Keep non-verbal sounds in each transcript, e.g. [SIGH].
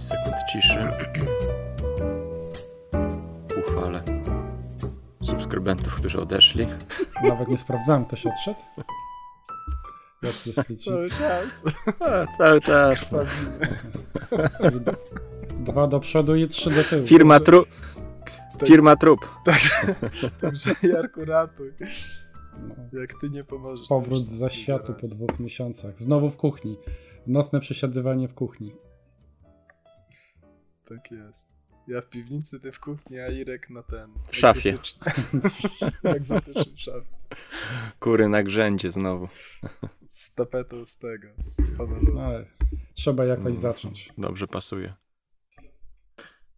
5 sekund ciszy. [CLEARS THROAT] Uchwalę subskrybentów, którzy odeszli. [LAUGHS] Nawet nie sprawdzałem, ktoś odszedł. Jak jest liczy? Cały czas. A, cały czas. [LAUGHS] Dwa do przodu i trzy do tyłu. Firma, tru... Firma trup. Także Jarku ratuj. No. Jak ty nie pomożesz. to Powrót za światu po dwóch miesiącach. Znowu w kuchni. Nocne przesiadywanie w kuchni. Tak jest. Ja w piwnicy, ty w kuchni, a Irek na ten. W szafie. egzotyczny- [LAUGHS] szafie. Kury na grzędzie znowu. Z tapetą z tego, z Honolulu. No, ale trzeba jakoś Mm. zacząć. Dobrze pasuje.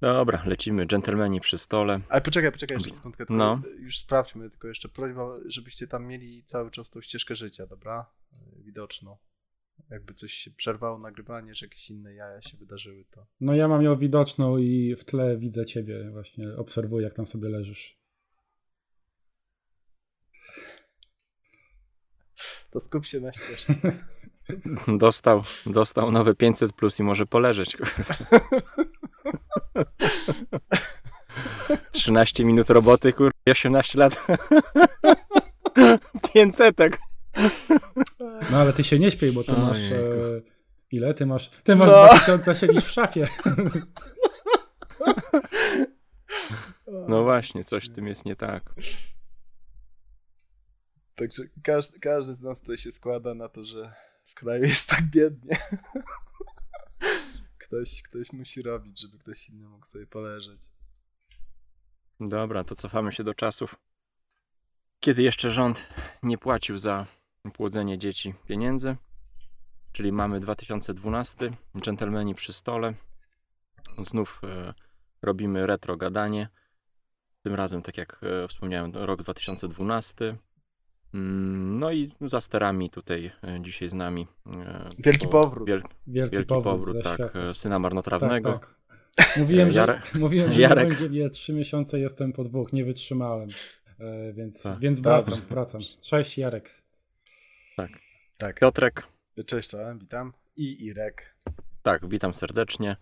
Dobra, lecimy. Dżentelmeni przy stole. Ale poczekaj, poczekaj jeszcze sekundkę. tylko No. Już sprawdźmy, tylko jeszcze prośba, żebyście tam mieli cały czas tą ścieżkę życia, dobra? Widoczną. Jakby coś się przerwało nagrywanie, że jakieś inne jaja się wydarzyły, to. No ja mam ją widoczną i w tle widzę ciebie. Właśnie obserwuję, jak tam sobie leżysz. To skup się na ścieżce. [LAUGHS] Dostał, dostał nowe 500 plus i może poleżeć. [LAUGHS] 13 minut roboty, kur... 18 lat. [LAUGHS] 500. [LAUGHS] No ale ty się nie śpiej, bo ty masz... E, ile? Ty masz, ty masz No. 2000, siedzisz w szafie. [LAUGHS] No właśnie, coś w tym jest nie tak. Także każdy, każdy z nas tutaj się składa na to, że w kraju jest tak biednie. [LAUGHS] Ktoś, ktoś musi robić, żeby ktoś inny mógł sobie poleżeć. Dobra, to cofamy się do czasów, kiedy jeszcze rząd nie płacił za płodzenie dzieci pieniędzy. Czyli mamy 2012, dżentelmeni przy stole. Znów e, robimy retro gadanie. Tym razem, tak jak e, wspomniałem, rok 2012. Mm, No i za sterami tutaj e, dzisiaj z nami. e, Wielki po- powrót. Wiel, Wielki, wielki powrót, powrót, tak, świata. e, syna marnotrawnego. Tak, tak. Mówiłem, że, Jarek- mówiłem, że Jarek. nie będzie mnie trzy miesiące, jestem po dwóch, nie wytrzymałem. Więc, Tak. więc wracam, wracam. Cześć Jarek. Tak. Piotrek, Cześć, czołem, witam. I Irek. Tak, witam serdecznie.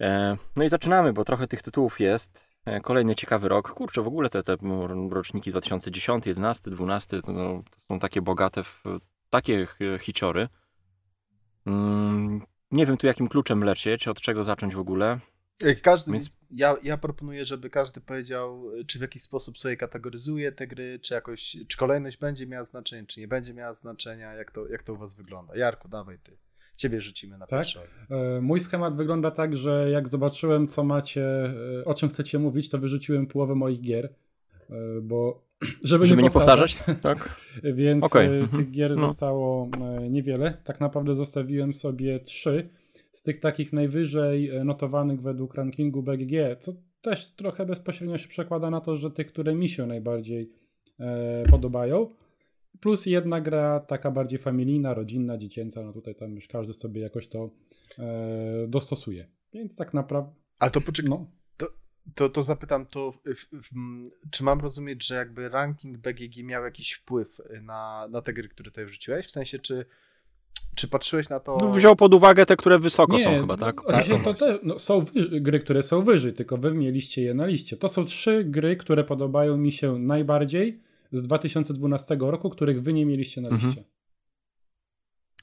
E, no i zaczynamy, bo trochę tych tytułów jest. E, kolejny ciekawy rok. Kurczę, w ogóle te, te roczniki 2010, 11, 12 to, no, to są takie bogate w takie hiciory. Mm, nie wiem tu jakim kluczem lecieć, od czego zacząć w ogóle. Każdy, Więc- ja, ja proponuję, żeby każdy powiedział, czy w jakiś sposób sobie kategoryzuje te gry, czy jakoś, czy kolejność będzie miała znaczenie, czy nie będzie miała znaczenia, jak to, jak to u was wygląda. Jarku, dawaj ty. Ciebie rzucimy na Tak? E, Mój schemat wygląda tak, że jak zobaczyłem, co macie, e, o czym chcecie mówić, to wyrzuciłem połowę moich gier, e, bo [CLEARS THROAT] żeby, Żeby nie powtarzać, [LAUGHS] tak? Więc Okej, e, mhm. tych gier No. zostało niewiele. Tak naprawdę zostawiłem sobie trzy z tych takich najwyżej e, notowanych według rankingu BGG, co też trochę bezpośrednio się przekłada na to, że tych, które mi się najbardziej e, podobają. Plus jedna gra taka bardziej familijna, rodzinna, dziecięca, no tutaj tam już każdy sobie jakoś to e, dostosuje. Więc tak naprawdę, Ale to poczekaj, no, to, to zapytam, to w, w, czy mam rozumieć, że jakby ranking BGG miał jakiś wpływ na, na te gry, które tutaj wrzuciłeś? W sensie, czy, czy patrzyłeś na to... No, wziął pod uwagę te, które wysoko są chyba, no, tak? To te, no, są wy, gry, które są wyżej, tylko wy mieliście je na liście. To są trzy gry, które podobają mi się najbardziej z 2012 roku, których wy nie mieliście na Mhm. liście.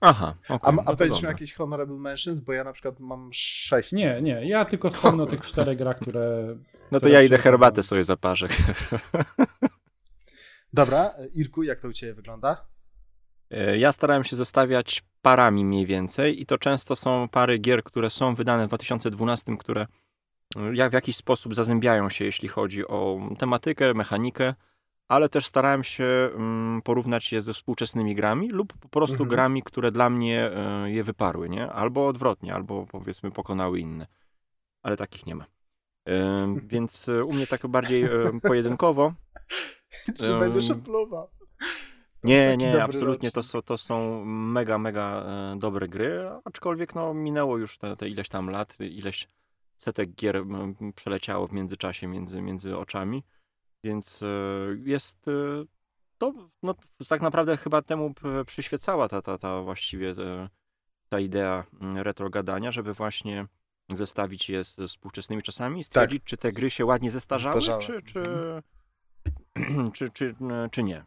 Aha, A, okej. a no to powiedz mi dobra. jakieś honorable mentions, bo ja na przykład mam sześć. Nie, nie, ja tylko wspomnę o tych czterech grach, które... No to które ja idę herbatę sobie zaparzę. Dobra, Irku, jak to u Ciebie wygląda? E, Ja starałem się zestawiać parami mniej więcej i to często są pary gier, które są wydane w 2012, które e, jak w jakiś sposób zazębiają się, jeśli chodzi o tematykę, mechanikę, ale też starałem się mm, porównać je ze współczesnymi grami lub po prostu Mhm. grami, które dla mnie e, je wyparły, nie? Albo odwrotnie, albo powiedzmy pokonały inne. Ale takich nie ma. [LAUGHS] Więc u mnie tak bardziej pojedynkowo. Czy będę szeplował? Nie, nie, absolutnie to są, to są mega, mega e, dobre gry, aczkolwiek no, minęło już te, te ileś tam lat, ileś setek gier przeleciało w międzyczasie między, między oczami, więc e, jest e, to, no, tak naprawdę chyba temu przyświecała ta, ta, ta właściwie ta idea mm, retro gadania, żeby właśnie zestawić je z współczesnymi czasami i stwierdzić, czy te gry się ładnie zestarzały, Zestarzały. czy, czy, Mhm. [CLEARS THROAT] czy, czy, czy nie.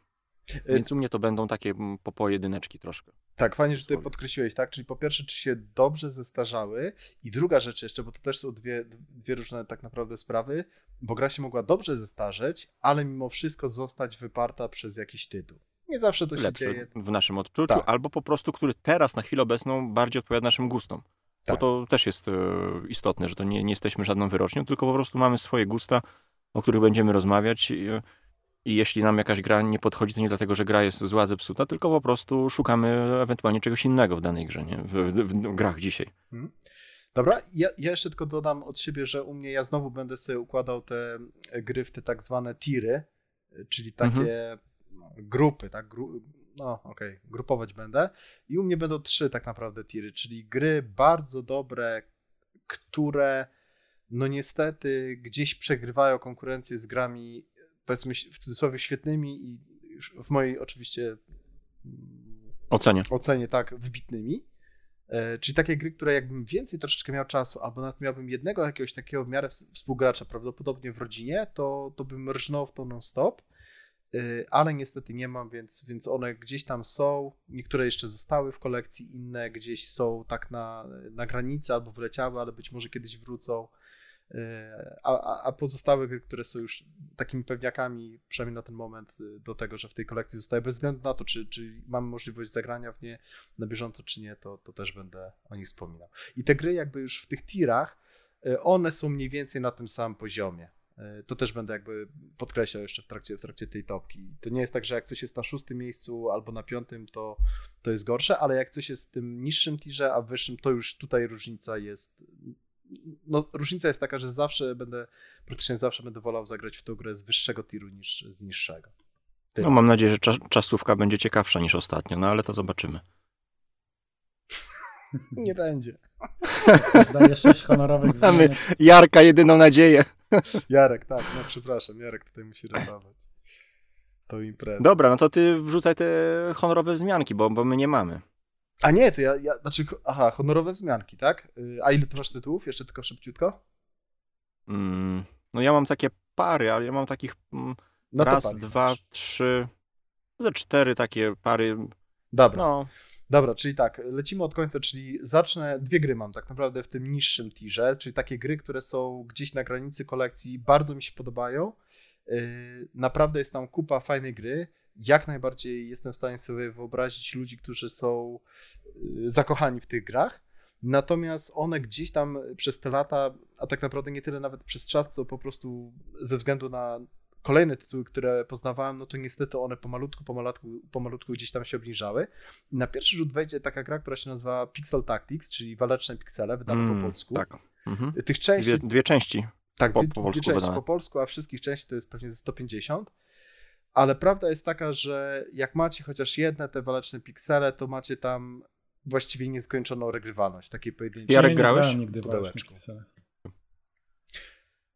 Y, Więc u mnie to będą takie mm, po pojedyneczki troszkę. Tak, fajnie, że tutaj Słowie. podkreśliłeś, tak? Czyli po pierwsze, czy się dobrze zestarzały i druga rzecz jeszcze, bo to też są dwie, dwie różne tak naprawdę sprawy, bo gra się mogła dobrze zestarzeć, ale mimo wszystko zostać wyparta przez jakiś tytuł. Nie zawsze to się Lepszy dzieje. w naszym odczuciu, Tak. albo po prostu, który teraz na chwilę obecną bardziej odpowiada naszym gustom. Bo Tak. to też jest e, istotne, że to nie, nie jesteśmy żadną wyrocznią, tylko po prostu mamy swoje gusta, o których będziemy rozmawiać. I, jeśli nam jakaś gra nie podchodzi, to nie dlatego, że gra jest zła, zepsuta, tylko po prostu szukamy ewentualnie czegoś innego w danej grze, nie? W, w, w grach dzisiaj. Dobra, ja, ja jeszcze tylko dodam od siebie, że u mnie ja znowu będę sobie układał te gry w te tak zwane tiry, czyli takie no, grupy, tak? Gru, no, okej, grupować będę. I u mnie będą trzy tak naprawdę tiry, czyli gry bardzo dobre, które no niestety gdzieś przegrywają konkurencję z grami, powiedzmy w cudzysłowie świetnymi i już w mojej oczywiście mm, Ocenię. ocenie tak wybitnymi. E, Czyli takie gry, które jakbym więcej troszeczkę miał czasu, albo nawet miałbym jednego jakiegoś takiego w miarę ws- współgracza, prawdopodobnie w rodzinie, to, to bym rżnął w to non-stop. E, Ale niestety nie mam, więc, więc one gdzieś tam są. Niektóre jeszcze zostały w kolekcji, inne gdzieś są tak na, na granicy albo wleciały, ale być może kiedyś wrócą. A, a, pozostałe gry, które są już takimi pewniakami, przynajmniej na ten moment, y, do tego, że w tej kolekcji zostały, bez względu na to, czy, czy mamy możliwość zagrania w nie na bieżąco, czy nie, to, to też będę o nich wspominał. I te gry, jakby już w tych tirach, y, one są mniej więcej na tym samym poziomie. Y, To też będę jakby podkreślał jeszcze w trakcie, w trakcie tej topki. To nie jest tak, że jak coś jest na szóstym miejscu albo na piątym, to, to jest gorsze, ale jak coś jest w tym niższym tirze, a wyższym, to już tutaj różnica jest. No, różnica jest taka, że zawsze będę, praktycznie zawsze będę wolał zagrać w tą grę z wyższego tiru niż z niższego. Tyle. No mam nadzieję, że cza czasówka będzie ciekawsza niż ostatnio, no ale to zobaczymy. [LAUGHS] Nie będzie. [LAUGHS] Daję sześć honorowych Mamy- zmianek. Jarka, jedyną nadzieję. [LAUGHS] Jarek, tak, no przepraszam, Jarek tutaj musi ratować. To impreza. Dobra, no to ty wrzucaj te honorowe wzmianki, bo, bo my nie mamy. A nie, to ja, ja, znaczy, aha, honorowe wzmianki, tak? Y, A ile ty masz tytułów? Jeszcze tylko szybciutko? Mm, no ja mam takie pary, ale ja mam takich mm, No raz, pali dwa, masz. trzy, ze cztery takie pary. Dobra, No, dobra, czyli tak, lecimy od końca, czyli zacznę, dwie gry mam tak naprawdę w tym niższym tirze, czyli takie gry, które są gdzieś na granicy kolekcji, bardzo mi się podobają. Y, Naprawdę jest tam kupa fajnej gry. Jak najbardziej jestem w stanie sobie wyobrazić ludzi, którzy są y, zakochani w tych grach. Natomiast one gdzieś tam przez te lata, a tak naprawdę nie tyle nawet przez czas, co po prostu ze względu na kolejne tytuły, które poznawałem, no to niestety one pomalutku, pomalutku, pomalutku gdzieś tam się obniżały. Na pierwszy rzut wejdzie taka gra, która się nazywa Pixel Tactics, czyli waleczne piksele, wydana po mm, polsku. Tak. Mhm. Tych części, Dwie, dwie części. tak, po- dwie, po dwie polsku części wydane. po polsku, a wszystkich części to jest pewnie ze 150. Ale prawda jest taka, że jak macie chociaż jedne te waleczne piksele, to macie tam właściwie nieskończoną regrywalność takiej pojedynczej. Jarek, grałeś? grałem nigdy w Pudełeczku.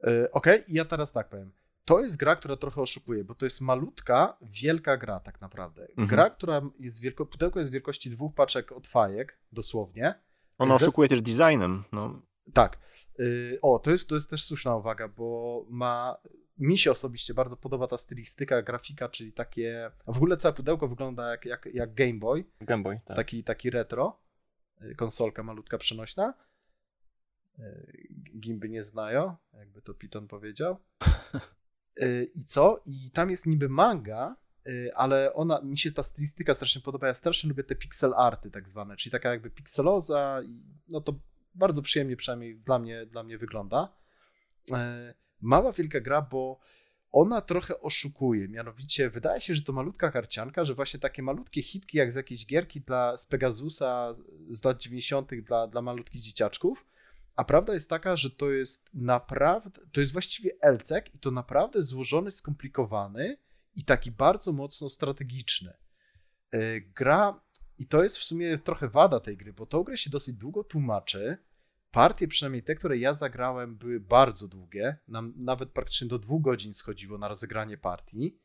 E, Okej, i ja teraz tak powiem. To jest gra, która trochę oszukuje, bo to jest malutka, wielka gra tak naprawdę. Mhm. Gra, która jest wielko, pudełko jest wielkości dwóch paczek od fajek, dosłownie. Ona Zes- oszukuje też designem. No, Tak. Y, O, to jest, to jest też słuszna uwaga, bo ma. Mi się osobiście bardzo podoba ta stylistyka, grafika, czyli takie. a W ogóle całe pudełko wygląda jak, jak, jak Game Boy, Game Boy, tak. taki, taki retro. Y, Konsolka malutka przenośna. Y, Gimby nie znają, jakby to Piton powiedział. [LAUGHS] Y, I co? I tam jest niby manga, ale ona, mi się ta stylistyka strasznie podoba. Ja strasznie lubię te pixel arty tak zwane, czyli taka jakby pikseloza no to bardzo przyjemnie przynajmniej dla mnie, dla mnie wygląda. Mała wielka gra, bo ona trochę oszukuje. Mianowicie wydaje się, że to malutka karcianka, że właśnie takie malutkie hitki jak z jakiejś gierki dla, z Pegasusa z lat 90. dla, dla malutkich dzieciaczków. A prawda jest taka, że to jest naprawdę, to jest właściwie elcek i to naprawdę złożony, skomplikowany i taki bardzo mocno strategiczny. E, Gra, i to jest w sumie trochę wada tej gry, bo tą grę się dosyć długo tłumaczy. Partie, przynajmniej te, które ja zagrałem, były bardzo długie. Nam nawet praktycznie do dwóch godzin schodziło na rozegranie partii.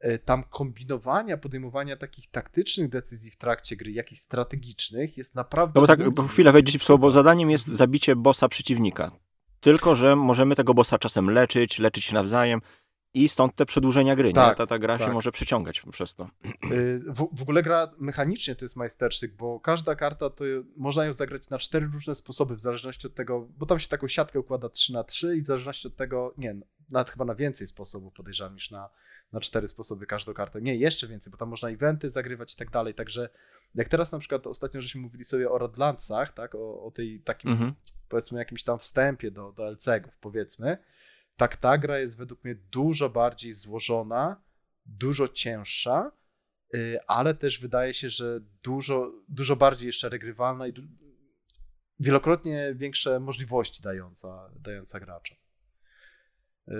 e, tam kombinowania, podejmowania takich taktycznych decyzji w trakcie gry, jak i strategicznych jest naprawdę... No bo tak, bo chwilę wejdzie w słowo, bo zadaniem jest zabicie bossa przeciwnika. Tylko, że możemy tego bossa czasem leczyć, leczyć się nawzajem i stąd te przedłużenia gry, Tak, nie? Ta, ta gra tak. się może przeciągać przez to. Y, W, w ogóle gra mechanicznie to jest majstersztyk, bo każda karta to można ją zagrać na cztery różne sposoby, w zależności od tego, bo tam się taką siatkę układa 3 na 3 i w zależności od tego, nie, nawet chyba na więcej sposobów podejrzewam niż na, na cztery sposoby każdą kartę. Nie, jeszcze więcej, bo tam można eventy zagrywać i tak dalej, także jak teraz na przykład ostatnio żeśmy mówili sobie o Rodlandsach, tak, o, o tej takim Mhm. powiedzmy jakimś tam wstępie do, do LCG-ów powiedzmy, tak ta gra jest według mnie dużo bardziej złożona, dużo cięższa, y, ale też wydaje się, że dużo, dużo bardziej jeszcze regrywalna i wielokrotnie większe możliwości dająca, dająca graczom. Y,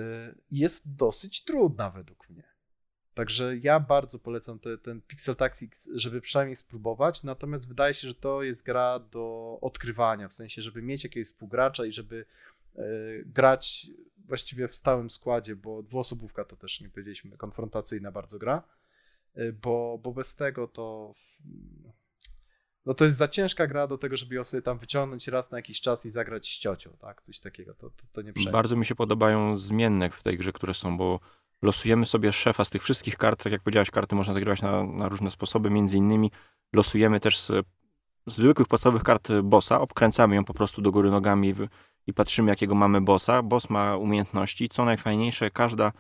Jest dosyć trudna według mnie. Także ja bardzo polecam te, ten Pixel Tactics, żeby przynajmniej spróbować, natomiast wydaje się, że to jest gra do odkrywania, w sensie, żeby mieć jakiegoś współgracza i żeby grać właściwie w stałym składzie, bo dwuosobówka to też nie powiedzieliśmy, konfrontacyjna bardzo gra, e, bo, bo bez tego to no to jest za ciężka gra do tego, żeby ją sobie tam wyciągnąć raz na jakiś czas i zagrać z ciocią, tak? Coś takiego, to, to, to nie przejdzie. Bardzo mi się podobają zmienne w tej grze, które są, bo losujemy sobie szefa z tych wszystkich kart, tak jak powiedziałeś, karty można zagrywać na, na różne sposoby, między innymi losujemy też z, z zwykłych podstawowych kart bossa, obkręcamy ją po prostu do góry nogami i patrzymy jakiego mamy bossa. Boss ma umiejętności, co najfajniejsze, każda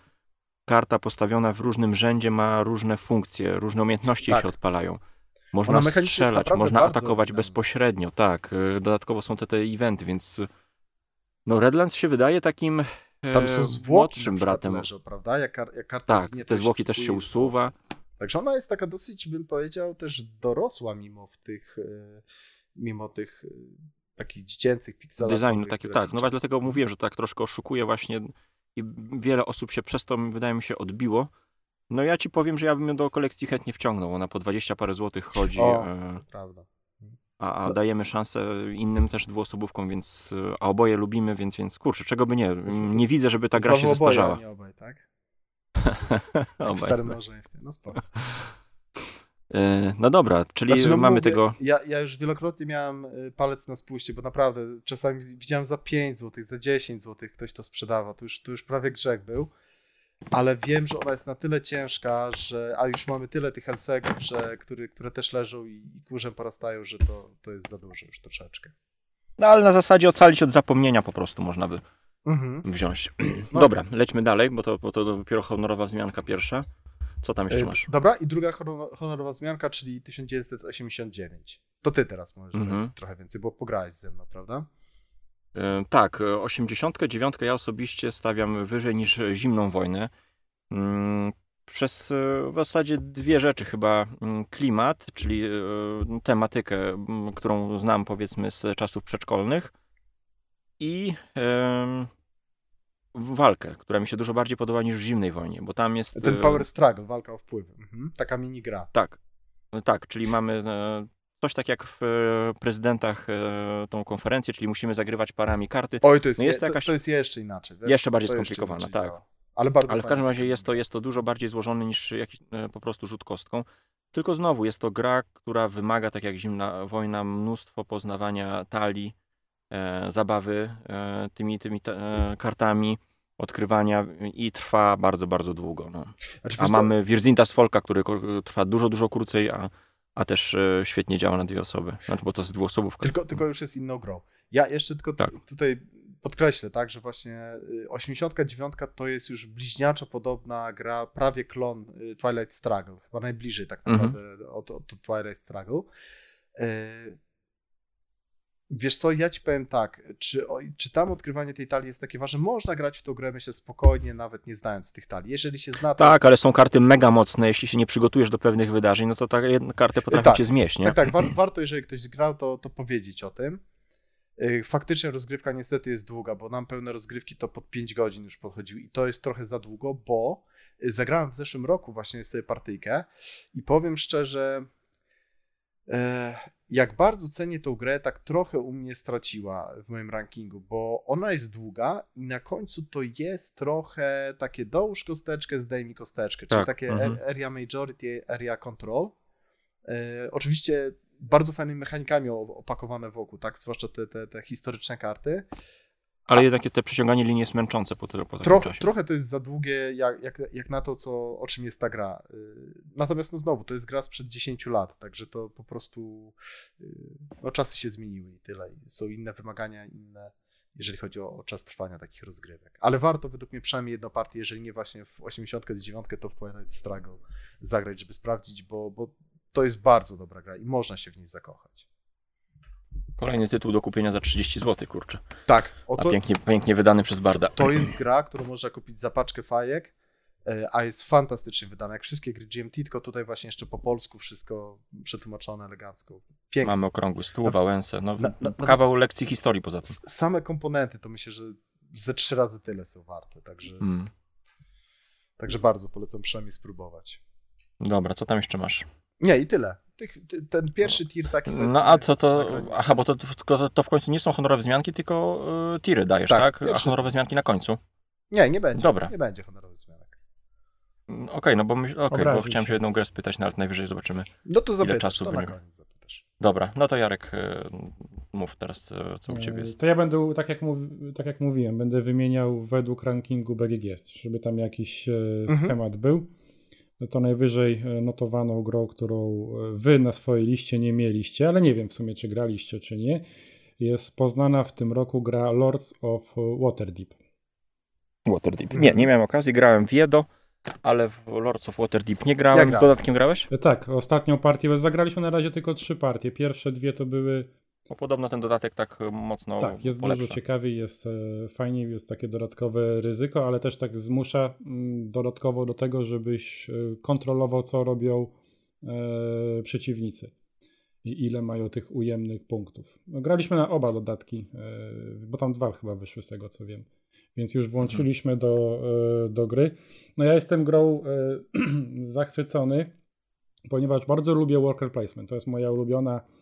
karta postawiona w różnym rzędzie ma różne funkcje, różne umiejętności Tak. się odpalają. Można strzelać, można atakować bezpośrednio, tak. Y, Dodatkowo są te, te eventy, więc y, no Redlands się wydaje takim Tam e, są zwłoki młodszym bratem. leżą, prawda? Jak, jak karta Tak, zginie, te zwłoki też się usuwa. Także ona jest taka dosyć, bym powiedział, też dorosła mimo w tych, e, mimo tych e, takich dziecięcych pikselach. Designu taki, tak. No właśnie dlatego mówiłem, że tak troszkę oszukuje właśnie i wiele osób się przez to, wydaje mi się, odbiło. No ja ci powiem, że ja bym ją do kolekcji chętnie wciągnął. Ona po 20 parę złotych chodzi, O. e, Prawda. a, a No. dajemy szansę innym też dwuosobówkom, więc e, a oboje lubimy, więc, więc kurczę, czego by nie. Nie widzę, żeby ta gra się Znowu oboje, zestarzała. a nie obaj, tak? [LAUGHS] Obaj. No spoko. [LAUGHS] E, No dobra, czyli Znaczy, no mamy mówię, tego... Ja, ja już wielokrotnie miałem y, palec na spuście, bo naprawdę czasami widziałem za 5 zł, za 10 zł ktoś to sprzedawa. To już, to już prawie grzech był. Ale wiem, że ona jest na tyle ciężka, że. A już mamy tyle tych LCG-ów, że, który, które też leżą i, i kurzem porastają, że to, to jest za dużo już troszeczkę. No ale na zasadzie ocalić od zapomnienia po prostu można by Mhm. wziąć. [CLEARS THROAT] No. Dobra, lećmy dalej, bo to, bo to dopiero honorowa wzmianka pierwsza. Co tam jeszcze Y, masz? Dobra, i druga honor- honorowa zmianka, czyli 1989. To ty teraz możesz Mhm. trochę więcej, bo pograłeś ze mną, prawda? E, Tak, e, 89 ja osobiście stawiam wyżej niż zimną wojnę. Mm, Przez e, w zasadzie dwie rzeczy chyba. Mm, Klimat, czyli e, tematykę, m, którą znam powiedzmy z czasów przedszkolnych i walkę, która mi się dużo bardziej podoba niż w zimnej wojnie, bo tam jest... Ten e, Power Struggle, walka o wpływy. Mhm. Taka mini gra. Tak, tak, czyli mamy e, coś tak jak w e, prezydentach e, tą konferencję, czyli musimy zagrywać parami karty. Oj, to jest, No jest je, to jakaś- to, jest jeszcze inaczej. Wiesz? Jeszcze bardziej inaczej tak. działa. Ale bardzo Ale w każdym razie jest to, jest to dużo bardziej złożone niż jakiś e, po prostu rzut kostką. Tylko znowu jest to gra, która wymaga, tak jak zimna wojna, mnóstwo poznawania talii, e, zabawy e, tymi, tymi e, kartami, odkrywania i trwa bardzo, bardzo długo. No. A co, mamy Wirzinta z Folka, który trwa dużo, dużo krócej, a, a też e, świetnie działa na dwie osoby. Znaczy, bo to jest dwuosobówka. Tylko, tylko już jest inną grą. Ja jeszcze tylko Tak. tutaj podkreślę, tak, że właśnie y, 89 to jest już bliźniaczo podobna gra, prawie klon Twilight Struggle. Chyba najbliżej tak Mhm. naprawdę od, od Twilight Struggle. Y, Wiesz co, ja ci powiem tak, czy, czy tam odkrywanie tej talii jest takie ważne? Można grać w tą grę, myślę, spokojnie, nawet nie znając tych talii. Jeżeli się zna, to Tak, ale są karty mega mocne. Jeśli się nie przygotujesz do pewnych wydarzeń, no to ta jedna kartę potrafi tak. cię zmieść, nie? Tak, tak, war, warto, jeżeli ktoś zgrał, to, to powiedzieć o tym. Yy, Faktycznie rozgrywka niestety jest długa, bo nam pełne rozgrywki to pod 5 godzin już podchodził i to jest trochę za długo, bo yy, zagrałem w zeszłym roku właśnie sobie partyjkę i powiem szczerze, e, jak bardzo cenię tą grę, tak trochę u mnie straciła w moim rankingu, bo ona jest długa i na końcu to jest trochę takie dołóż kosteczkę, zdejmij kosteczkę, czyli Tak, takie mhm. ar- area majority, area control. E, oczywiście bardzo fajnymi mechanikami opakowane wokół, tak, zwłaszcza te, te, te historyczne karty. Ale jednak te przeciąganie linii jest męczące po, po takim Trochę, czasie. trochę to jest za długie, jak, jak, jak na to, co, o czym jest ta gra. Y, Natomiast no znowu, to jest gra sprzed 10 lat, także to po prostu y, no, czasy się zmieniły i tyle. Są inne wymagania, inne, jeżeli chodzi o, o czas trwania takich rozgrywek. Ale warto według mnie przynajmniej jedną partię, jeżeli nie właśnie w 89, to w Twilight Struggle zagrać, żeby sprawdzić, bo, bo to jest bardzo dobra gra i można się w niej zakochać. Kolejny tytuł do kupienia za 30 zł, kurczę. Tak, A oto, pięknie, pięknie wydany przez Barda. to jest gra, którą można kupić za paczkę fajek, e, a jest fantastycznie wydana, jak wszystkie gry GMT, tylko tutaj właśnie jeszcze po polsku wszystko przetłumaczone elegancko. Pięknie. Mamy okrągły stół, Wałęsę, no, Na- na- na- kawał lekcji historii poza tym. Same komponenty to myślę, że ze trzy razy tyle są warte, także, Mm. także bardzo polecam przynajmniej spróbować. Dobra, co tam jeszcze masz? Nie, i tyle. Tych, ty, ten pierwszy tier taki. No a co to, aha, bo to, to, to w końcu nie są honorowe zmianki, tylko y, tiry dajesz, Tak, tak? A honorowe zmianki na końcu. Nie, nie będzie. Dobra. Nie będzie honorowych zmianek. Mm, Okej, no bo, myśl, okej, bo chciałem się. jedną grę spytać, no ale najwyżej zobaczymy. No to zapytasz, czasu to na będzie? koniec zapytasz. Dobra, no to Jarek, y, mów teraz, y, co u Ciebie E, jest. To ja będę, tak jak, mówi, tak jak mówiłem, będę wymieniał według rankingu BGG, żeby tam jakiś e, Mhm. schemat był. To najwyżej e, notowaną grą, którą e, wy na swojej liście nie mieliście, ale nie wiem w sumie, czy graliście, czy nie, jest poznana w tym roku gra Lords of Waterdeep. Waterdeep. Nie, nie miałem okazji, grałem w Jedo, ale w Lords of Waterdeep nie grałem. Ja Z grałem. dodatkiem grałeś? E, Tak, ostatnią partię, zagraliśmy na razie tylko trzy partie. Pierwsze dwie to były Bo podobno ten dodatek tak y, mocno Tak, jest polepsza. dużo ciekawiej, jest e, fajniej, jest takie dodatkowe ryzyko, ale też tak zmusza mm, dodatkowo do tego, żebyś e, kontrolował, co robią e, przeciwnicy i ile mają tych ujemnych punktów. No, graliśmy na oba dodatki, e, bo tam dwa chyba wyszły z tego, co wiem. Więc już włączyliśmy do, e, do gry. No ja jestem grą e, [CLEARS THROAT] zachwycony, ponieważ bardzo lubię worker placement. To jest moja ulubiona e,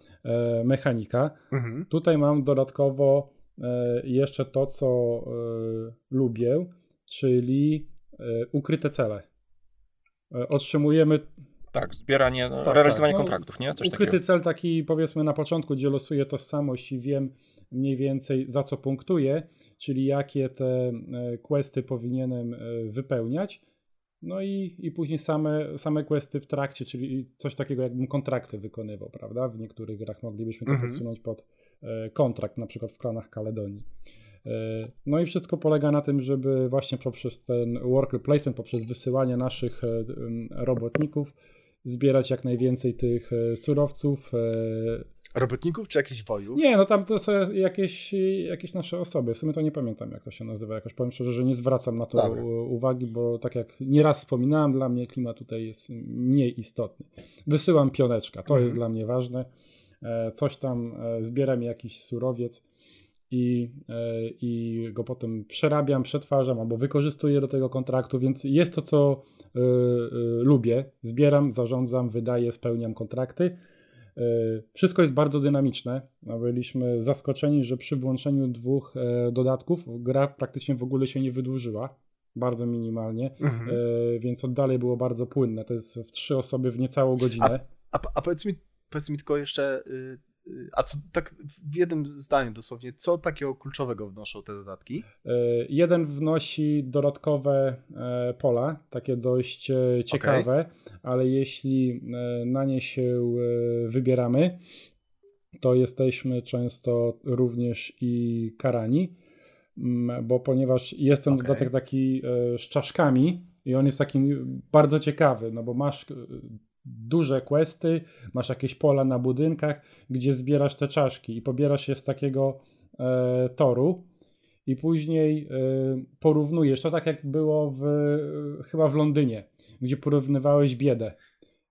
mechanika. Mhm. Tutaj mam dodatkowo e, jeszcze to, co e, lubię, czyli e, ukryte cele. E, Otrzymujemy Tak, zbieranie, no, Tak, realizowanie tak. No, kontraktów, nie? Coś ukryty takiego. cel taki powiedzmy na początku, gdzie losuję tożsamość i wiem mniej więcej za co punktuję, czyli jakie te e, questy powinienem e, wypełniać. No i, i później same, same questy w trakcie, czyli coś takiego jakbym kontrakty wykonywał, prawda? W niektórych grach moglibyśmy to Mhm. podsunąć pod e, kontrakt, na przykład w klanach Kaledonii. E, No i wszystko polega na tym, żeby właśnie poprzez ten worker placement, poprzez wysyłanie naszych e, robotników zbierać jak najwięcej tych e, surowców. Robotników czy jakichś wojów? Nie, no tam to są jakieś, jakieś nasze osoby. W sumie to nie pamiętam, jak to się nazywa. Jakoś powiem szczerze, że nie zwracam na to Dobra. uwagi, bo tak jak nieraz wspominałem, dla mnie klimat tutaj jest mniej istotny. Wysyłam pioneczka, to Mhm. jest dla mnie ważne. E, Coś tam e, zbieram jakiś surowiec i, e, i go potem przerabiam, przetwarzam albo wykorzystuję do tego kontraktu, więc jest to, co e, e, lubię. Zbieram, zarządzam, wydaję, spełniam kontrakty. E, Wszystko jest bardzo dynamiczne. No, Byliśmy zaskoczeni, że przy włączeniu dwóch e, dodatków gra praktycznie w ogóle się nie wydłużyła. Bardzo minimalnie, Mhm. e, więc od dalej było bardzo płynne. To jest w trzy osoby w niecałą godzinę. A, a powiedz, mi, powiedz mi tylko jeszcze, y, a co tak w jednym zdaniu dosłownie, co takiego kluczowego wnoszą te dodatki? E, Jeden wnosi dodatkowe e, pola, takie dość e, ciekawe, ale jeśli na nie się wybieramy, to jesteśmy często również i karani, mm, bo ponieważ jest ten Okej. dodatek taki z czaszkami i on jest taki bardzo ciekawy, no bo masz duże questy, masz jakieś pola na budynkach, gdzie zbierasz te czaszki i pobierasz je z takiego e, toru i później y, porównujesz. To tak jak było w, chyba w Londynie, gdzie porównywałeś biedę.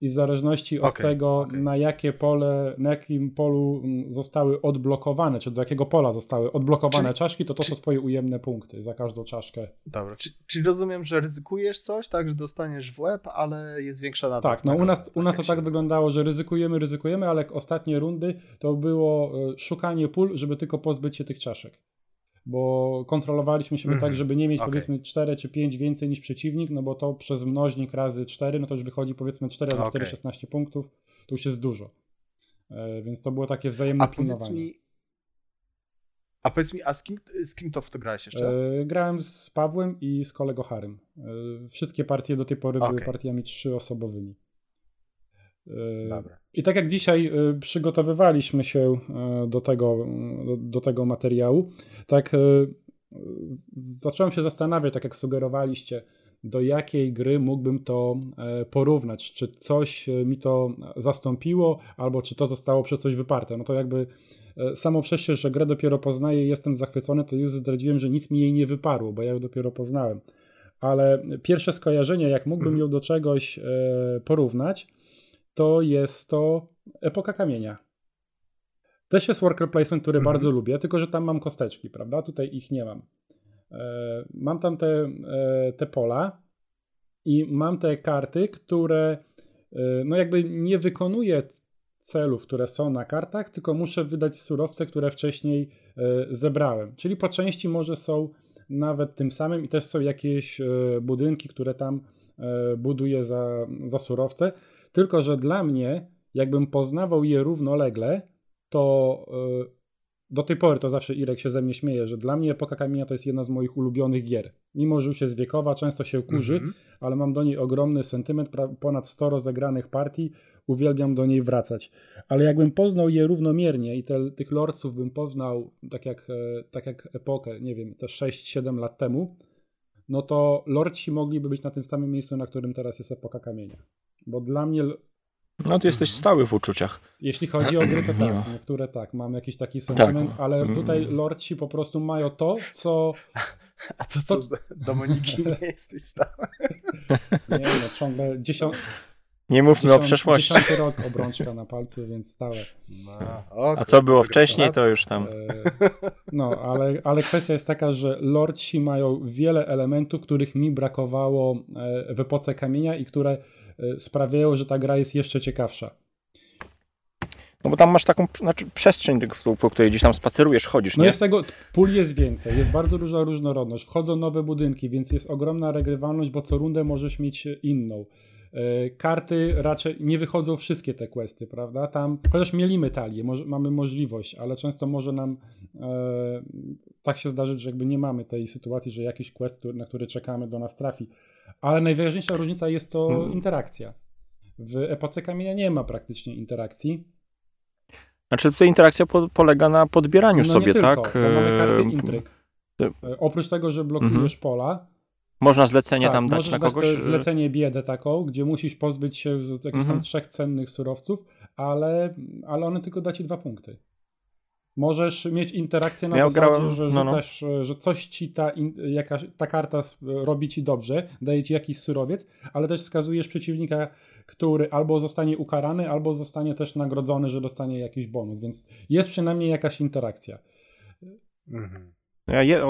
I w zależności od Okej, tego, okej. na jakie pole, na jakim polu mm, zostały odblokowane, czy do jakiego pola zostały odblokowane Czyli- czaszki, to to czy- są twoje ujemne punkty za każdą czaszkę. Dobra, czy, czyli rozumiem, że ryzykujesz coś, tak, że dostaniesz w łeb, ale jest większa nagroda. Tak, no u nas, u nas to tak się- wyglądało, że ryzykujemy, ryzykujemy, ale ostatnie rundy to było e, szukanie pól, żeby tylko pozbyć się tych czaszek. Bo kontrolowaliśmy siebie Mhm, tak, żeby nie mieć okej. powiedzmy 4 czy 5 więcej niż przeciwnik, no bo to przez mnożnik razy 4, no to już wychodzi powiedzmy 4 razy 4, Okej. 16 punktów, to już jest dużo. E, Więc to było takie wzajemne A powiedz pilnowanie. mi, a powiedz mi, a z kim, z kim to w to grałeś jeszcze? E, Grałem z Pawłem i z kolego Harym. E, Wszystkie partie do tej pory były Okej. partiami trzyosobowymi. E, Dobra. I tak jak dzisiaj y, przygotowywaliśmy się y, do tego, do, do tego materiału, tak zacząłem się zastanawiać, tak jak sugerowaliście, do jakiej gry mógłbym to porównać, czy coś mi to zastąpiło, albo czy to zostało przez coś wyparte. No to jakby samo przez się, że grę dopiero poznaję i jestem zachwycony, to już zdradziłem, że nic mi jej nie wyparło, bo ja ją dopiero poznałem. Ale pierwsze skojarzenie, jak mógłbym Mhm. ją do czegoś porównać, to jest to Epoka Kamienia. Też jest worker placement, który Mhm. bardzo lubię, tylko że tam mam kosteczki, prawda? Tutaj ich nie mam. E, Mam tam te, e, te pola i mam te karty, które e, no jakby nie wykonuję celów, które są na kartach, tylko muszę wydać surowce, które wcześniej zebrałem. Czyli po części może są nawet tym samym i też są jakieś budynki, które tam buduję za, za surowce. Tylko, że dla mnie, jakbym poznawał je równolegle, to e, do tej pory to zawsze Irek się ze mnie śmieje, że dla mnie Epoka Kamienia to jest jedna z moich ulubionych gier. Mimo, że już jest wiekowa, często się kurzy, Mhm. ale mam do niej ogromny sentyment, ponad 100 rozegranych partii, uwielbiam do niej wracać. Ale jakbym poznał je równomiernie i te, tych lordców bym poznał tak jak, e, tak jak epokę, nie wiem, te 6-7 lat temu, no to lordci mogliby być na tym samym miejscu, na którym teraz jest Epoka Kamienia. Bo dla mnie, No ty jesteś stały w uczuciach. jeśli chodzi o gry, to [CLEARS THROAT] tak, niektóre tak, mam jakiś taki sentyment, Tak. ale Mm. tutaj lordci po prostu mają to, co [LAUGHS] A to co, do Domoniki [LAUGHS] nie jesteś stały? nie no, ciągle dziesiąt, Nie mówmy o dziesiąt, przeszłości. dziesiąty rok obrączka na palcu, więc stałe. No, A co było wcześniej, to już tam. E, No, ale, ale kwestia jest taka, że lordsi mają wiele elementów, których mi brakowało e, w epoce kamienia i które sprawiają, że ta gra jest jeszcze ciekawsza. No bo tam masz taką znaczy, przestrzeń, po- której gdzieś tam spacerujesz, chodzisz, No nie? jest tego, pól jest więcej, jest bardzo duża różnorodność, wchodzą nowe budynki, więc jest ogromna regrywalność, bo co rundę możesz mieć inną. E, Karty raczej nie wychodzą wszystkie te questy, prawda? Tam, chociaż mielimy talię, może, mamy możliwość, ale często może nam e, tak się zdarzyć, że jakby nie mamy tej sytuacji, że jakiś quest, na który czekamy, do nas trafi. Ale najważniejsza różnica jest to Mm. interakcja. W epoce kamienia nie ma praktycznie interakcji. Znaczy tutaj interakcja po, polega na podbieraniu No sobie, tylko, tak? bo mamy karty E, intryg. e, E, Oprócz tego, że blokujesz Mhm. pola, Można zlecenie tak, tam dać na dać kogoś. to zlecenie biedę taką, gdzie musisz pozbyć się z jakichś tam Mhm. trzech cennych surowców, ale, ale one tylko da ci dwa punkty. Możesz mieć interakcję na Ja zasadzie, grałem- że, no, no. rzucasz, że coś ci ta, ta karta s- robi ci dobrze, daje ci jakiś surowiec, ale też wskazujesz przeciwnika, który albo zostanie ukarany, albo zostanie też nagrodzony, że dostanie jakiś bonus, więc jest przynajmniej jakaś interakcja. Mhm. Ja je,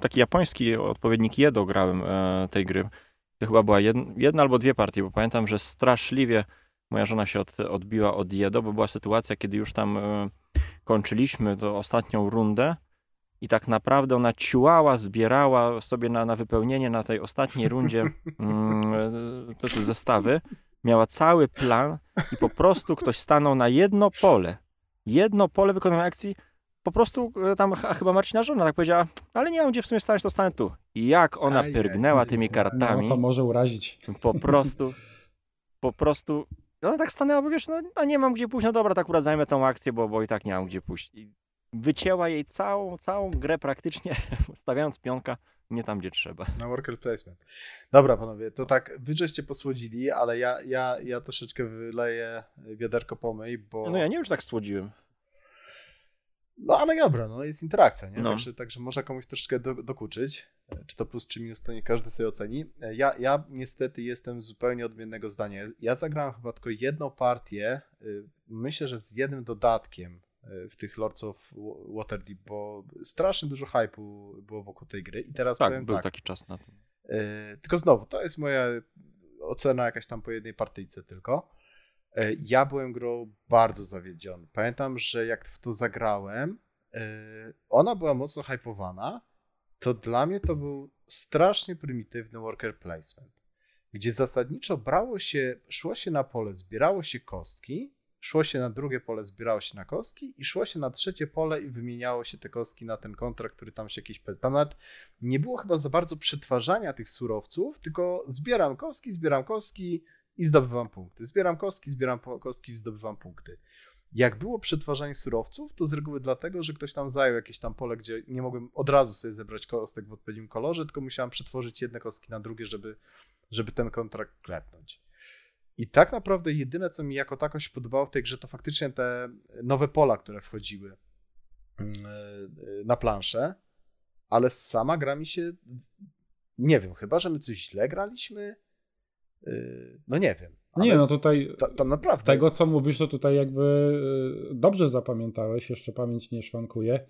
taki japoński odpowiednik Jedo grałem e, tej gry. To chyba była jedna, jedna albo dwie partie, bo pamiętam, że straszliwie moja żona się od, odbiła od Jedo, bo była sytuacja, kiedy już tam e, kończyliśmy to ostatnią rundę i tak naprawdę ona ciułała, zbierała sobie na, na wypełnienie na tej ostatniej rundzie [LAUGHS] mm, e, te, te zestawy. Miała cały plan i po prostu ktoś stanął na jedno pole. Jedno pole wykonania akcji. Po prostu e, tam ch- chyba Marcina żona tak powiedziała, ale nie mam gdzie w sumie stanąć, to stanę tu. I jak ona Ajaj, pyrgnęła tymi kartami, No to może urazić. po prostu, po prostu, no tak stanęła, bo wiesz, no, no nie mam gdzie pójść, no dobra, tak akurat zajmę tą akcję, bo, bo i tak nie mam gdzie pójść. I wycięła jej całą, całą grę praktycznie, [LAUGHS] stawiając pionka nie tam, gdzie trzeba. Na worker placement. Dobra, panowie, to tak, wy żeście posłodzili, ale ja, ja, ja troszeczkę wyleję wiaderko pomyj, bo... No ja nie wiem, czy tak słodziłem. No ale dobra, no jest interakcja, nie? No. Także, także można komuś troszeczkę do, dokuczyć. Czy to plus, czy minus, to nie każdy sobie oceni. Ja, ja niestety jestem zupełnie odmiennego zdania. Ja zagrałem chyba tylko jedną partię, y, myślę, że z jednym dodatkiem y, w tych Lords of Waterdeep, bo strasznie dużo hype'u było wokół tej gry. I teraz Tak, był tak, taki czas na to. tylko znowu, to jest moja ocena jakaś tam po jednej partyjce tylko. E, Ja byłem grą bardzo zawiedziony. Pamiętam, że jak w to zagrałem, e, ona była mocno hypowana, to dla mnie to był strasznie prymitywny worker placement, gdzie zasadniczo brało się, szło się na pole, zbierało się kostki, szło się na drugie pole, zbierało się na kostki i szło się na trzecie pole i wymieniało się te kostki na ten kontrakt, który tam się jakiś... Tam nawet nie było chyba za bardzo przetwarzania tych surowców, tylko zbieram kostki, zbieram kostki i zdobywam punkty. Zbieram kostki, zbieram kostki i zdobywam punkty. Jak było przetwarzanie surowców, to z reguły dlatego, że ktoś tam zajął jakieś tam pole, gdzie nie mogłem od razu sobie zebrać kostek w odpowiednim kolorze, tylko musiałem przetworzyć jedne kostki na drugie, żeby, żeby ten kontrakt klepnąć. I tak naprawdę jedyne, co mi jako tako się podobało w tej grze, to faktycznie te nowe pola, które wchodziły mm, e, na planszę, ale sama gra mi się, nie wiem, chyba, że my coś źle graliśmy, Yy, no nie wiem. Nie, no tutaj ta, tam naprawdę. z tego co mówisz, to tutaj jakby y, dobrze zapamiętałeś, jeszcze pamięć nie szwankuje.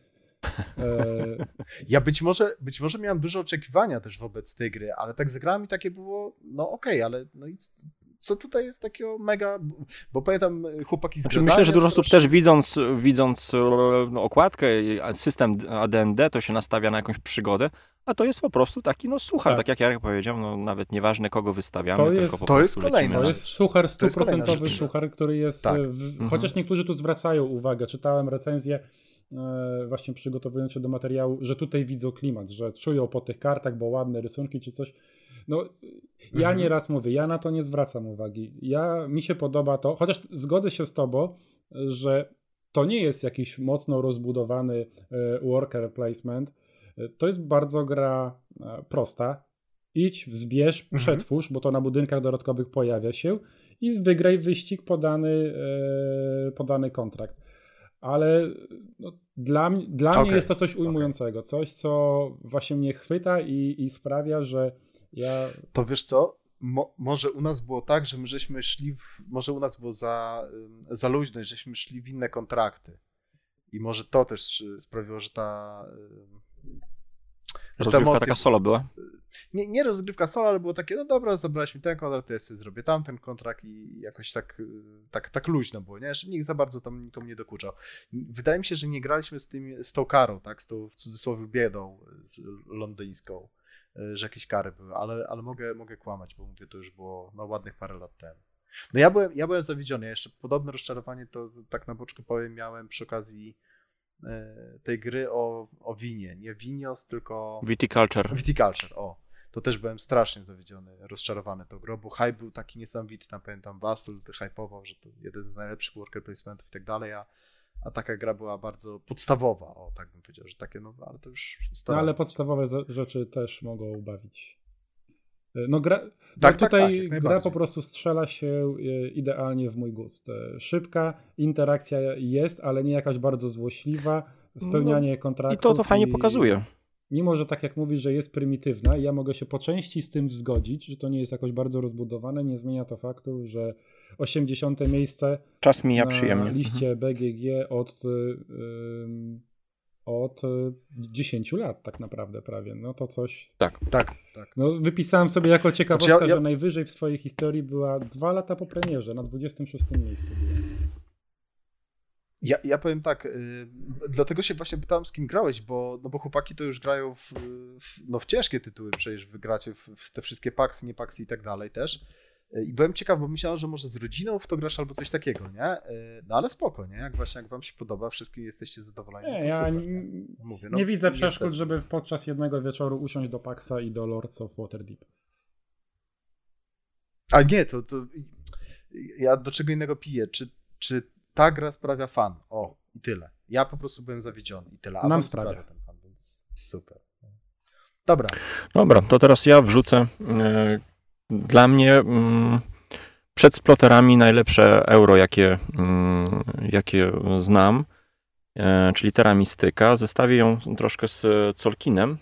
E, [LAUGHS] Ja być może, być może miałem duże oczekiwania też wobec tej gry, ale tak zagrałem i takie było, no okej, ale no i co tutaj jest takiego mega, bo pamiętam y, chłopaki z Znaczy, myślę, że dużo osób też widząc, widząc e, no, okładkę, i system AD&D, to się nastawia na jakąś przygodę, a to jest po prostu taki no suchar, Tak. tak, jak Jarek powiedział, no nawet nieważne kogo wystawiamy, To tylko jest- po to prostu jest kolejna lecimy To jest suchar, To jest kolejna stuprocentowy suchar, który jest. Tak. e, W, Mhm. Chociaż niektórzy tu zwracają uwagę, czytałem recenzję, e, właśnie przygotowując się do materiału, że tutaj widzą klimat, że czują po tych kartach, bo ładne rysunki czy coś. No, ja Mhm. nieraz mówię, ja na to nie zwracam uwagi. Ja, mi się podoba to, chociaż zgodzę się z tobą, że to nie jest jakiś mocno rozbudowany e, worker placement. E, To jest bardzo gra e, prosta. Idź, wzbierz, Mhm. przetwórz, bo to na budynkach dodatkowych pojawia się i wygraj wyścig podany, podany kontrakt. Ale no, dla, dla mnie Okej, jest to coś ujmującego, coś, co właśnie mnie chwyta i, i sprawia, że ja To wiesz co, Mo, może u nas było tak, że my żeśmy szli, w, może u nas było za, za luźno i żeśmy szli w inne kontrakty. I może to też y, sprawiło, że ta... że Rozgrywka emocje- taka solo była. nie, nie rozgrywka solo, ale było takie, no dobra, zabrałeś mi ten kontrakt, to ja sobie zrobię tamten kontrakt i jakoś tak, y, tak, tak luźno było, nie? Że nikt za bardzo tam nikomu nie dokuczał. Wydaje mi się, że nie graliśmy z, tym, z tą karą, tak? Z tą w cudzysłowie biedą z londyńską, y, że jakieś kary były, ale, ale mogę, mogę kłamać, bo mówię, to już było no, ładnych parę lat temu. No ja byłem, ja byłem zawiedziony, ja jeszcze podobne rozczarowanie to tak na boczku powiem miałem przy okazji y, tej gry o, o winie, nie winios, tylko... Viticulture. Viticulture, o. To też byłem strasznie zawiedziony, rozczarowany tą grą, bo hype był taki niesamowity, tam pamiętam Vassal hypował, że to jeden z najlepszych worker placementów i tak dalej, a, a taka gra była bardzo podstawowa, o tak bym powiedział, że takie, no ale to już No, 100 ale razy. podstawowe rzeczy też mogą bawić. E, No gra, Tak, no tak, tutaj tak, gra po prostu strzela się e, idealnie w mój gust. E, Szybka interakcja jest, ale nie jakaś bardzo złośliwa. Spełnianie I kontraktów. to to fajnie pokazuje. Mimo, że tak jak mówisz, że jest prymitywna, i ja mogę się po części z tym zgodzić, że to nie jest jakoś bardzo rozbudowane, nie zmienia to faktu, że 80. miejsce Czas mija na przyjemnie. Mhm. liście BGG od, od y, 10 lat tak naprawdę prawie. No to coś... Tak, tak. No, wypisałem sobie jako ciekawostkę, Znaczy ja- ja- że najwyżej w swojej historii była dwa lata po premierze, na 26 miejscu była. Ja, ja powiem tak, y, dlatego się właśnie pytałem, z kim grałeś, bo, no bo chłopaki to już grają w, w, no w ciężkie tytuły, przecież wygracie w, w te wszystkie paksy, nie paksy i tak dalej też. Y, I byłem ciekaw, bo myślałem, że może z rodziną w to grasz albo coś takiego, nie? Y, No ale spoko, nie? Jak właśnie, jak wam się podoba, wszystkim jesteście zadowoleni. Nie, ja super, nie, Mówię, no, nie widzę niestety. przeszkód, żeby podczas jednego wieczoru usiąść do Paxa i do Lords of Waterdeep. A nie, to, to ja do czego innego piję. Czy, czy ta gra sprawia fan? O, i tyle. Ja po prostu byłem zawiedziony i tyle. A Nam wam sprawia. ten fan, więc super. Dobra. Dobra, to teraz ja wrzucę. Dla mnie mm, przed sploterami najlepsze euro, jakie, mm, jakie znam, e, czyli Terra Mystyka. Zestawię ją troszkę z Colkinem.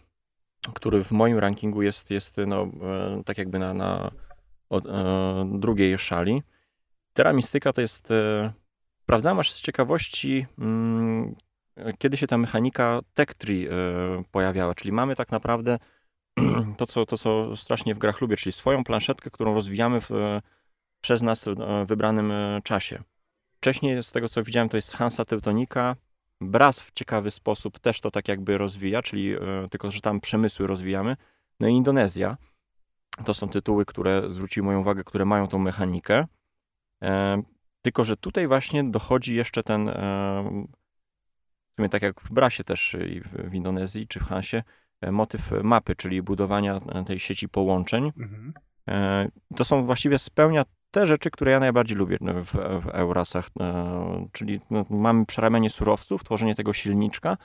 który w moim rankingu jest, jest no, e, tak jakby na, na od, e, drugiej szali. Terra Mystyka to jest, sprawdzałem aż z ciekawości, mm, kiedy się ta mechanika Tech Tree pojawiała, czyli mamy tak naprawdę [CLEARS THROAT] to co, to, co strasznie w grach lubię, czyli swoją planszetkę, którą rozwijamy w, przez nas w wybranym e, czasie. Wcześniej, z tego co widziałem, to jest Hansa Teutonika. Braz w ciekawy sposób też to tak jakby rozwija, czyli e, tylko, że tam przemysły rozwijamy. No i Indonezja. To są tytuły, które zwróciły moją uwagę, które mają tą mechanikę. E, tylko, że tutaj właśnie dochodzi jeszcze ten, e, w sumie tak jak w Brasie też i w, w Indonezji czy w Hansie, e, motyw mapy, czyli budowania e, tej sieci połączeń. Mhm. E, To są właściwie spełnia te rzeczy, które ja najbardziej lubię no, w, w Eurasach, e, czyli no, mamy przerabianie surowców, tworzenie tego silniczka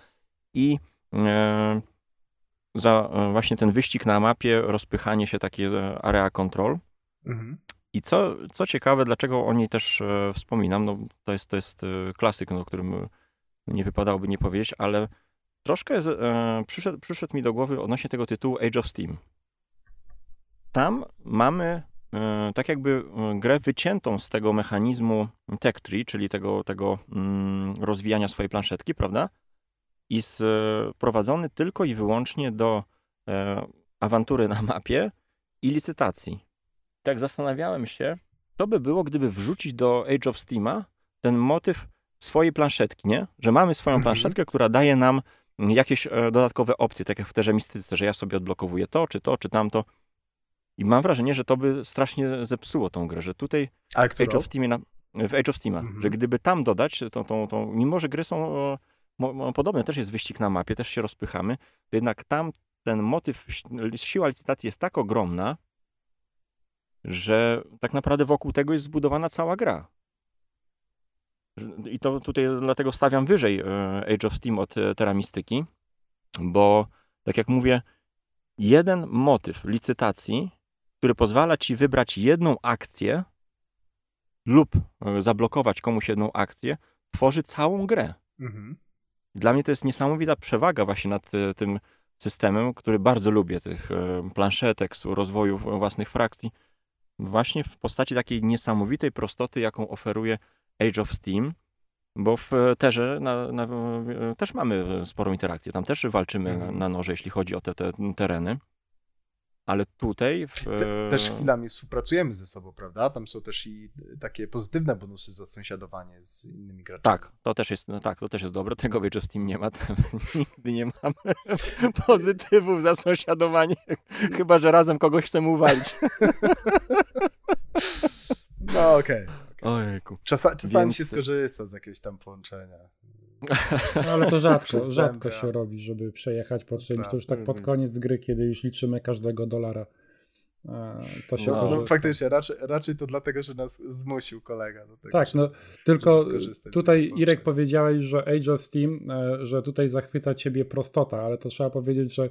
i e, za e, właśnie ten wyścig na mapie, rozpychanie się, takie e, area control. Mhm. I co, co ciekawe, dlaczego o niej też e, wspominam, no to jest, to jest e, klasyk, no, o którym e, nie wypadałoby nie powiedzieć, ale troszkę z, e, przyszedł, przyszedł mi do głowy odnośnie tego tytułu Age of Steam. Tam mamy e, tak jakby e, grę wyciętą z tego mechanizmu Tech Tree, czyli tego, tego mm, rozwijania swojej planszetki, prawda? I sprowadzony tylko i wyłącznie do e, awantury na mapie i licytacji. Tak zastanawiałem się, co by było, gdyby wrzucić do Age of Steama ten motyw swojej planszetki, nie? Że mamy swoją Mhm. planszetkę, która daje nam jakieś e, dodatkowe opcje, tak jak w terze mistyce, że ja sobie odblokowuję to, czy to, czy tamto. I mam wrażenie, że to by strasznie zepsuło tą grę, że tutaj Ale w? Age of Steamie, na, w Age of Steama, Mhm. że gdyby tam dodać tą, tą, tą mimo że gry są e, podobne, też jest wyścig na mapie, też się rozpychamy, to jednak tam ten motyw, si- siła licytacji jest tak ogromna, że tak naprawdę wokół tego jest zbudowana cała gra. I to tutaj dlatego stawiam wyżej e, Age of Steam od e, Terra Mystyki, bo tak jak mówię, jeden motyw licytacji, który pozwala ci wybrać jedną akcję lub e, zablokować komuś jedną akcję, tworzy całą grę. Mhm. Dla mnie to jest niesamowita przewaga właśnie nad tym systemem, który bardzo lubię, tych planszetek, rozwoju własnych frakcji. Właśnie w postaci takiej niesamowitej prostoty, jaką oferuje Age of Steam, bo w terze na, na, też mamy sporą interakcję. Tam też walczymy na, Mhm. na noże, jeśli chodzi o te, te tereny. Ale tutaj... W, Te, e, też chwilami współpracujemy ze sobą, prawda? Tam są też i takie pozytywne bonusy za sąsiadowanie z innymi graczami. Tak, to też jest, no tak, to też jest dobre. [LAUGHS] Tego Age of Steam nie ma. Tam [LAUGHS] nigdy nie mamy [LAUGHS] pozytywów za sąsiadowanie. Chyba, że razem kogoś chcemy uwalić. No okej. Ojejku. Czasa, czasami Więc- się skorzysta z jakiegoś tam połączenia. No, ale to rzadko, rzadko się robi, żeby przejechać po czymś. To już tak pod Mhm. koniec gry, kiedy już liczymy każdego dolara. E, To się No. No, no faktycznie, raczej, raczej to dlatego, że nas zmusił kolega do tego. Tak, żeby- no tylko tutaj Irek powiedziałeś, że Age of Steam, e, że tutaj zachwyca ciebie prostota, ale to trzeba powiedzieć, że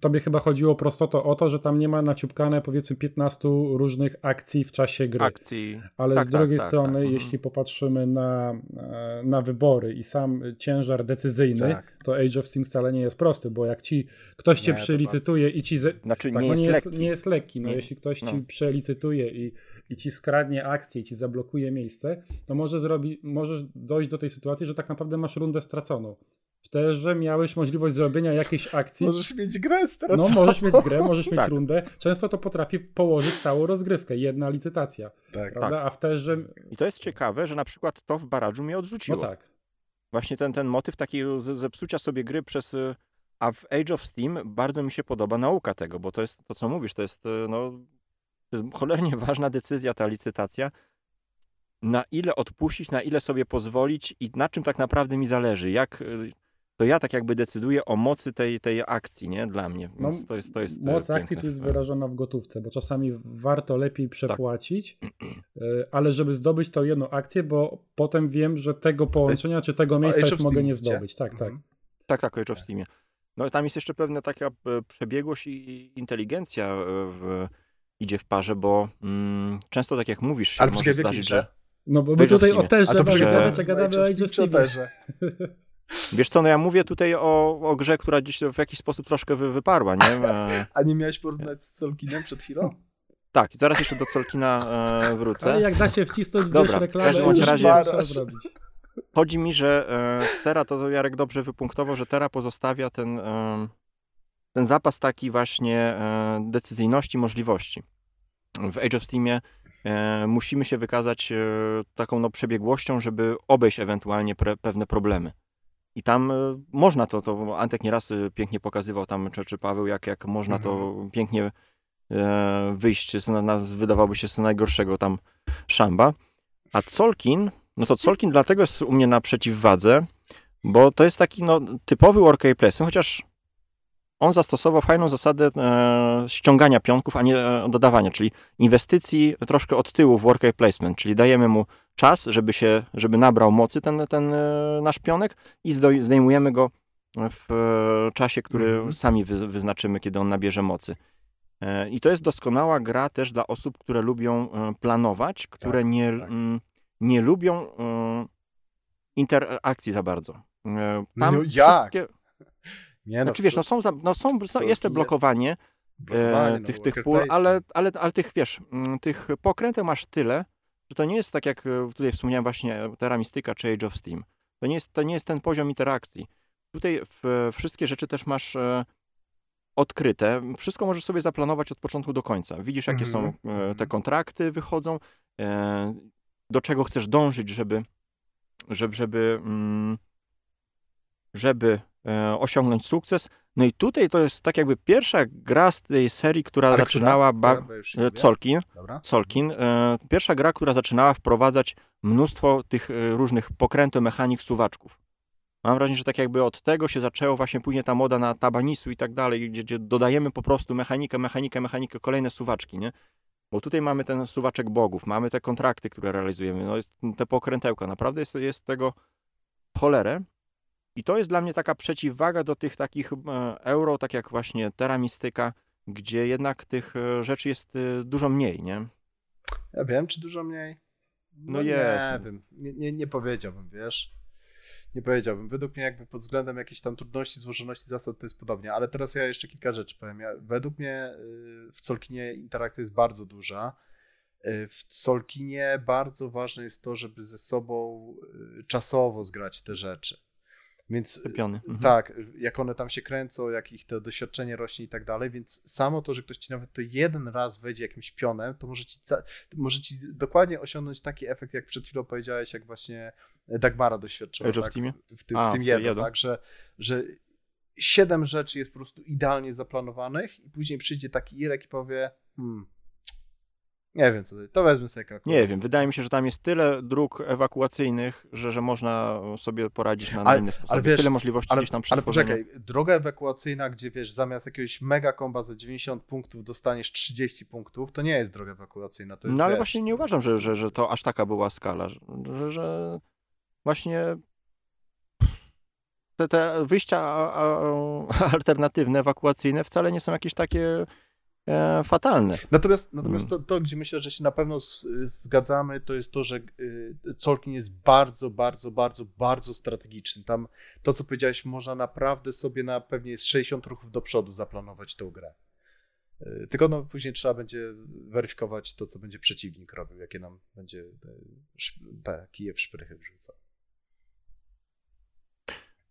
tobie chyba chodziło prostoto o to, że tam nie ma naciupkane powiedzmy 15 różnych akcji w czasie gry. Akcji. Ale Tak, z tak, drugiej tak, strony, tak, mhm. jeśli popatrzymy na, e, na wybory i sam ciężar decyzyjny, Tak. to Age of Steam wcale nie jest prosty, bo jak ci ktoś cię Nie, to przelicytuje i ci. Ze... Znaczy Tak, nie jest jest, lekki. nie jest lekki. No, Nie. jeśli ktoś No. ci przelicytuje i, i ci skradnie akcję, i ci zablokuje miejsce, to może zrobi, możesz dojść do tej sytuacji, że tak naprawdę masz rundę straconą. W terze miałeś możliwość zrobienia jakiejś akcji. Możesz mieć grę straconą. No, możesz mieć grę, możesz mieć Tak. rundę. Często to potrafi położyć całą rozgrywkę, jedna licytacja, Tak. prawda? A w terze, I to jest ciekawe, że na przykład to w barażu mnie no odrzuciło. tak. Właśnie ten, ten motyw takiego ze- zepsucia sobie gry przez... y, A w Age of Steam bardzo mi się podoba nauka tego, bo to jest to, co mówisz, to jest, y, no, to jest cholernie [LAUGHS] ważna decyzja, ta licytacja. Na ile odpuścić, na ile sobie pozwolić i na czym tak naprawdę mi zależy. Jak, y, to ja tak jakby decyduję o mocy tej, tej akcji, nie? Dla mnie. No, Więc to jest, to jest y, Moc akcji tu jest wyrażona w gotówce, bo czasami warto lepiej Tak. przepłacić, y, [CLEARS THROAT] ale żeby zdobyć tą jedną akcję, bo potem wiem, że tego połączenia czy tego miejsca już mogę nie zdobyć. Tak, tak. Mhm. Tak, tak, Age of Steamie. No tam jest jeszcze pewna taka e, przebiegłość i inteligencja e, w, idzie w parze, bo mm, często tak jak mówisz, się Ale może zdarzyć, że No bo my tutaj o A to że- gadamy, gadamy, gadamy o Age of Steamie. [LAUGHS] Wiesz co, no ja mówię tutaj o, o grze, która gdzieś w jakiś sposób troszkę wy, wyparła, nie? [LAUGHS] E, A nie miałeś porównać z Solkinem przed chwilą? tak, zaraz jeszcze do Solkina e, wrócę. Ale jak da się wcisnąć Dobra, gdzieś w reklamę, każdym razie-. Chodzi mi, że e, Tera, to Jarek dobrze wypunktował, że Tera pozostawia ten, e, ten zapas taki właśnie e, decyzyjności, możliwości. W Age of Steamie e, musimy się wykazać e, taką no, przebiegłością, żeby obejść ewentualnie pre, pewne problemy. I tam e, można to, to Antek nieraz e, pięknie pokazywał tam, czy, czy Paweł, jak, jak można to pięknie e, wyjść z, na, wydawałoby się z najgorszego tam szamba. A Colkin, no to Colkin dlatego jest u mnie na przeciwwadze, bo to jest taki no, typowy workplace placement, chociaż on zastosował fajną zasadę e, ściągania pionków, a nie e, dodawania, czyli inwestycji troszkę od tyłu w workplace placement, czyli dajemy mu czas, żeby się, żeby nabrał mocy ten, ten e, nasz pionek i zdejmujemy go w czasie, który Mhm. sami wy, wyznaczymy, kiedy on nabierze mocy. I to jest doskonała gra też dla osób, które lubią planować, które nie, tak. nie lubią interakcji za bardzo. No Tam jak? wszystkie, Nie, no, znaczy wiesz, no są, za, no są, no jest to blokowanie blokowanie, e, no, tych, tych worker pól, ale, ale, ale tych, wiesz, mm, tych pokręteł masz tyle, że to nie jest tak jak e, tutaj wspomniałem właśnie Terra Mystica czy Age of Steam. To nie jest, to nie jest ten poziom interakcji. Tutaj w, wszystkie rzeczy też masz e, odkryte. Wszystko możesz sobie zaplanować od początku do końca. Widzisz, jakie Mhm, są e, te mhm. kontrakty, wychodzą, e, do czego chcesz dążyć, żeby, żeby, żeby, mm, żeby osiągnąć sukces. No i tutaj to jest tak jakby pierwsza gra z tej serii, która Ale zaczynała która? ba- Która? Nie e. Solkin. Solkin, e, pierwsza gra, która zaczynała wprowadzać mnóstwo tych e, różnych pokrętów mechanik suwaczków. Mam wrażenie, że tak jakby od tego się zaczęło właśnie później ta moda na tabanisu i tak dalej, gdzie, gdzie dodajemy po prostu mechanikę, mechanikę, mechanikę, kolejne suwaczki, nie? Bo tutaj mamy ten suwaczek bogów, mamy te kontrakty, które realizujemy, no jest te pokrętełka, naprawdę jest, jest tego cholerę. I to jest dla mnie taka przeciwwaga do tych takich e, euro, tak jak właśnie Terra Mystica, gdzie jednak tych e, rzeczy jest e, dużo mniej, nie? Ja wiem, czy dużo mniej? No jest, Nie no. wiem, nie, nie, nie powiedziałbym, wiesz. Nie powiedziałbym. Według mnie jakby pod względem jakiejś tam trudności, złożoności zasad to jest podobnie. Ale teraz ja jeszcze kilka rzeczy powiem. Ja, według mnie w Solkinie interakcja jest bardzo duża. W Solkinie bardzo ważne jest to, żeby ze sobą czasowo zgrać te rzeczy. Więc Te piony, mhm. tak, jak one tam się kręcą, jak ich to doświadczenie rośnie i tak dalej, więc samo to, że ktoś ci nawet to jeden raz wejdzie jakimś pionem, to może ci, może ci dokładnie osiągnąć taki efekt, jak przed chwilą powiedziałeś, jak właśnie Dagmara doświadczyła. Tak? W, tym, A, w tym jedno, jedno. tak, że, że siedem rzeczy jest po prostu idealnie zaplanowanych i później przyjdzie taki Irek i powie hmm, nie wiem co to, to wezmę sobie kalkulację. Nie wiem, wydaje mi się, że tam jest tyle dróg ewakuacyjnych, że, że można sobie poradzić na, na Ale- inny sposób. ale jest wiesz, tyle możliwości Ale, gdzieś tam ale poczekaj, droga ewakuacyjna, gdzie wiesz, zamiast jakiegoś mega komba za 90 punktów dostaniesz 30 punktów, to nie jest droga ewakuacyjna. Jest, No ale wiesz, właśnie nie uważam, jest- że, że, że to aż taka była skala, że, że, właśnie te, te wyjścia [LAUGHS] alternatywne, ewakuacyjne wcale nie są jakieś takie e, fatalne. Natomiast, natomiast Mm. to, to, gdzie myślę, że się na pewno z, zgadzamy, to jest to, że y, Colkin jest bardzo, bardzo, bardzo, bardzo strategiczny. Tam to, co powiedziałeś, można naprawdę sobie na pewnie jest 60 ruchów do przodu zaplanować tą grę. Y, Tylko no, później trzeba będzie weryfikować to, co będzie przeciwnik robił, jakie nam będzie te, te kije w szprychy wrzucał.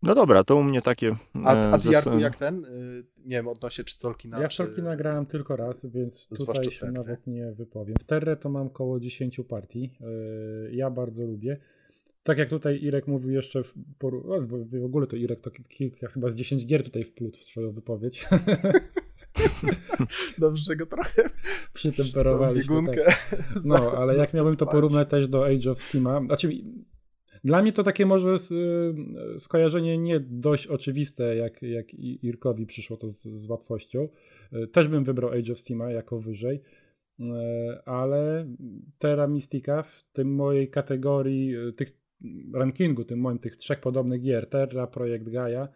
No dobra, to u mnie takie... A, e, a ty, Jarku, jak ten? Y, Nie wiem, odnośnie czy Colkina, Ja w czy... Solkina grałem tylko raz, więc tutaj się Terrę. nawet nie wypowiem. W Terrę to mam około 10 partii. Yy, Ja bardzo lubię. Tak jak tutaj Irek mówił jeszcze, w, poru- o, w, ogóle to Irek to kilka, chyba z 10 gier tutaj wplótł w swoją wypowiedź. [LAUGHS] Dobrze, że go trochę Przytemperowaliśmy. biegunkę Tak. No, ale jak [LAUGHS] miałbym to porównać też do Age of Steama, znaczy dla mnie to takie może y, skojarzenie nie dość oczywiste, jak, jak Irkowi przyszło to z, z łatwością. Y, Też bym wybrał Age of Steama jako wyżej, y, ale Terra Mystica w tym mojej kategorii tych rankingu, tym moim tych trzech podobnych gier, Terra, Projekt Gaia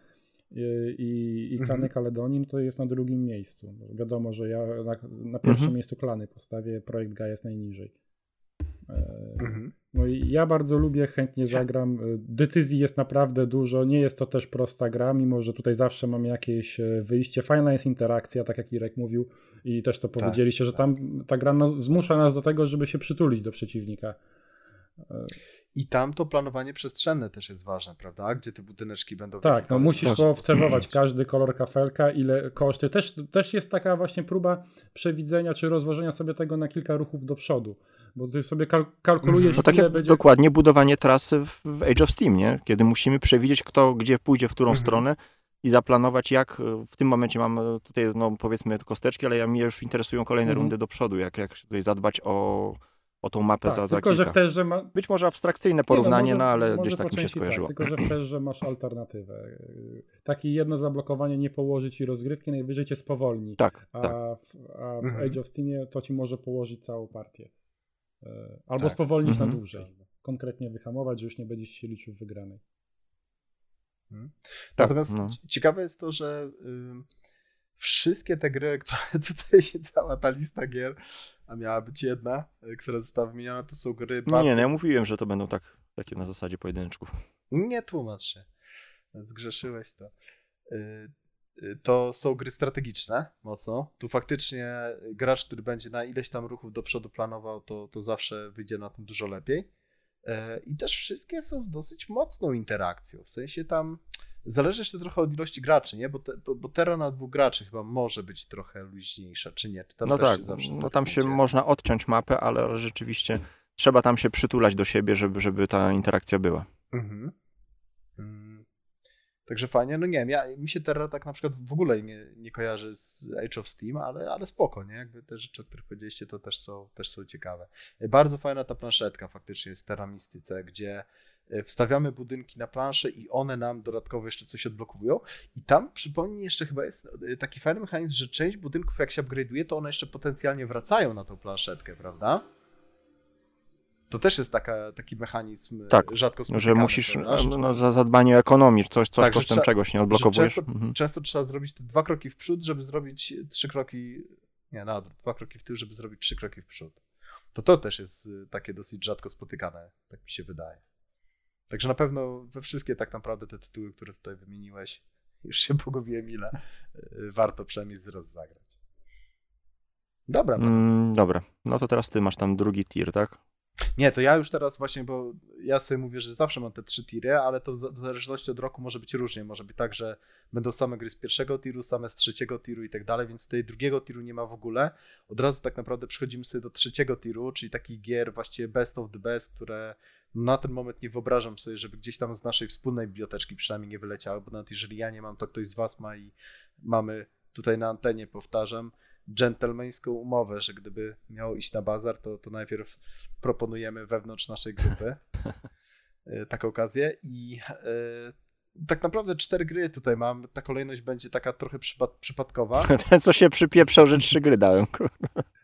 i, i Mhm. Klany Caledonii, to jest na drugim miejscu. Wiadomo, że ja na, na pierwszym Mhm. miejscu Klany postawię, Projekt Gaia jest najniżej. Mhm. No i ja bardzo lubię, chętnie zagram. Decyzji jest naprawdę dużo. Nie jest to też prosta gra, mimo że tutaj zawsze mamy jakieś e, wyjście. Fajna jest interakcja, tak jak Irek mówił i też to tak, powiedzieliście, tak, że tam ta gra nas, zmusza nas do tego, żeby się przytulić do przeciwnika. I tam to planowanie przestrzenne też jest ważne, prawda? Gdzie te budyneczki będą. Tak, no musisz poobserwować [CLEARS THROAT] każdy kolor kafelka, ile koszty. Też, też jest taka właśnie próba przewidzenia czy rozłożenia sobie tego na kilka ruchów do przodu. Bo ty sobie kal kalkulujesz. Mhm. No tak jak będzie... dokładnie budowanie trasy w Age of Steam, nie? Kiedy musimy przewidzieć, kto gdzie pójdzie, w którą mhm. stronę i zaplanować, jak w tym momencie mam tutaj, no powiedzmy, kosteczki, ale ja mnie już interesują kolejne mhm. rundy do przodu, jak, jak tutaj zadbać o o tą mapę tak, za, za tylko, kilka. Że w terze ma... Być może abstrakcyjne porównanie, nie, no, może, no ale gdzieś tak mi się tak, skojarzyło. Tak, tylko, że w terze masz alternatywę. Takie jedno zablokowanie nie położy ci rozgrywki, najwyżej cię spowolni. Tak, a, tak. W, a w mhm. Age of Steamie to ci może położyć całą partię. E, albo tak. spowolnić mhm. na dłużej. Konkretnie wyhamować, że już nie będziesz się liczył w wygranej. Mhm. Natomiast no. ciekawe jest to, że y, wszystkie te gry, [LAUGHS] które tutaj cała ta lista gier a miała być jedna, e, która została wymieniona, to są gry no bardzo... Nie, no ja mówiłem, że to będą tak, takie na zasadzie pojedynczków. Nie tłumacz się. Zgrzeszyłeś to. E, to są gry strategiczne, mocno. Tu faktycznie gracz, który będzie na ileś tam ruchów do przodu planował, to, to zawsze wyjdzie na tym dużo lepiej. I też wszystkie są z dosyć mocną interakcją. W sensie tam Zależy jeszcze trochę od ilości graczy, nie? Bo, te, bo, bo Terra na dwóch graczy chyba może być trochę luźniejsza, czy nie? Czy no tak, no tam się można odciąć mapę, ale rzeczywiście trzeba tam się przytulać do siebie, żeby, żeby ta interakcja była. Mhm. Także fajnie, no nie wiem, ja, mi się Terra tak na przykład w ogóle nie, nie kojarzy z Age of Steam, ale, ale spoko, nie? Jakby te rzeczy, o których powiedzieliście, to też są, też są ciekawe. Bardzo fajna ta planszetka faktycznie jest Terra Mistyce, gdzie E, wstawiamy budynki na planszę i one nam dodatkowo jeszcze coś odblokowują. I tam, przypomnij, jeszcze chyba jest e, taki fajny mechanizm, że część budynków, jak się upgrade'uje, to one jeszcze potencjalnie wracają na tą planszetkę, prawda? To też jest taka, taki mechanizm e, tak, rzadko spotykany. że musisz no, za zadbanie o ekonomię, coś, coś tak, kosztem trzeba, czegoś nie odblokowujesz. Często, mhm. często, trzeba zrobić te dwa kroki w przód, żeby zrobić trzy kroki, nie, na dwa kroki w tył, żeby zrobić trzy kroki w przód. To to też jest takie dosyć rzadko spotykane, tak mi się wydaje. Także na pewno we wszystkie tak naprawdę te tytuły, które tutaj wymieniłeś, [LAUGHS] już się pogubiłem ile, warto przynajmniej raz zagrać. Dobra. Mm, dobra, no to teraz ty masz tam drugi tier, tak? Nie, to ja już teraz właśnie, bo ja sobie mówię, że zawsze mam te trzy tiry, ale to w zależności od roku może być różnie. Może być tak, że będą same gry z pierwszego tiru, same z trzeciego tiru i tak dalej, więc tej drugiego tiru nie ma w ogóle. Od razu tak naprawdę przechodzimy sobie do trzeciego tiru, czyli takich gier właściwie best of the best, które na ten moment nie wyobrażam sobie, żeby gdzieś tam z naszej wspólnej biblioteczki przynajmniej nie wyleciały, bo nawet jeżeli ja nie mam, to ktoś z Was ma i mamy tutaj na antenie, powtarzam, dżentelmeńską umowę, że gdyby miało iść na bazar, to, to najpierw proponujemy wewnątrz naszej grupy [LAUGHS] e, taką okazję i e, tak naprawdę cztery gry tutaj mam. Ta kolejność będzie taka trochę przypad przypadkowa. [LAUGHS] Ten, co się przypieprzał, że trzy gry dałem.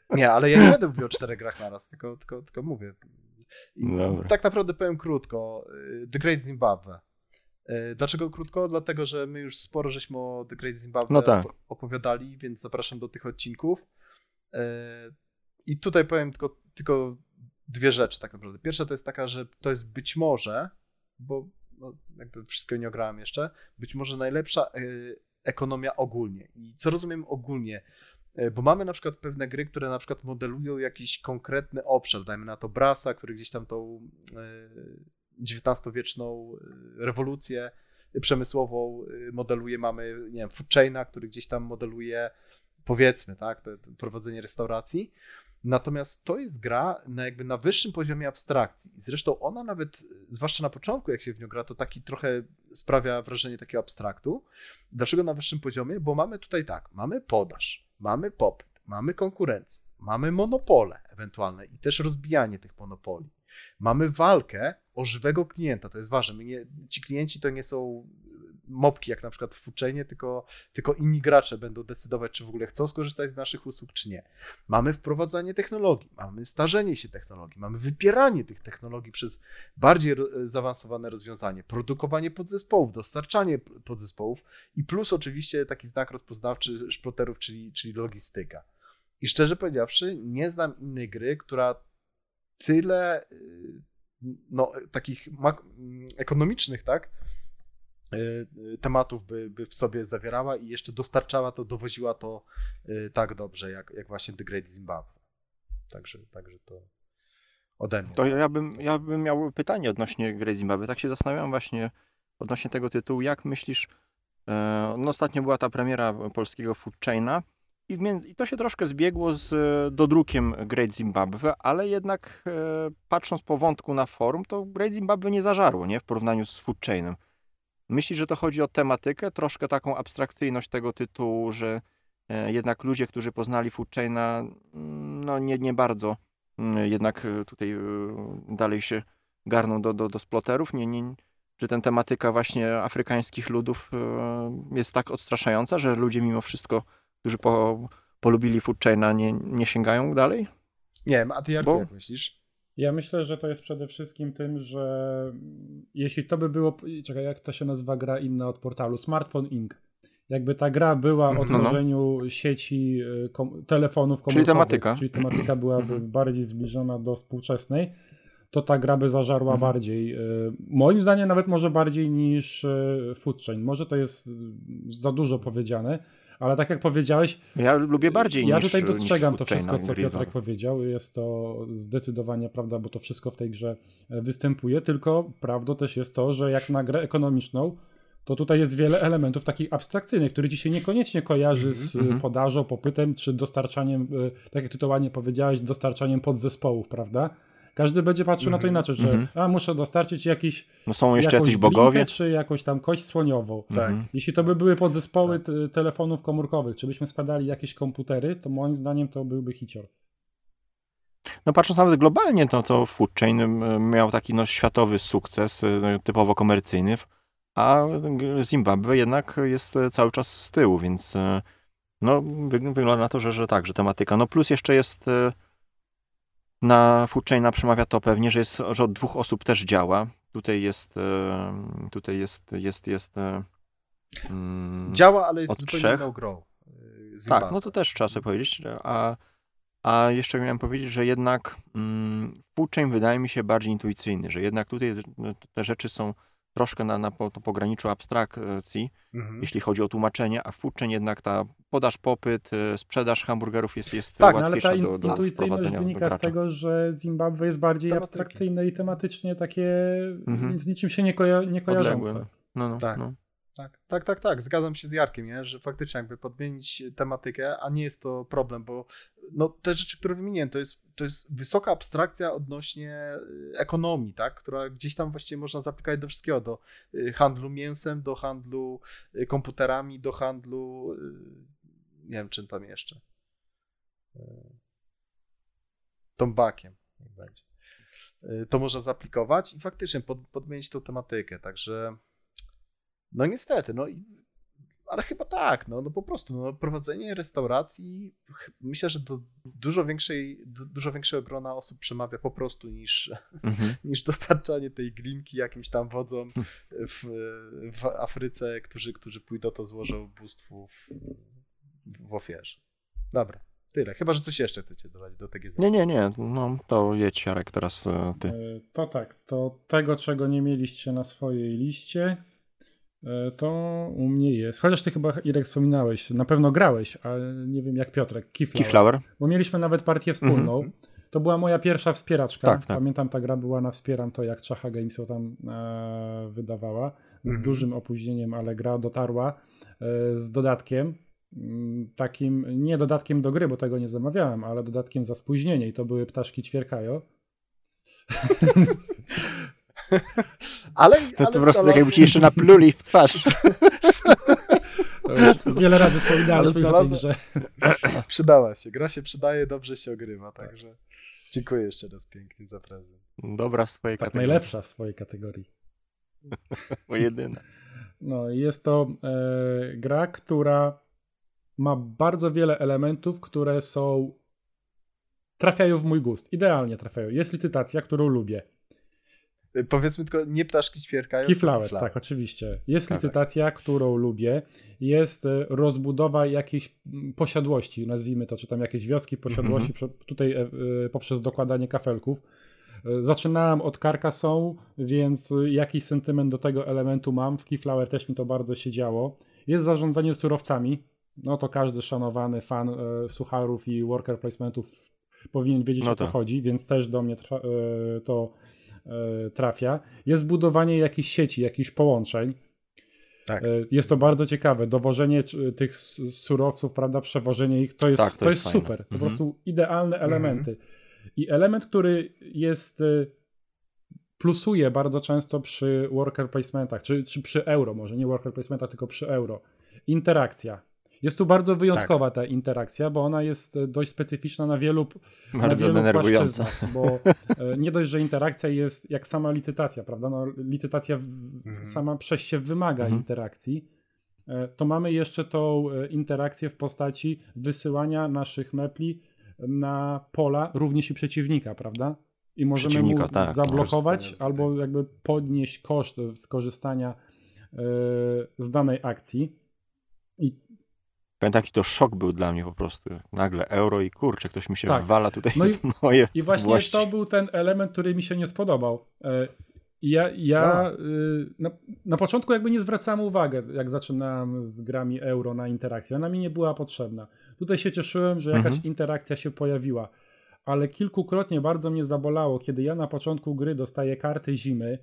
Nie, ale ja nie będę mówił o czterech grach naraz, tylko, tylko, tylko mówię. tak naprawdę powiem krótko. Y, The Great Zimbabwe. Y, dlaczego krótko? Dlatego, że my już sporo żeśmy o The Great Zimbabwe no tak. opowiadali, więc zapraszam do tych odcinków. Y, I tutaj powiem tylko, tylko dwie rzeczy tak naprawdę. Pierwsza to jest taka, że to jest być może, bo no, jakby wszystko nie ograłem jeszcze, być może najlepsza ekonomia ogólnie. I co rozumiem ogólnie? E, bo mamy na przykład pewne gry, które na przykład modelują jakiś konkretny obszar, dajmy na to Brasa, który gdzieś tam tą XIX-wieczną e, rewolucję przemysłową e, modeluje, mamy, nie wiem, Food Chaina, który gdzieś tam modeluje, powiedzmy, tak, to, to prowadzenie restauracji. Natomiast to jest gra na jakby na wyższym poziomie abstrakcji. Zresztą ona nawet, zwłaszcza na początku, jak się w nią gra, to taki trochę sprawia wrażenie takiego abstraktu. Dlaczego na wyższym poziomie? Bo mamy tutaj tak, mamy podaż, mamy popyt, mamy konkurencję, mamy monopole ewentualne i też rozbijanie tych monopoli. Mamy walkę o żywego klienta, to jest ważne. Nie, ci klienci to nie są mopki, jak na przykład w uczenie, tylko, tylko inni gracze będą decydować, czy w ogóle chcą skorzystać z naszych usług, czy nie. Mamy wprowadzanie technologii, mamy starzenie się technologii, mamy wypieranie tych technologii przez bardziej zaawansowane rozwiązanie, produkowanie podzespołów, dostarczanie podzespołów i plus oczywiście taki znak rozpoznawczy szproterów, czyli, czyli logistyka. I szczerze powiedziawszy, nie znam innej gry, która tyle y, no, takich ekonomicznych, tak? tematów by, by w sobie zawierała i jeszcze dostarczała to, dowoziła to tak dobrze, jak, jak właśnie The Great Zimbabwe. Także, także to ode mnie. To ja bym, ja bym miał pytanie odnośnie Great Zimbabwe. Tak się zastanawiam właśnie odnośnie tego tytułu. Jak myślisz, e, no ostatnio była ta premiera polskiego Food Chaina i, i to się troszkę zbiegło z dodrukiem Great Zimbabwe, ale jednak e, patrząc po wątku na forum, to Great Zimbabwe nie zażarło, nie? W porównaniu z Food Chainem. Myślisz, że to chodzi o tematykę, troszkę taką abstrakcyjność tego tytułu, że e, jednak ludzie, którzy poznali Food Chaina, mm, no nie, nie bardzo mm, jednak tutaj dalej się garną do, do, do sploterów, nie, nie, że ten tematyka właśnie afrykańskich ludów e, jest tak odstraszająca, że ludzie mimo wszystko, którzy po, polubili Food Chaina, nie, nie sięgają dalej? Nie wiem, a ty jak, Bo... jak myślisz? Ja myślę, że to jest przede wszystkim tym, że jeśli to by było, czekaj, jak to się nazywa gra inna od portalu, Smartphone Inc. Jakby ta gra była o tworzeniu no, no. sieci e, kom telefonów komórkowych, czyli tematyka, czyli tematyka byłaby mhm. bardziej zbliżona do współczesnej, to ta gra by zażarła mhm. bardziej. E, moim zdaniem nawet może bardziej niż e, Food Chain. Może to jest za dużo powiedziane, ale tak jak powiedziałeś. Ja lubię bardziej ja niż Ja tutaj dostrzegam to wszystko, co Piotrek powiedział. Jest to zdecydowanie prawda, bo to wszystko w tej grze e, występuje. Tylko prawdą też jest to, że jak na grę ekonomiczną, to tutaj jest wiele elementów takich abstrakcyjnych, które ci się niekoniecznie kojarzy z mm -hmm. podażą, popytem, czy dostarczaniem, tak jak ty to ładnie powiedziałeś, dostarczaniem podzespołów, prawda? Każdy będzie patrzył mm -hmm. na to mhm. inaczej, że mm -hmm. a muszę dostarczyć jakiś. No są jeszcze jacyś bogowie. Czy jakąś tam kość słoniową. Tak. Jeśli to by były podzespoły tak. telefonów komórkowych, czy byśmy składali jakieś komputery, to moim zdaniem to byłby hicior. No patrząc nawet globalnie, to, to Food Chain miał taki no, światowy sukces, y, typowo komercyjny, a Zimbabwe jednak jest cały czas z tyłu, więc y, no, wygląda na to, że, że tak, że tematyka. No plus jeszcze jest na Foodchaina przemawia to pewnie, że, jest, że od dwóch osób też działa. Tutaj jest, tutaj jest, jest, jest e, mm, działa, ale jest zupełnie trzech. inną grą. E, tak, no to też trzeba sobie powiedzieć. A, a jeszcze miałem powiedzieć, że jednak mm, Foodchain wydaje mi się bardziej intuicyjny, że jednak tutaj te rzeczy są troszkę na, na po, pograniczu abstrakcji, mhm. jeśli chodzi o tłumaczenie, a w Foodchain jednak ta podaż, popyt, y, sprzedaż hamburgerów jest, jest tak, łatwiejsza no, ale ta do, do intuicyjność wynika z tego, że Zimbabwe jest bardziej abstrakcyjne i tematycznie takie mhm. z niczym się nie, koja nie kojarzące. No, no, tak. No. Tak, tak, tak, tak. Zgadzam się z Jarkiem, nie? że faktycznie jakby podmienić tematykę, a nie jest to problem, bo no, te rzeczy, które wymieniłem, to jest, to jest wysoka abstrakcja odnośnie y, ekonomii, tak? która gdzieś tam właściwie można zapykać do wszystkiego, do y, handlu mięsem, do handlu y, komputerami, do handlu nie wiem czym tam jeszcze. Tombakiem będzie. To można zaaplikować i faktycznie pod, podmienić tą tematykę, także no niestety, no ale chyba tak, no, no po prostu no, prowadzenie restauracji myślę, że do dużo większej, do dużo większego grona osób przemawia po prostu niż, mhm. [LAUGHS] niż dostarczanie tej glinki jakimś tam wodzom w, w Afryce, którzy, którzy pójdą to złożą bóstwu w, w ofierze. Dobra. Tyle. Chyba, że coś jeszcze chcecie dodać do TGZ. Nie, nie, nie. No to jedź, Jarek, teraz e, ty. E, to tak. To tego, czego nie mieliście na swojej liście, to u mnie jest. Chociaż ty chyba, Irek, wspominałeś, na pewno grałeś, ale nie wiem jak Piotrek, Keyflower. Keyflower. Bo mieliśmy nawet partię wspólną. Mm -hmm. To była moja pierwsza wspieraczka. Tak, tak. Pamiętam, ta gra była na Wspieram to, jak Czacha Games ją tam e, wydawała. Z mm -hmm. dużym opóźnieniem, ale gra dotarła e, z dodatkiem. Mm, takim, nie dodatkiem do gry, bo tego nie zamawiałem, ale dodatkiem za spóźnienie i to były ptaszki ćwierkajo. [LAUGHS] ale, to, to po prostu tak jakby ci jeszcze napluli w twarz. wiele razy wspominałem znalazłem... że... [CLEARS THROAT] Przydała się. Gra się przydaje, dobrze się ogrywa, także dziękuję jeszcze raz pięknie za prezent. Dobra w swojej tak, kategorii. Najlepsza w swojej kategorii. [LAUGHS] Bo jedyna. No jest to e, gra, która ma bardzo wiele elementów, które są trafiają w mój gust. Idealnie trafiają. Jest licytacja, którą lubię. Y, powiedzmy tylko, nie ptaszki ćwierkają. Keyflower, tak, oczywiście. Jest tak, licytacja, tak. którą lubię. Jest y, rozbudowa jakiejś mm, posiadłości, nazwijmy to, czy tam jakieś wioski posiadłości, mm -hmm. tutaj e, e, poprzez dokładanie kafelków. E, zaczynałem od Carcassonne, więc jakiś sentyment do tego elementu mam. W Keyflower też mi to bardzo się działo. Jest zarządzanie surowcami. No to każdy szanowany fan e, sucharów i worker placementów powinien wiedzieć no o co tak. chodzi, więc też do mnie to trafia. Jest budowanie jakichś sieci, jakichś połączeń. Tak. E, jest to bardzo ciekawe. Dowożenie tych surowców, prawda, przewożenie ich, to jest, tak, to, to jest, jest super. Po mhm. prostu idealne mhm. elementy. Mhm. I element, który jest e, plusuje bardzo często przy worker placementach, czy, czy przy euro, może nie worker placementach, tylko przy euro. Interakcja. Jest tu bardzo wyjątkowa tak. ta interakcja, bo ona jest e, dość specyficzna na wielu Bardzo na wielu denerwująca. Bo e, nie dość, że interakcja jest jak sama licytacja, prawda? No, licytacja mhm. sama przez się wymaga mhm. interakcji. E, to mamy jeszcze tą interakcję w postaci wysyłania naszych mepli na pola również i przeciwnika, prawda? I możemy mu tak, zablokować albo jakby podnieść koszt skorzystania z danej akcji. Pamiętam, taki to szok był dla mnie po prostu. Nagle euro i kurczę, ktoś mi się tak. wwala tutaj no i, [LAUGHS] w moje I właśnie włości. to był ten element, który mi się nie spodobał. E, ja, ja y, na, na, początku jakby nie zwracałem uwagi, jak zaczynałem z grami euro na interakcję. Ona mi nie była potrzebna. Tutaj się cieszyłem, że jakaś mhm. interakcja się pojawiła. Ale kilkukrotnie bardzo mnie zabolało, kiedy ja na początku gry dostaję karty zimy,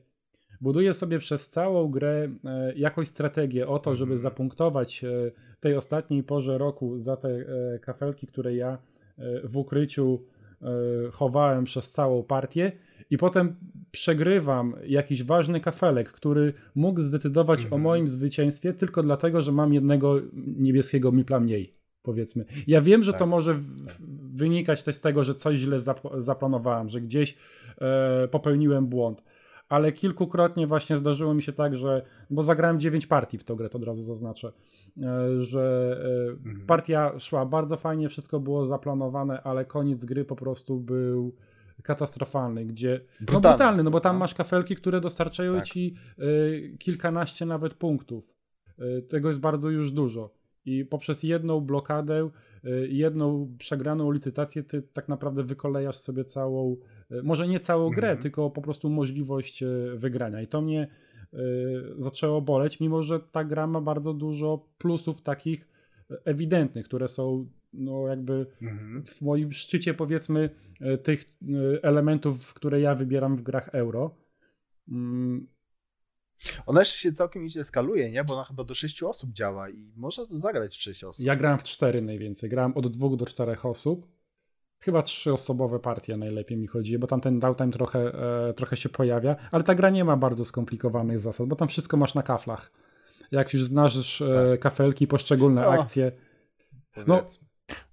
buduję sobie przez całą grę e, jakąś strategię o to, żeby mhm. zapunktować e, tej ostatniej porze roku za te e, kafelki, które ja w ukryciu chowałem przez całą partię i potem przegrywam jakiś ważny kafelek, który mógł zdecydować mhm. o moim zwycięstwie tylko dlatego, że mam jednego niebieskiego mipla mniej, powiedzmy. Ja wiem, że tak. to może wynikać też z tego, że coś źle zaplanowałem, że gdzieś popełniłem błąd ale kilkukrotnie właśnie zdarzyło mi się tak, że, bo zagrałem 9 partii w tą grę, to od razu zaznaczę, e, że e, mhm. partia szła bardzo fajnie, wszystko było zaplanowane, ale koniec gry po prostu był katastrofalny, gdzie brutalny, no brutalny, no bo tam no. masz kafelki, które dostarczają tak. ci y, kilkanaście nawet punktów. Y, tego jest bardzo już dużo. I poprzez jedną blokadę, y, jedną przegraną licytację, ty tak naprawdę wykolejasz sobie całą E, może nie całą grę, mhm. tylko po prostu możliwość e, wygrania. I to mnie e, zaczęło boleć, mimo że ta gra ma bardzo dużo plusów takich ewidentnych, które są no jakby mhm. w moim szczycie powiedzmy tych elementów, które ja wybieram w grach euro. Mm. Ona jeszcze się całkiem idzie skaluje, nie? Bo ona chyba do 6 osób działa i można to zagrać w 6 osób. Ja grałem w 4 najwięcej. Grałem od 2 do 4 osób. Chyba trzyosobowe partie najlepiej mi chodzi, bo tam ten downtime trochę, e, trochę się pojawia, ale ta gra nie ma bardzo skomplikowanych zasad, bo tam wszystko masz na kaflach. Jak już znasz e, tak. kafelki, poszczególne o, akcje. No,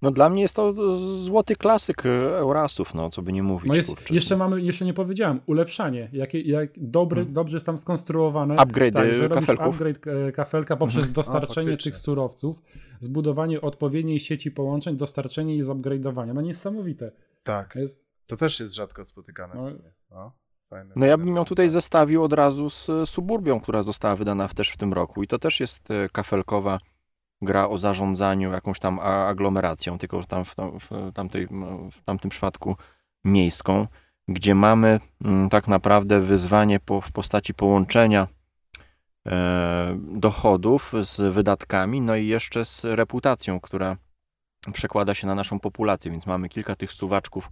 no dla mnie jest to złoty klasyk e, Eurasów, no co by nie mówić. No jest, jeszcze mamy, jeszcze nie powiedziałem, ulepszanie. Jak, jak dobry, hmm. dobrze jest tam skonstruowane. Upgrade tak, że kafelków. upgrade e, kafelka poprzez hmm. dostarczenie o, tych surowców, zbudowanie odpowiedniej sieci połączeń, dostarczenie i zupgrade'owanie. No niesamowite. Tak. Jest... To też jest rzadko spotykane w no. sumie. No. Fajne, no ja bym ją tutaj zestawił od razu z Suburbią, która została wydana też w tym roku i to też jest e, kafelkowa gra o zarządzaniu jakąś tam aglomeracją, tylko tam w, tam, w, tamtej, w tamtym przypadku miejską, gdzie mamy mm, tak naprawdę wyzwanie po, w postaci połączenia e, dochodów z wydatkami, no i jeszcze z reputacją, która przekłada się na naszą populację, więc mamy kilka tych suwaczków,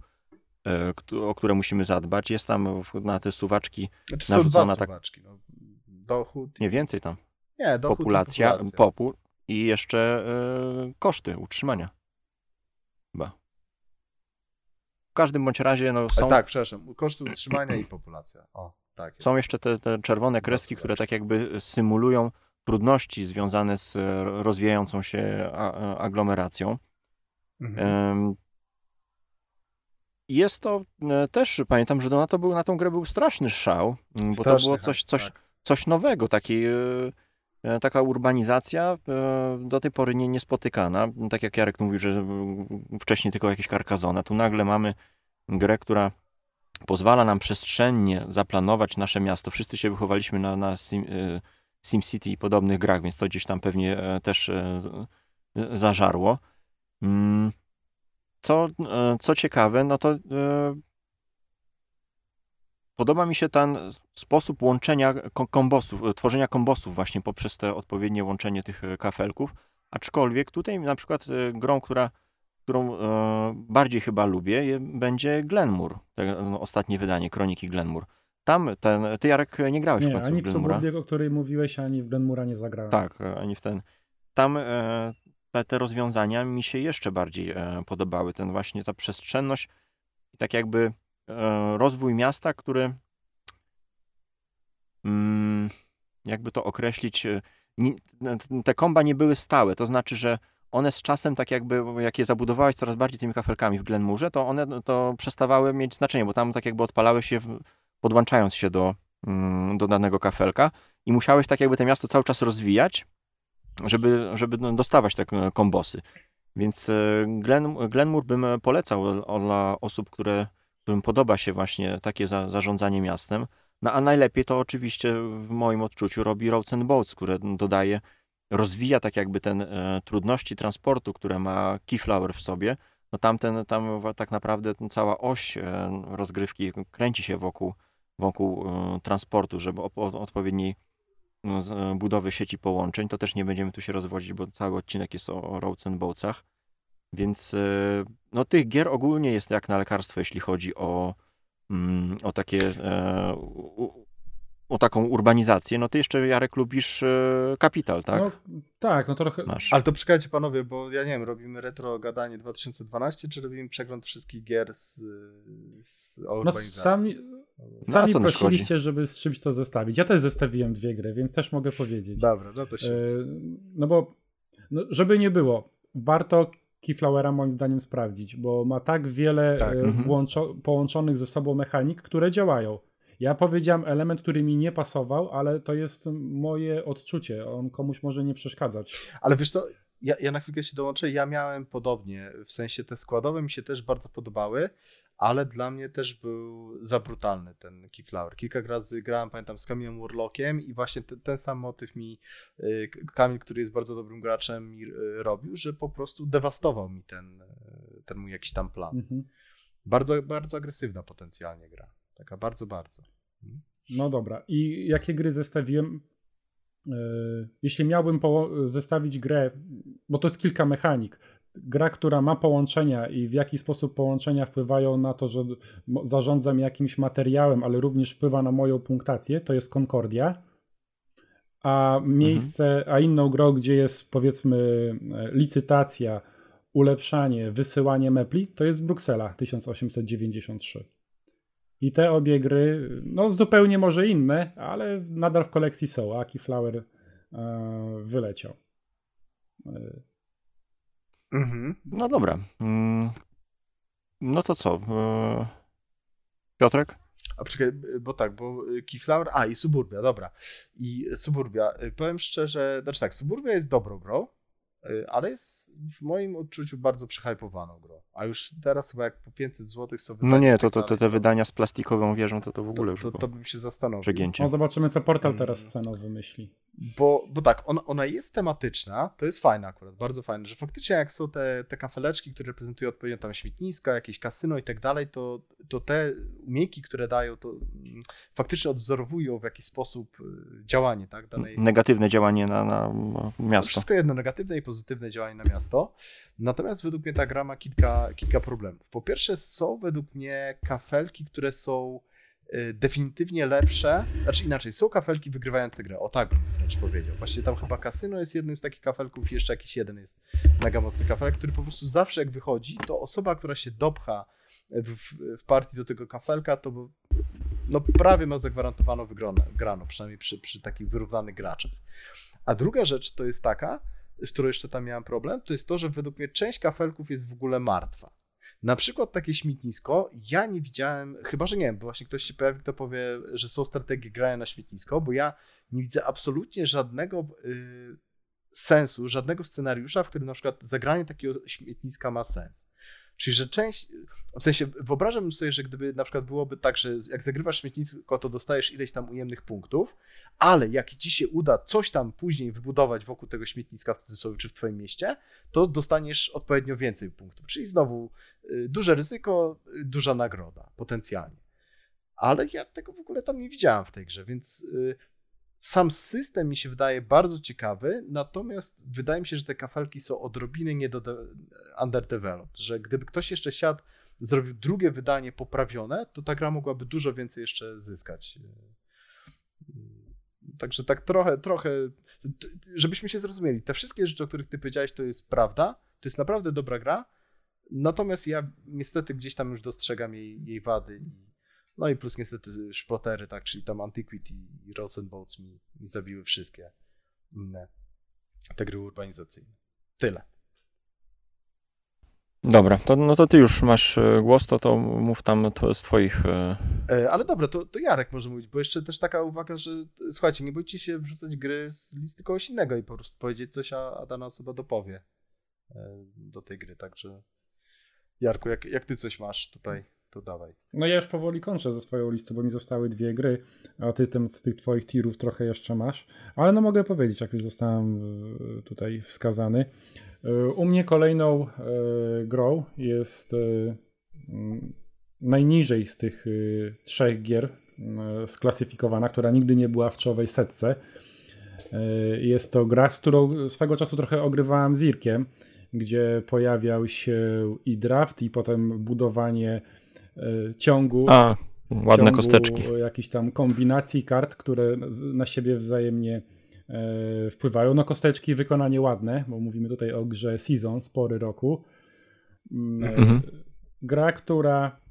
e, o które musimy zadbać. Jest tam na te suwaczki znaczy narzucona tak. Suwaczki, no. Dochód. Nie więcej tam. Nie, dochód populacja, populacja. Popul, i jeszcze y, koszty utrzymania. Chyba. W każdym bądź razie no, są. tak, przepraszam. Koszty utrzymania i populacja. O, tak. Jest. Są jeszcze te, te czerwone kreski, które tak jakby symulują trudności związane z rozwijającą się aglomeracją. Mhm. Jest to e, też, pamiętam, że na to był, na tą grę był straszny szał, bo straszny, to było coś, coś, tak. coś nowego, taki e, E, taka urbanizacja e, do tej pory nie, niespotykana. Tak jak Jarek mówił, że wcześniej tylko jakieś karkazona. Tu nagle mamy grę, która pozwala nam przestrzennie zaplanować nasze miasto. Wszyscy się wychowaliśmy na, na Sim, e, SimCity i podobnych grach, więc to gdzieś tam pewnie też zażarło. Mm, co, co ciekawe, no to podoba mi się ten sposób łączenia kombosów, e, tworzenia kombosów właśnie poprzez te odpowiednie łączenie tych e, kafelków. Aczkolwiek tutaj na przykład grą, która, którą bardziej chyba lubię, będzie Glenmur, no, ostatnie wydanie Kroniki Glenmur. Tam ten, ty Jarek nie grałeś nie, w końcu ani w Glenmura. ani o której mówiłeś, ani w Glenmura nie zagrałem. Tak, ani w ten. Tam te, te rozwiązania mi się jeszcze bardziej e, podobały. Ten właśnie ta przestrzenność i tak jakby e, rozwój miasta, który mm, jakby to określić, e, te komba nie były stałe, to znaczy, że one z czasem, tak jakby, jak je zabudowałeś coraz bardziej tymi kafelkami w Glenmurze, to one to przestawały mieć znaczenie, bo tam tak jakby odpalały się, podłączając się do, mm, do danego kafelka i musiałeś tak jakby to miasto cały czas rozwijać, żeby, żeby no, dostawać te kombosy. Więc e, Glen, Glenmur bym polecał dla osób, które, którym podoba się właśnie takie za, zarządzanie miastem. No a najlepiej to oczywiście w moim odczuciu robi Roads and Boats, które dodaje, rozwija tak jakby ten e, trudności transportu, które ma Keyflower w sobie. No tamten, tam tak naprawdę cała oś e, rozgrywki kręci się wokół, wokół e, transportu, żeby o, o odpowiedniej no, e, budowy sieci połączeń. To też nie będziemy tu się rozwodzić, bo cały odcinek jest o, o roads and boatsach. Więc e, no, tych gier ogólnie jest jak na lekarstwo, jeśli chodzi o, mm, o takie e, o taką urbanizację, no ty jeszcze, Jarek, lubisz Kapital, tak? No, tak, no trochę... Masz. Ale to czekajcie panowie, bo ja nie wiem, robimy retro gadanie 2012, czy robimy przegląd wszystkich gier z, z no, urbanizacji? No, sami, no, sami prosiliście, żeby z czymś to zestawić. Ja też zestawiłem dwie gry, więc też mogę powiedzieć. Dobra, no to się... no bo, no, żeby nie było, warto Keyflowera moim zdaniem sprawdzić, bo ma tak wiele tak. Mhm. połączonych ze sobą mechanik, które działają. Ja powiedziałem element, który mi nie pasował, ale to jest moje odczucie. On komuś może nie przeszkadzać. Ale wiesz co, ja, ja na chwilkę się dołączę. Ja miałem podobnie, w sensie te składowe mi się też bardzo podobały, ale dla mnie też był za brutalny ten Keyflower. Kilka razy grałem, pamiętam, z Kamilem Warlockiem i właśnie ten, ten sam motyw mi y, Kamil, który jest bardzo dobrym graczem, mi y, robił, że po prostu dewastował mi ten, y, ten mój jakiś tam plan. Mhm. Bardzo, bardzo agresywna potencjalnie gra. Taka bardzo, bardzo. No dobra. I jakie gry zestawiłem? Jeśli miałbym zestawić grę, bo to jest kilka mechanik, gra, która ma połączenia i w jaki sposób połączenia wpływają na to, że zarządzam jakimś materiałem, ale również wpływa na moją punktację, to jest Concordia. A miejsce, mhm. a inną grą, gdzie jest powiedzmy licytacja, ulepszanie, wysyłanie mepli, to jest Bruksela 1893. I te obie gry, no zupełnie może inne, ale nadal w kolekcji są. Aki Flower e, wyleciał. E, Mhm. No dobra. Mm. No to co? E, Piotrek? A czekaj, bo tak, bo Keyflower, a i Suburbia, dobra. I Suburbia, powiem szczerze, znaczy tak, Suburbia jest dobrą grą, ale jest w moim odczuciu bardzo przehypowaną grą. A już teraz chyba jak po 500 zł są wydania. No nie, to, to, to te wydania z plastikową wieżą, to to w ogóle to, już to, to bym się zastanowił. Przegięcie. No zobaczymy, co portal teraz scenowy wymyśli. Bo, bo tak, ona, ona jest tematyczna, to jest fajne akurat, bardzo fajne, że faktycznie jak są te, te kafeleczki, które reprezentują odpowiednio tam śmietniska, jakieś kasyno i tak dalej, to, to te umiejki, które dają, to mm, faktycznie odwzorowują w jakiś sposób y, działanie, tak? Danej... Negatywne działanie na, na miasto. Wszystko jedno, negatywne i pozytywne działanie na miasto. Natomiast według mnie ta gra ma kilka, kilka problemów. Po pierwsze są według mnie kafelki, które są definitywnie lepsze, znaczy inaczej, są kafelki wygrywające grę, o tak bym wręcz powiedział. Właśnie tam chyba kasyno jest jednym z takich kafelków, jeszcze jakiś jeden jest mega mocny kafelek, który po prostu zawsze jak wychodzi, to osoba, która się dopcha w, w partii do tego kafelka, to no prawie ma zagwarantowaną wygraną, przynajmniej przy, przy takich wyrównanych graczach. A druga rzecz to jest taka, z którą jeszcze tam miałem problem, to jest to, że według mnie część kafelków jest w ogóle martwa. Na przykład takie śmietnisko, ja nie widziałem, chyba że nie wiem, bo właśnie ktoś się pojawi, kto powie, że są strategie grają na śmietnisko, bo ja nie widzę absolutnie żadnego y, sensu, żadnego scenariusza, w którym na przykład zagranie takiego śmietniska ma sens. Czyli, że część, w sensie wyobrażam sobie, że gdyby na przykład byłoby tak, że jak zagrywasz śmietnisko, to dostajesz ileś tam ujemnych punktów, ale jak ci się uda coś tam później wybudować wokół tego śmietniska w cudzysłowie czy w twoim mieście, to dostaniesz odpowiednio więcej punktów. Czyli znowu y, duże ryzyko, y, duża nagroda potencjalnie. ale ja tego w ogóle tam nie widziałem w tej grze, więc y, sam system mi się wydaje bardzo ciekawy, natomiast wydaje mi się, że te kafelki są odrobinę nie underdeveloped, że gdyby ktoś jeszcze siadł, zrobił drugie wydanie poprawione, to ta gra mogłaby dużo więcej jeszcze zyskać. Także tak trochę, trochę, żebyśmy się zrozumieli, te wszystkie rzeczy, o których ty powiedziałeś, to jest prawda, to jest naprawdę dobra gra, natomiast ja niestety gdzieś tam już dostrzegam jej, jej wady no i plus niestety szplotery, tak, czyli tam Antiquity i Boats mi, mi zabiły wszystkie inne te gry urbanizacyjne. Tyle. Dobra, to, no to ty już masz e, głos, to, to mów tam to z twoich... E, e... Ale dobra, to, to Jarek może mówić, bo jeszcze też taka uwaga, że słuchajcie, nie bójcie się wrzucać gry z listy kogoś innego i po prostu powiedzieć coś, a, a dana osoba dopowie do tej gry, także Jarku, jak, jak ty coś masz tutaj to dawaj. No ja już powoli kończę ze swoją listą, bo mi zostały dwie gry, a ty tym, z tych twoich tirów trochę jeszcze masz. Ale no mogę powiedzieć, jak już zostałem tutaj wskazany. E, u mnie kolejną e, grą jest najniżej z tych trzech gier sklasyfikowana, która nigdy nie była w czołowej setce. Jest to gra, z którą swego czasu trochę ogrywałem z Irkiem, gdzie pojawiał się i draft, i potem budowanie ciągu. A, ładne ciągu kosteczki. Jakichś tam kombinacji kart, które na siebie wzajemnie e, wpływają. No kosteczki wykonanie ładne, bo mówimy tutaj o grze Season, spory roku. Mm, e, mhm. Gra, która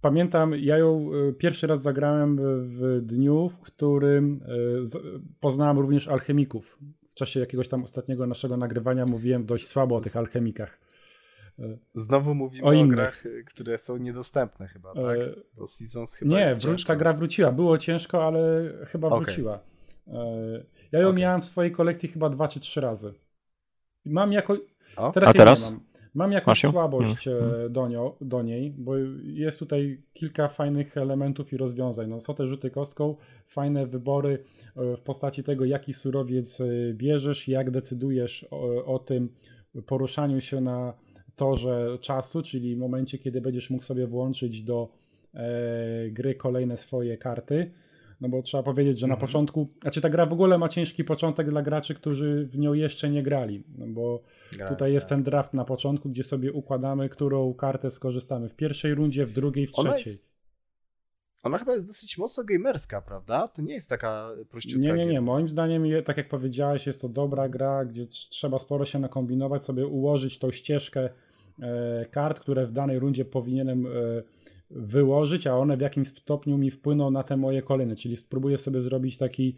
pamiętam, ja ją pierwszy raz zagrałem w dniu, w którym poznałem również alchemików. W czasie jakiegoś tam ostatniego naszego nagrywania mówiłem dość słabo o tych alchemikach. Znowu mówimy o, o grach, które są niedostępne chyba, tak? E, Bo Seasons chyba Nie, wró- ta gra wróciła. Było ciężko, ale chyba okay. wróciła. E, ja ją okay. miałem w swojej kolekcji chyba dwa czy trzy razy. Mam jako... Teraz A teraz? mam. mam jakąś słabość hmm. do, nią, do niej, bo jest tutaj kilka fajnych elementów i rozwiązań. No, są te rzuty kostką, fajne wybory w postaci tego, jaki surowiec bierzesz, jak decydujesz o, o tym poruszaniu się na torze czasu, czyli w momencie, kiedy będziesz mógł sobie włączyć do e, gry kolejne swoje karty. No bo trzeba powiedzieć, że na mhm. początku, znaczy ta gra w ogóle ma ciężki początek dla graczy, którzy w nią jeszcze nie grali, no bo Gra, tutaj jest ten draft na początku, gdzie sobie układamy, którą kartę skorzystamy w pierwszej rundzie, w drugiej, w trzeciej. Ona, jest, ona chyba jest dosyć mocno gamerska, prawda? To nie jest taka prościutka. Nie, nie, nie. Moim zdaniem, tak jak powiedziałeś, jest to dobra gra, gdzie trzeba sporo się nakombinować, sobie ułożyć tą ścieżkę E, kart, które w danej rundzie powinienem e, wyłożyć, a one w jakimś stopniu mi wpłyną na te moje kolejne, czyli spróbuję sobie zrobić taki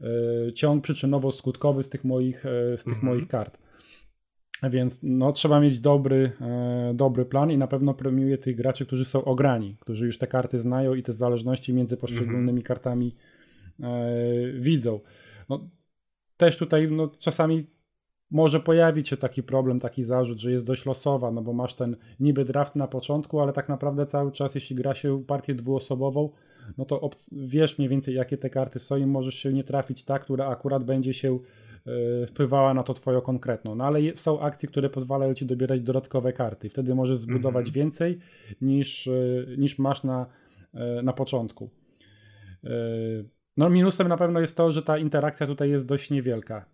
e, ciąg przyczynowo-skutkowy z tych moich, z tych mhm. moich kart. Więc no, trzeba mieć dobry, dobry plan i na pewno premiuję tych graczy, którzy są ograni, którzy już te karty znają i te zależności między poszczególnymi mhm. kartami widzą. No, też tutaj no, czasami może pojawić się taki problem, taki zarzut, że jest dość losowa, no bo masz ten niby draft na początku, ale tak naprawdę cały czas, jeśli gra się partię dwuosobową, no to wiesz mniej więcej, jakie te karty są i możesz się nie trafić ta, która akurat będzie się wpływała na to twoją konkretną. No ale są akcje, które pozwalają ci dobierać dodatkowe karty. Wtedy możesz zbudować -hmm. więcej niż, yy, niż masz na, yy, na początku. No minusem na pewno jest to, że ta interakcja tutaj jest dość niewielka.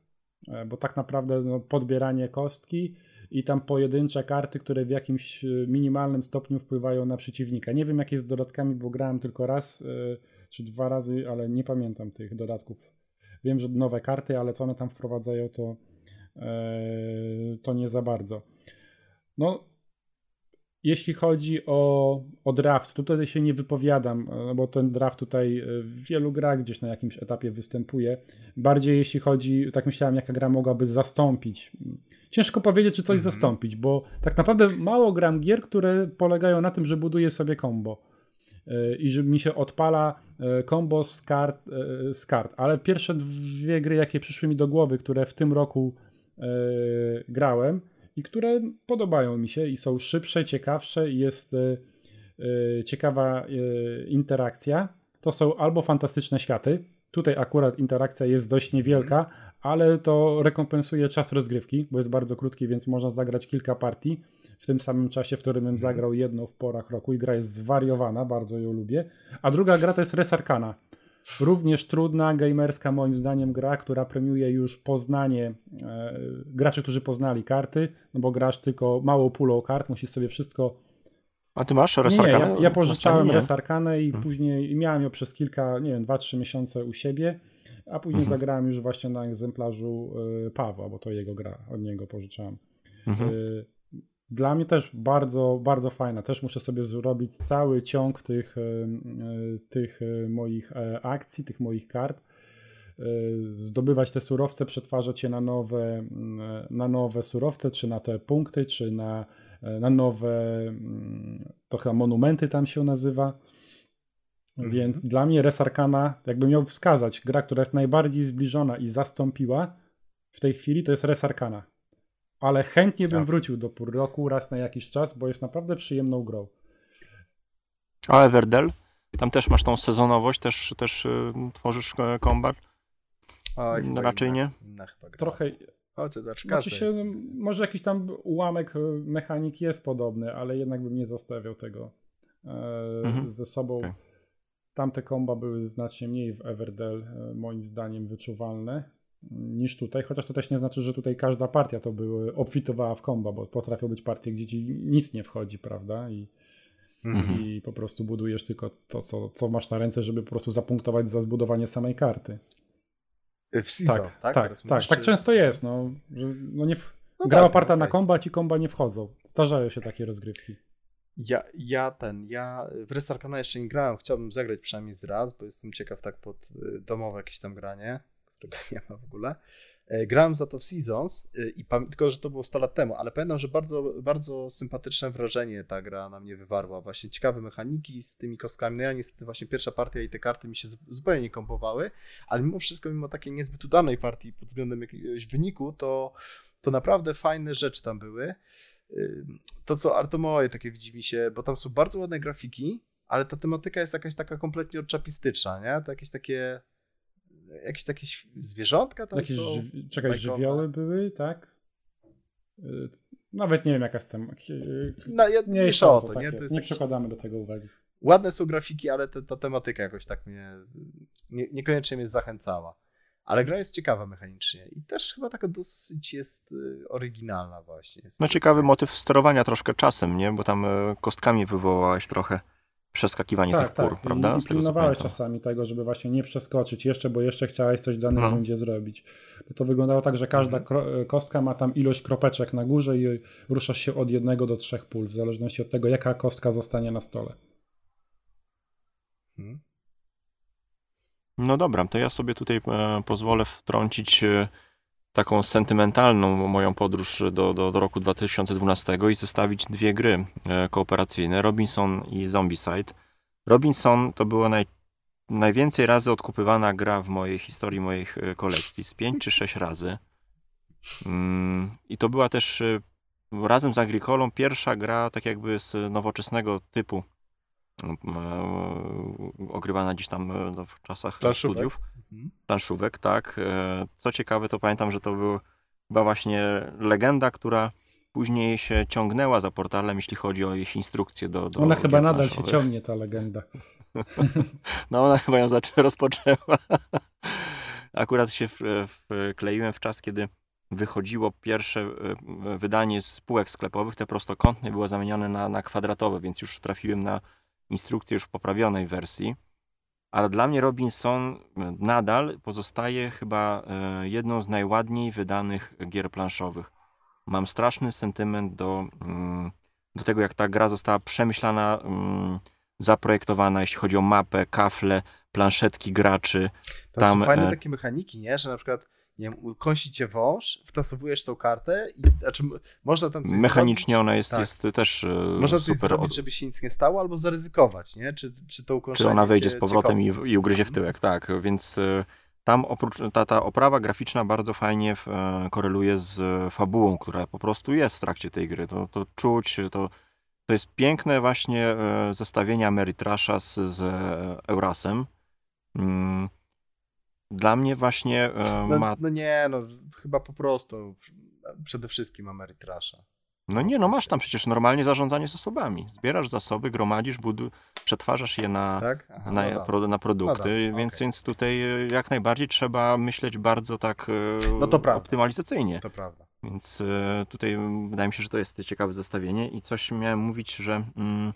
E, bo tak naprawdę no, podbieranie kostki i tam pojedyncze karty, które w jakimś e, minimalnym stopniu wpływają na przeciwnika. Nie wiem jak jest z dodatkami, bo grałem tylko raz e, czy dwa razy, ale nie pamiętam tych dodatków. Wiem, że nowe karty, ale co one tam wprowadzają, to, to nie za bardzo. No, jeśli chodzi o, o draft, tutaj się nie wypowiadam, e, bo ten draft tutaj e, w wielu grach gdzieś na jakimś etapie występuje. Bardziej jeśli chodzi, tak myślałem, jaka gra mogłaby zastąpić. Ciężko powiedzieć, czy coś mhm. zastąpić, bo tak naprawdę mało gram gier, które polegają na tym, że buduję sobie combo e, i że mi się odpala combo z kart, z kart. Ale pierwsze dwie gry, jakie przyszły mi do głowy, które w tym roku grałem, i które podobają mi się i są szybsze, ciekawsze i jest e, e, ciekawa e, interakcja. To są albo fantastyczne światy, Tutaj akurat interakcja jest dość niewielka, ale to rekompensuje czas rozgrywki, bo jest bardzo krótki, więc można zagrać kilka partii w tym samym czasie, w którym bym zagrał jedną w porach roku i gra jest zwariowana, bardzo ją lubię. A druga gra to jest Resarkana. Również trudna, gamerska moim zdaniem gra, która premiuje już poznanie e, graczy, którzy poznali karty, no bo grasz tylko małą pulą kart, musisz sobie wszystko a ty masz Resarkanę? Nie, ja, ja pożyczałem Resarkanę i hmm. później miałem ją przez kilka, nie wiem, 2-3 miesiące u siebie, a później hmm. zagrałem już właśnie na egzemplarzu y, Pawła, bo to jego gra, od niego pożyczałem. Hmm. Y, dla mnie też bardzo, bardzo fajna. Też muszę sobie zrobić cały ciąg tych, y, tych moich e, akcji, tych moich kart. Zdobywać te surowce, przetwarzać je na nowe, na nowe surowce, czy na te punkty, czy na na nowe, mm, to chyba monumenty tam się nazywa. Mhm. Więc dla mnie Res Arcana, jakbym miał wskazać, gra, która jest najbardziej zbliżona i zastąpiła w tej chwili, to jest Res Arcana. Ale chętnie bym tak. wrócił do pół roku raz na jakiś czas, bo jest naprawdę przyjemną grą. A Everdell? Tam też masz tą sezonowość, też, też y, tworzysz e, kombat? Oj, Raczej inna, nie? Inna Trochę, Chodź, znaczy, znaczy się, jest... może jakiś tam ułamek e, mechanik jest podobny, ale jednak bym nie zostawiał tego e, mhm. ze sobą. Okay. Tamte komba były znacznie mniej w Everdell, e, moim zdaniem, wyczuwalne niż tutaj, chociaż to też nie znaczy, że tutaj każda partia to były obfitowała w komba, bo potrafią być partie, gdzie ci nic nie wchodzi, prawda? I, mhm. i po prostu budujesz tylko to, co, co masz na ręce, żeby po prostu zapunktować za zbudowanie samej karty. W Seasons, tak? Tak, tak, tak, tak często jest. No, że, no nie, no gra tak, oparta okay. na komba, ci komba nie wchodzą. Starzają się takie rozgrywki. Ja, ja ten, ja w Resarkana jeszcze nie grałem, chciałbym zagrać przynajmniej z raz, bo jestem ciekaw tak pod y, domowe jakieś tam granie, którego [LAUGHS] nie ma w ogóle. E, grałem za to w Seasons, y, i tylko że to było 100 lat temu, ale pamiętam, że bardzo, bardzo sympatyczne wrażenie ta gra na mnie wywarła. Właśnie ciekawe mechaniki z tymi kostkami. No ja niestety właśnie pierwsza partia i te karty mi się zupełnie nie kompowały, ale mimo wszystko, mimo takiej niezbyt udanej partii pod względem jakiegoś wyniku, to, to naprawdę fajne rzeczy tam były. Y, to co, ale to moje takie widzi mi się, bo tam są bardzo ładne grafiki, ale ta tematyka jest jakaś taka kompletnie odczapistyczna, nie? To jakieś takie jakieś takie zwierzątka tam jakieś, są. Ży czekaj, żywioły były, tak? Y, nawet nie wiem jaka jest tam. No, ja, nie o to, tak nie? To jest nie przekładamy do tego uwagi. Ładne są grafiki, ale te, ta tematyka jakoś tak mnie nie, niekoniecznie mnie zachęcała. Ale gra jest ciekawa mechanicznie i też chyba taka dosyć jest y, oryginalna właśnie. Jest no ciekawy motyw sterowania troszkę czasem, nie? Bo tam y, kostkami wywołałeś trochę przeskakiwanie tak, tych pór, tak. prawda? I, i pilnowałeś czasami tego, żeby właśnie nie przeskoczyć jeszcze, bo jeszcze chciałeś coś w danym no. momencie zrobić. Bo to wyglądało tak, że każda mhm. kostka ma tam ilość kropeczek na górze i ruszasz się od jednego do trzech pól, w zależności od tego, jaka kostka zostanie na stole. Hmm. No dobra, to ja sobie tutaj e, pozwolę wtrącić e, taką sentymentalną moją podróż do, do, do roku 2012 i zestawić dwie gry e, kooperacyjne, Robinson i Zombicide. Robinson to była naj, najwięcej razy odkupywana gra w mojej historii, moich kolekcji, z 5 czy 6 razy. Mm, I to była też razem z Agricolą pierwsza gra tak jakby z nowoczesnego typu ogrywana gdzieś tam w czasach Planszówek. studiów. Mhm. Planszówek, tak. E, co ciekawe, to pamiętam, że to był chyba właśnie legenda, która później się ciągnęła za portalem, jeśli chodzi o ich instrukcje do. do ona chyba nadal się ciągnie, ta legenda. [LAUGHS] no, ona chyba ją [LAUGHS] rozpoczęła. Akurat się wkleiłem w czas, kiedy wychodziło pierwsze e, wydanie spółek sklepowych, te prostokątne było zamienione na, na kwadratowe, więc już trafiłem na instrukcję już w poprawionej wersji ale dla mnie Robinson nadal pozostaje chyba e, jedną z najładniej wydanych gier planszowych. Mam straszny sentyment do, mm, do tego, jak ta gra została przemyślana, mm, zaprojektowana, jeśli chodzi o mapę, kafle, planszetki graczy. Tam, Tam są fajne e... takie mechaniki, nie? Że na przykład nie wiem, kąsi cię wąż, wtasowujesz tą kartę i znaczy można tam coś Mechanicznie zrobić. ona jest, tak. jest też e, Można coś super zrobić, od... żeby się nic nie stało, albo zaryzykować, nie? Czy, czy to Czy ona wejdzie z powrotem i, i ugryzie w tyłek, tak. Więc e, tam oprócz, ta, ta oprawa graficzna bardzo fajnie e, koreluje z fabułą, która po prostu jest w trakcie tej gry. To, to czuć, to, to jest piękne właśnie zestawienie Ameritrasza z, z Eurasem. Mm dla mnie właśnie e, No, ma... no nie, no chyba po prostu przede wszystkim Ameritrasza. No nie, no masz tam przecież normalnie zarządzanie zasobami. Zbierasz zasoby, gromadzisz, budu... przetwarzasz je na, Tak? Aha, na, no pro, na produkty, No więc, okej. więc tutaj e, jak najbardziej trzeba myśleć bardzo tak e, No to prawda. optymalizacyjnie. To prawda. Więc e, tutaj wydaje mi się, że to jest ciekawe zestawienie i coś miałem mówić, że, mm,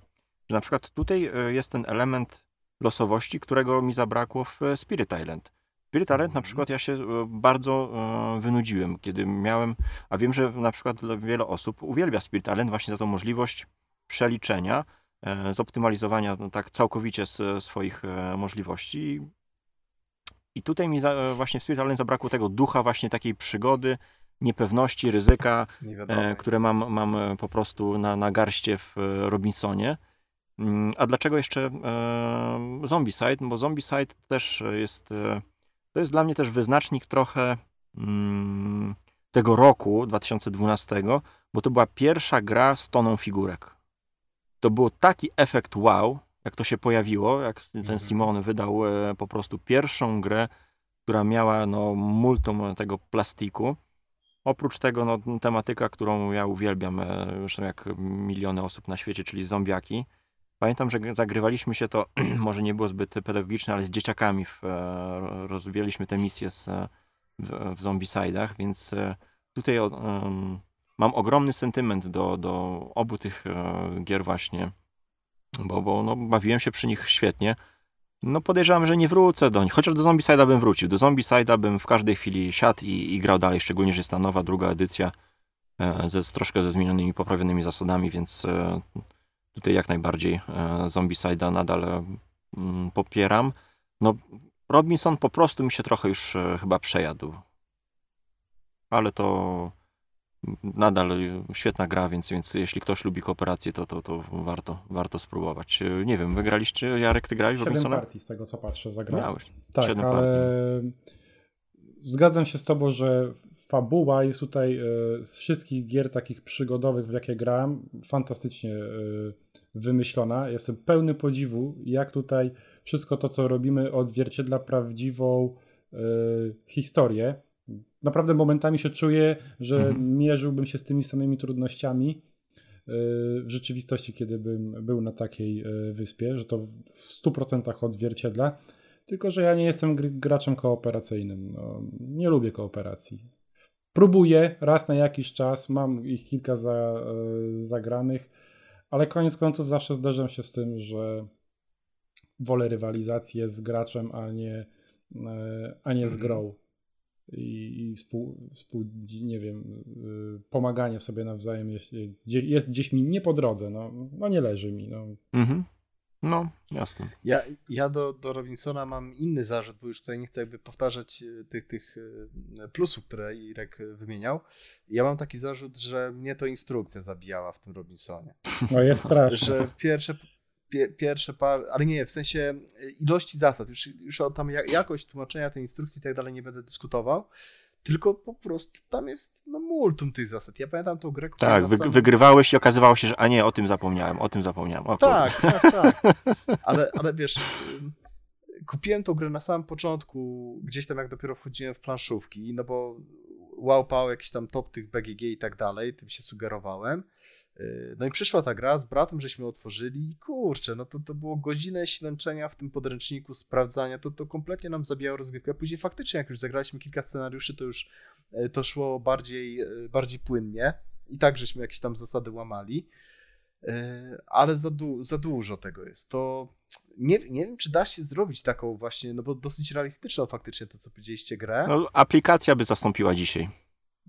że na przykład tutaj jest ten element losowości, którego mi zabrakło w Spirit Island. Spirit Island na Mhm. przykład ja się e, bardzo e, wynudziłem, kiedy miałem, a wiem, że na przykład wiele osób uwielbia Spirit Island właśnie za tą możliwość przeliczenia, e, zoptymalizowania no, tak całkowicie swoich możliwości. I tutaj mi za, właśnie w Spirit Island zabrakło tego ducha właśnie takiej przygody, niepewności, ryzyka, które mam, mam po prostu na, na garście w Robinsonie. Mm, A dlaczego jeszcze e, Zombicide? Bo Zombicide też jest, to jest dla mnie też wyznacznik trochę mm, tego roku 2012, bo to była pierwsza gra z toną figurek. To był taki efekt wow, jak to się pojawiło, jak ten Mhm. Simon wydał e, po prostu pierwszą grę, która miała no, multum tego plastiku. Oprócz tego no, tematyka, którą ja uwielbiam, e, zresztą jak miliony osób na świecie, czyli zombiaki. Pamiętam, że zagrywaliśmy się to, [CLEARS THROAT] może nie było zbyt pedagogiczne, ale z dzieciakami w, e, rozwijaliśmy te misje z, e, w, w Zombicide'ach, więc e, tutaj em, mam ogromny sentyment do, do obu tych gier właśnie, bo, bo no, bawiłem się przy nich świetnie. No podejrzewam, że nie wrócę do nich, chociaż do Zombicide'a bym wrócił. Do Zombicide'a bym w każdej chwili siadł i, i grał dalej, szczególnie, że jest ta nowa, druga edycja ze, z troszkę ze zmienionymi, poprawionymi zasadami, więc tutaj jak najbardziej e, Zombicide'a nadal e, mm, popieram. No Robinson po prostu mi się trochę już e, chyba przejadł. Ale to nadal świetna gra, więc, więc jeśli ktoś lubi kooperację, to, to, to warto, warto spróbować. Nie wiem, wygraliście, Jarek, ty grałeś w Robinsona? partii z tego co patrzę zagrałem. Miałeś. Tak, ale zgadzam się z tobą, że fabuła jest tutaj z wszystkich gier takich przygodowych, w jakie grałem, fantastycznie wymyślona. Jestem pełny podziwu, jak tutaj wszystko to, co robimy, odzwierciedla prawdziwą e, historię. Naprawdę momentami się czuję, że Mhm. mierzyłbym się z tymi samymi trudnościami e, w rzeczywistości, kiedy bym był na takiej e, wyspie, że to w 100% odzwierciedla. Tylko, że ja nie jestem gr- graczem kooperacyjnym. No, nie lubię kooperacji. Próbuję raz na jakiś czas, mam ich kilka za, zagranych, ale koniec końców zawsze zderzam się z tym, że wolę rywalizację z graczem, a nie, e, a nie z grą. I, i współ, współ, nie wiem, y, pomaganie sobie nawzajem jest, jest gdzieś mi nie po drodze, no, no nie leży mi. No. Mhm. No, jasne. Ja, ja do, do Robinsona mam inny zarzut, bo już tutaj nie chcę jakby powtarzać e, tych, tych e, plusów, które Irek wymieniał. Ja mam taki zarzut, że mnie to instrukcja zabijała w tym Robinsonie. no jest [LAUGHS] straszne. Że pierwsze, pie, pierwsze par, ale nie, w sensie e, ilości zasad, już, już o tam ja- jakość tłumaczenia tej instrukcji i tak dalej nie będę dyskutował, tylko po prostu tam jest no, multum tych zasad. Ja pamiętam tą grę, Tak, wy, sam- wygrywałeś i okazywało się, że a nie, o tym zapomniałem, o tym zapomniałem. O. Tak, tak, tak. Ale, ale wiesz, kupiłem tą grę na samym początku, gdzieś tam jak dopiero wchodziłem w planszówki, no bo łapał jakiś tam top tych BGG i tak dalej, tym się sugerowałem. Yy, No i przyszła ta gra, z bratem żeśmy otworzyli i kurczę, no to, to było godzinę ślęczenia w tym podręczniku, sprawdzania, to, to kompletnie nam zabijało rozgrywkę. Później faktycznie, jak już zagraliśmy kilka scenariuszy, to już e, to szło bardziej, e, bardziej płynnie i tak żeśmy jakieś tam zasady łamali. E, ale za, du- za dużo tego jest. To nie, nie wiem, czy da się zrobić taką właśnie, no bo dosyć realistyczną faktycznie to, co powiedzieliście, grę. No, aplikacja by zastąpiła dzisiaj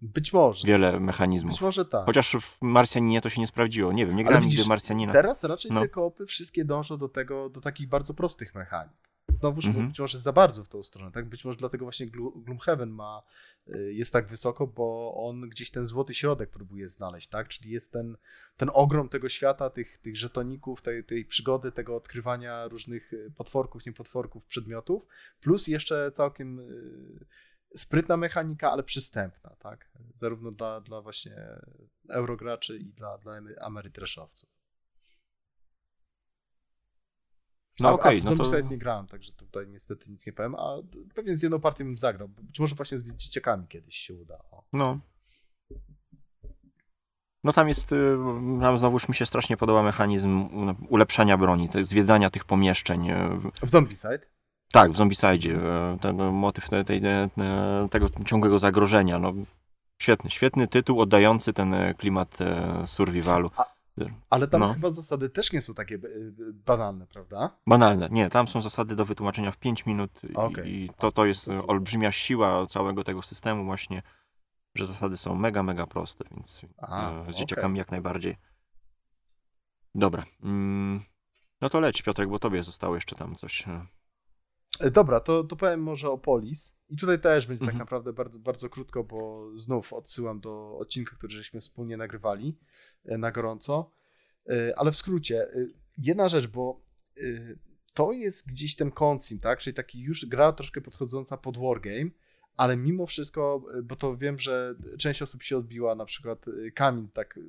Być może. wiele mechanizmów. Być może tak. Chociaż w Marsjaninie to się nie sprawdziło. Nie wiem, nie grałem nigdy Marsjanina. Teraz raczej No. te koopy wszystkie dążą do tego, do takich bardzo prostych mechanik. Znowuż Mhm. być może za bardzo w tą stronę, tak? Być może dlatego właśnie Gloomhaven ma, y, jest tak wysoko, bo on gdzieś ten złoty środek próbuje znaleźć, tak? Czyli jest ten, ten ogrom tego świata, tych, tych żetoników, tej, tej przygody, tego odkrywania różnych y, potworków, niepotworków, przedmiotów, plus jeszcze całkiem y, sprytna mechanika, ale przystępna, tak? Zarówno dla, dla właśnie eurograczy i dla, dla Amerytreszowców. No okej, w no to... Nie grałem, także tutaj niestety nic nie powiem, a pewnie z jedną partią bym zagrał. Być może właśnie z dzieciakami kiedyś się uda. O. No. No tam jest, y, tam znowuż mi się strasznie podoba mechanizm ulepszania broni, zwiedzania tych pomieszczeń. y, W Zombicide? Tak, w Zombicide, y, ten motyw tej, tej, tej, tego ciągłego zagrożenia. No, świetny, świetny tytuł oddający ten klimat survivalu. Ale tam No. chyba zasady też nie są takie banalne, prawda? Banalne. Nie, tam są zasady do wytłumaczenia w 5 minut i- Okej. i to, to jest To olbrzymia siła całego tego systemu właśnie, że zasady są mega, mega proste, więc A, e, z okej. dzieciakami jak najbardziej. Dobra. Mm, no to leć Piotrek, bo tobie zostało jeszcze tam coś. E. Dobra, to, to powiem może o Polis. I tutaj też będzie tak Mhm. naprawdę bardzo, bardzo krótko, bo znów odsyłam do odcinka, który żeśmy wspólnie nagrywali e, na gorąco. E, Ale w skrócie, jedna rzecz, bo to jest gdzieś ten koncim, tak? Czyli taki już gra troszkę podchodząca pod wargame, ale mimo wszystko, e, bo to wiem, że część osób się odbiła, na przykład e, Kamil, tak e,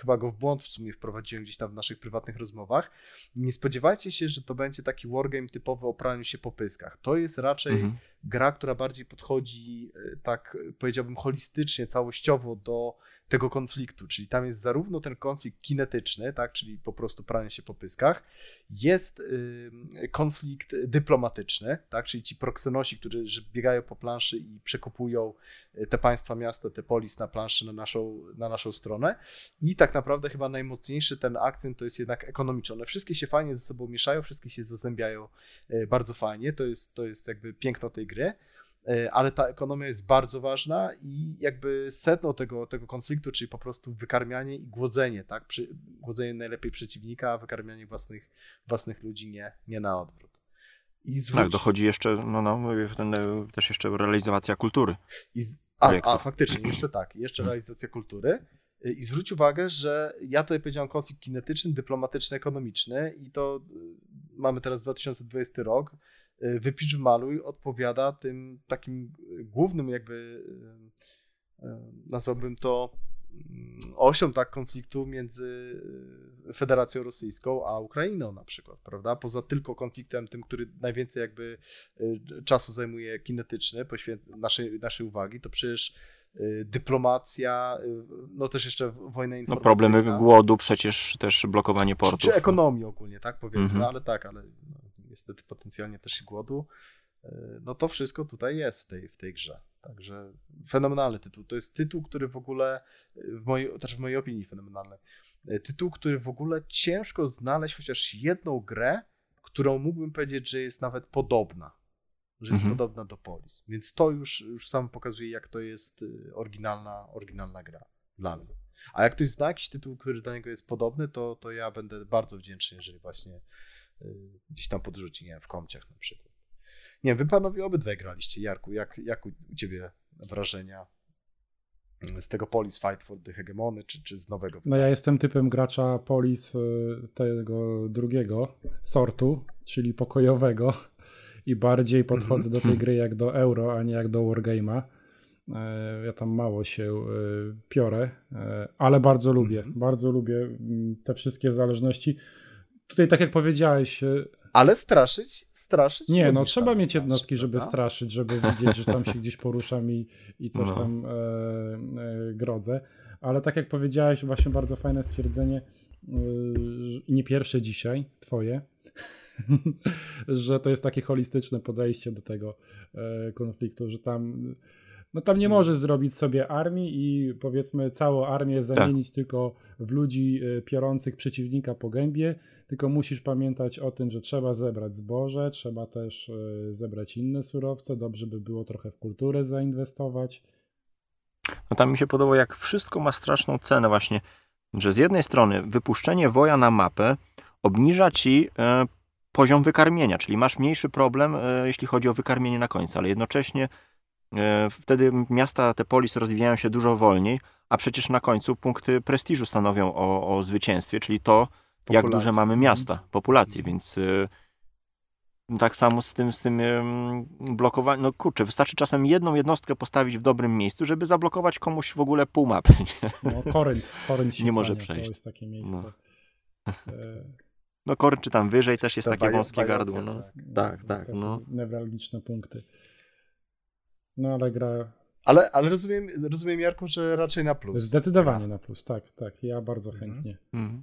chyba go w błąd w sumie wprowadziłem gdzieś tam w naszych prywatnych rozmowach. Nie spodziewajcie się, że to będzie taki wargame typowy o praniu się po pyskach. To jest raczej Mhm. gra, która bardziej podchodzi tak powiedziałbym holistycznie, całościowo do tego konfliktu, czyli tam jest zarówno ten konflikt kinetyczny, tak, czyli po prostu pranie się po pyskach, jest y, konflikt dyplomatyczny, tak, czyli ci proksenosi, którzy biegają po planszy i przekupują y, te państwa, miasta, te polis na planszy na naszą, na naszą stronę. I tak naprawdę chyba najmocniejszy ten akcent to jest jednak ekonomiczny. One wszystkie się fajnie ze sobą mieszają, wszystkie się zazębiają e, bardzo fajnie, to jest, to jest jakby piękno tej gry, ale ta ekonomia jest bardzo ważna i jakby sedno tego, tego konfliktu, czyli po prostu wykarmianie i głodzenie, tak? Przy, głodzenie najlepiej przeciwnika, a wykarmianie własnych, własnych ludzi nie, nie na odwrót. I zwróć, Tak, dochodzi jeszcze, no, no, ten, e, też jeszcze realizacja kultury. I z, a, a, faktycznie, jeszcze tak, jeszcze Mhm. realizacja kultury. Y, I zwróć uwagę, że ja tutaj powiedziałem konflikt kinetyczny, dyplomatyczny, ekonomiczny i to y, mamy teraz 2020 rok. Y, Wypisz, maluj odpowiada tym takim y, głównym jakby y, nazwałbym to mm, osią tak konfliktu między Federacją Rosyjską a Ukrainą na przykład, prawda? Poza tylko konfliktem tym, który najwięcej jakby czasu zajmuje kinetyczny, poświęc- naszej, naszej uwagi, to przecież dyplomacja, no też jeszcze wojna No, informacyjna. problemy głodu, przecież też blokowanie czy, portów. czy ekonomii ogólnie, tak powiedzmy, Mhm. ale tak, ale no, niestety potencjalnie też i głodu. Y, No to wszystko tutaj jest w tej, w tej grze. Także fenomenalny tytuł. To jest tytuł, który w ogóle, y, w mojej, też w mojej opinii fenomenalny, y, tytuł, który w ogóle ciężko znaleźć chociaż jedną grę, którą mógłbym powiedzieć, że jest nawet podobna. Że jest Mhm. podobna do Polis. Więc to już, już sam pokazuje, jak to jest oryginalna, oryginalna gra dla mnie. A jak ktoś zna jakiś tytuł, który do niego jest podobny, to, to ja będę bardzo wdzięczny, jeżeli właśnie gdzieś tam podrzuci, nie wiem, w komciach na przykład. Nie wiem, wy panowie obydwaj graliście. Jarku, jak, jak u, ciebie wrażenia y, z tego Polis Fight for the Hegemony, czy, czy z nowego? No ja jestem typem gracza polis y, tego drugiego sortu, czyli pokojowego [LAUGHS] i bardziej podchodzę do tej [LAUGHS] gry jak do euro, a nie jak do wargame'a. E, Ja tam mało się y, piorę, e, ale bardzo lubię, Mhm. bardzo lubię mm, te wszystkie zależności. Tutaj tak jak powiedziałeś, y, Ale straszyć, straszyć. nie, no trzeba mieć jednostki, żeby prawda? straszyć, żeby widzieć, że tam się gdzieś poruszam i, i coś No. tam e, e, grodzę. Ale tak jak powiedziałeś, właśnie bardzo fajne stwierdzenie i nie pierwsze dzisiaj, twoje, [LAUGHS] że to jest takie holistyczne podejście do tego e, konfliktu, że tam no tam nie możesz zrobić sobie armii i powiedzmy całą armię zamienić tylko w ludzi e, piorących przeciwnika po gębie, tylko musisz pamiętać o tym, że trzeba zebrać zboże, trzeba też e, zebrać inne surowce, dobrze by było trochę w kulturę zainwestować. No tam mi się podoba, jak wszystko ma straszną cenę właśnie, że z jednej strony wypuszczenie woja na mapę obniża ci e, poziom wykarmienia, czyli masz mniejszy problem, e, jeśli chodzi o wykarmienie na końcu, ale jednocześnie wtedy miasta, te polis rozwijają się dużo wolniej, a przecież na końcu punkty prestiżu stanowią o, o zwycięstwie, czyli to, jak Populacji. duże mamy miasta, populację, Mhm. więc y, tak samo z tym, z tym ym, blokowaniem. No kurczę, wystarczy czasem jedną jednostkę postawić w dobrym miejscu, żeby zablokować komuś w ogóle pół mapy. Nie? [LAUGHS] No, Korynt, Korynt się Nie może przejść. To jest takie miejsce. [LAUGHS] E, No Korn czy tam wyżej też jest Te takie wąskie gardło. No. tak. Tak, tak, To no. Newralgiczne punkty. No ale gra Ale, ale rozumiem, rozumiem, Jarku, że raczej na plus. zdecydowanie na plus, tak, tak. Ja bardzo Mhm. chętnie. Mhm.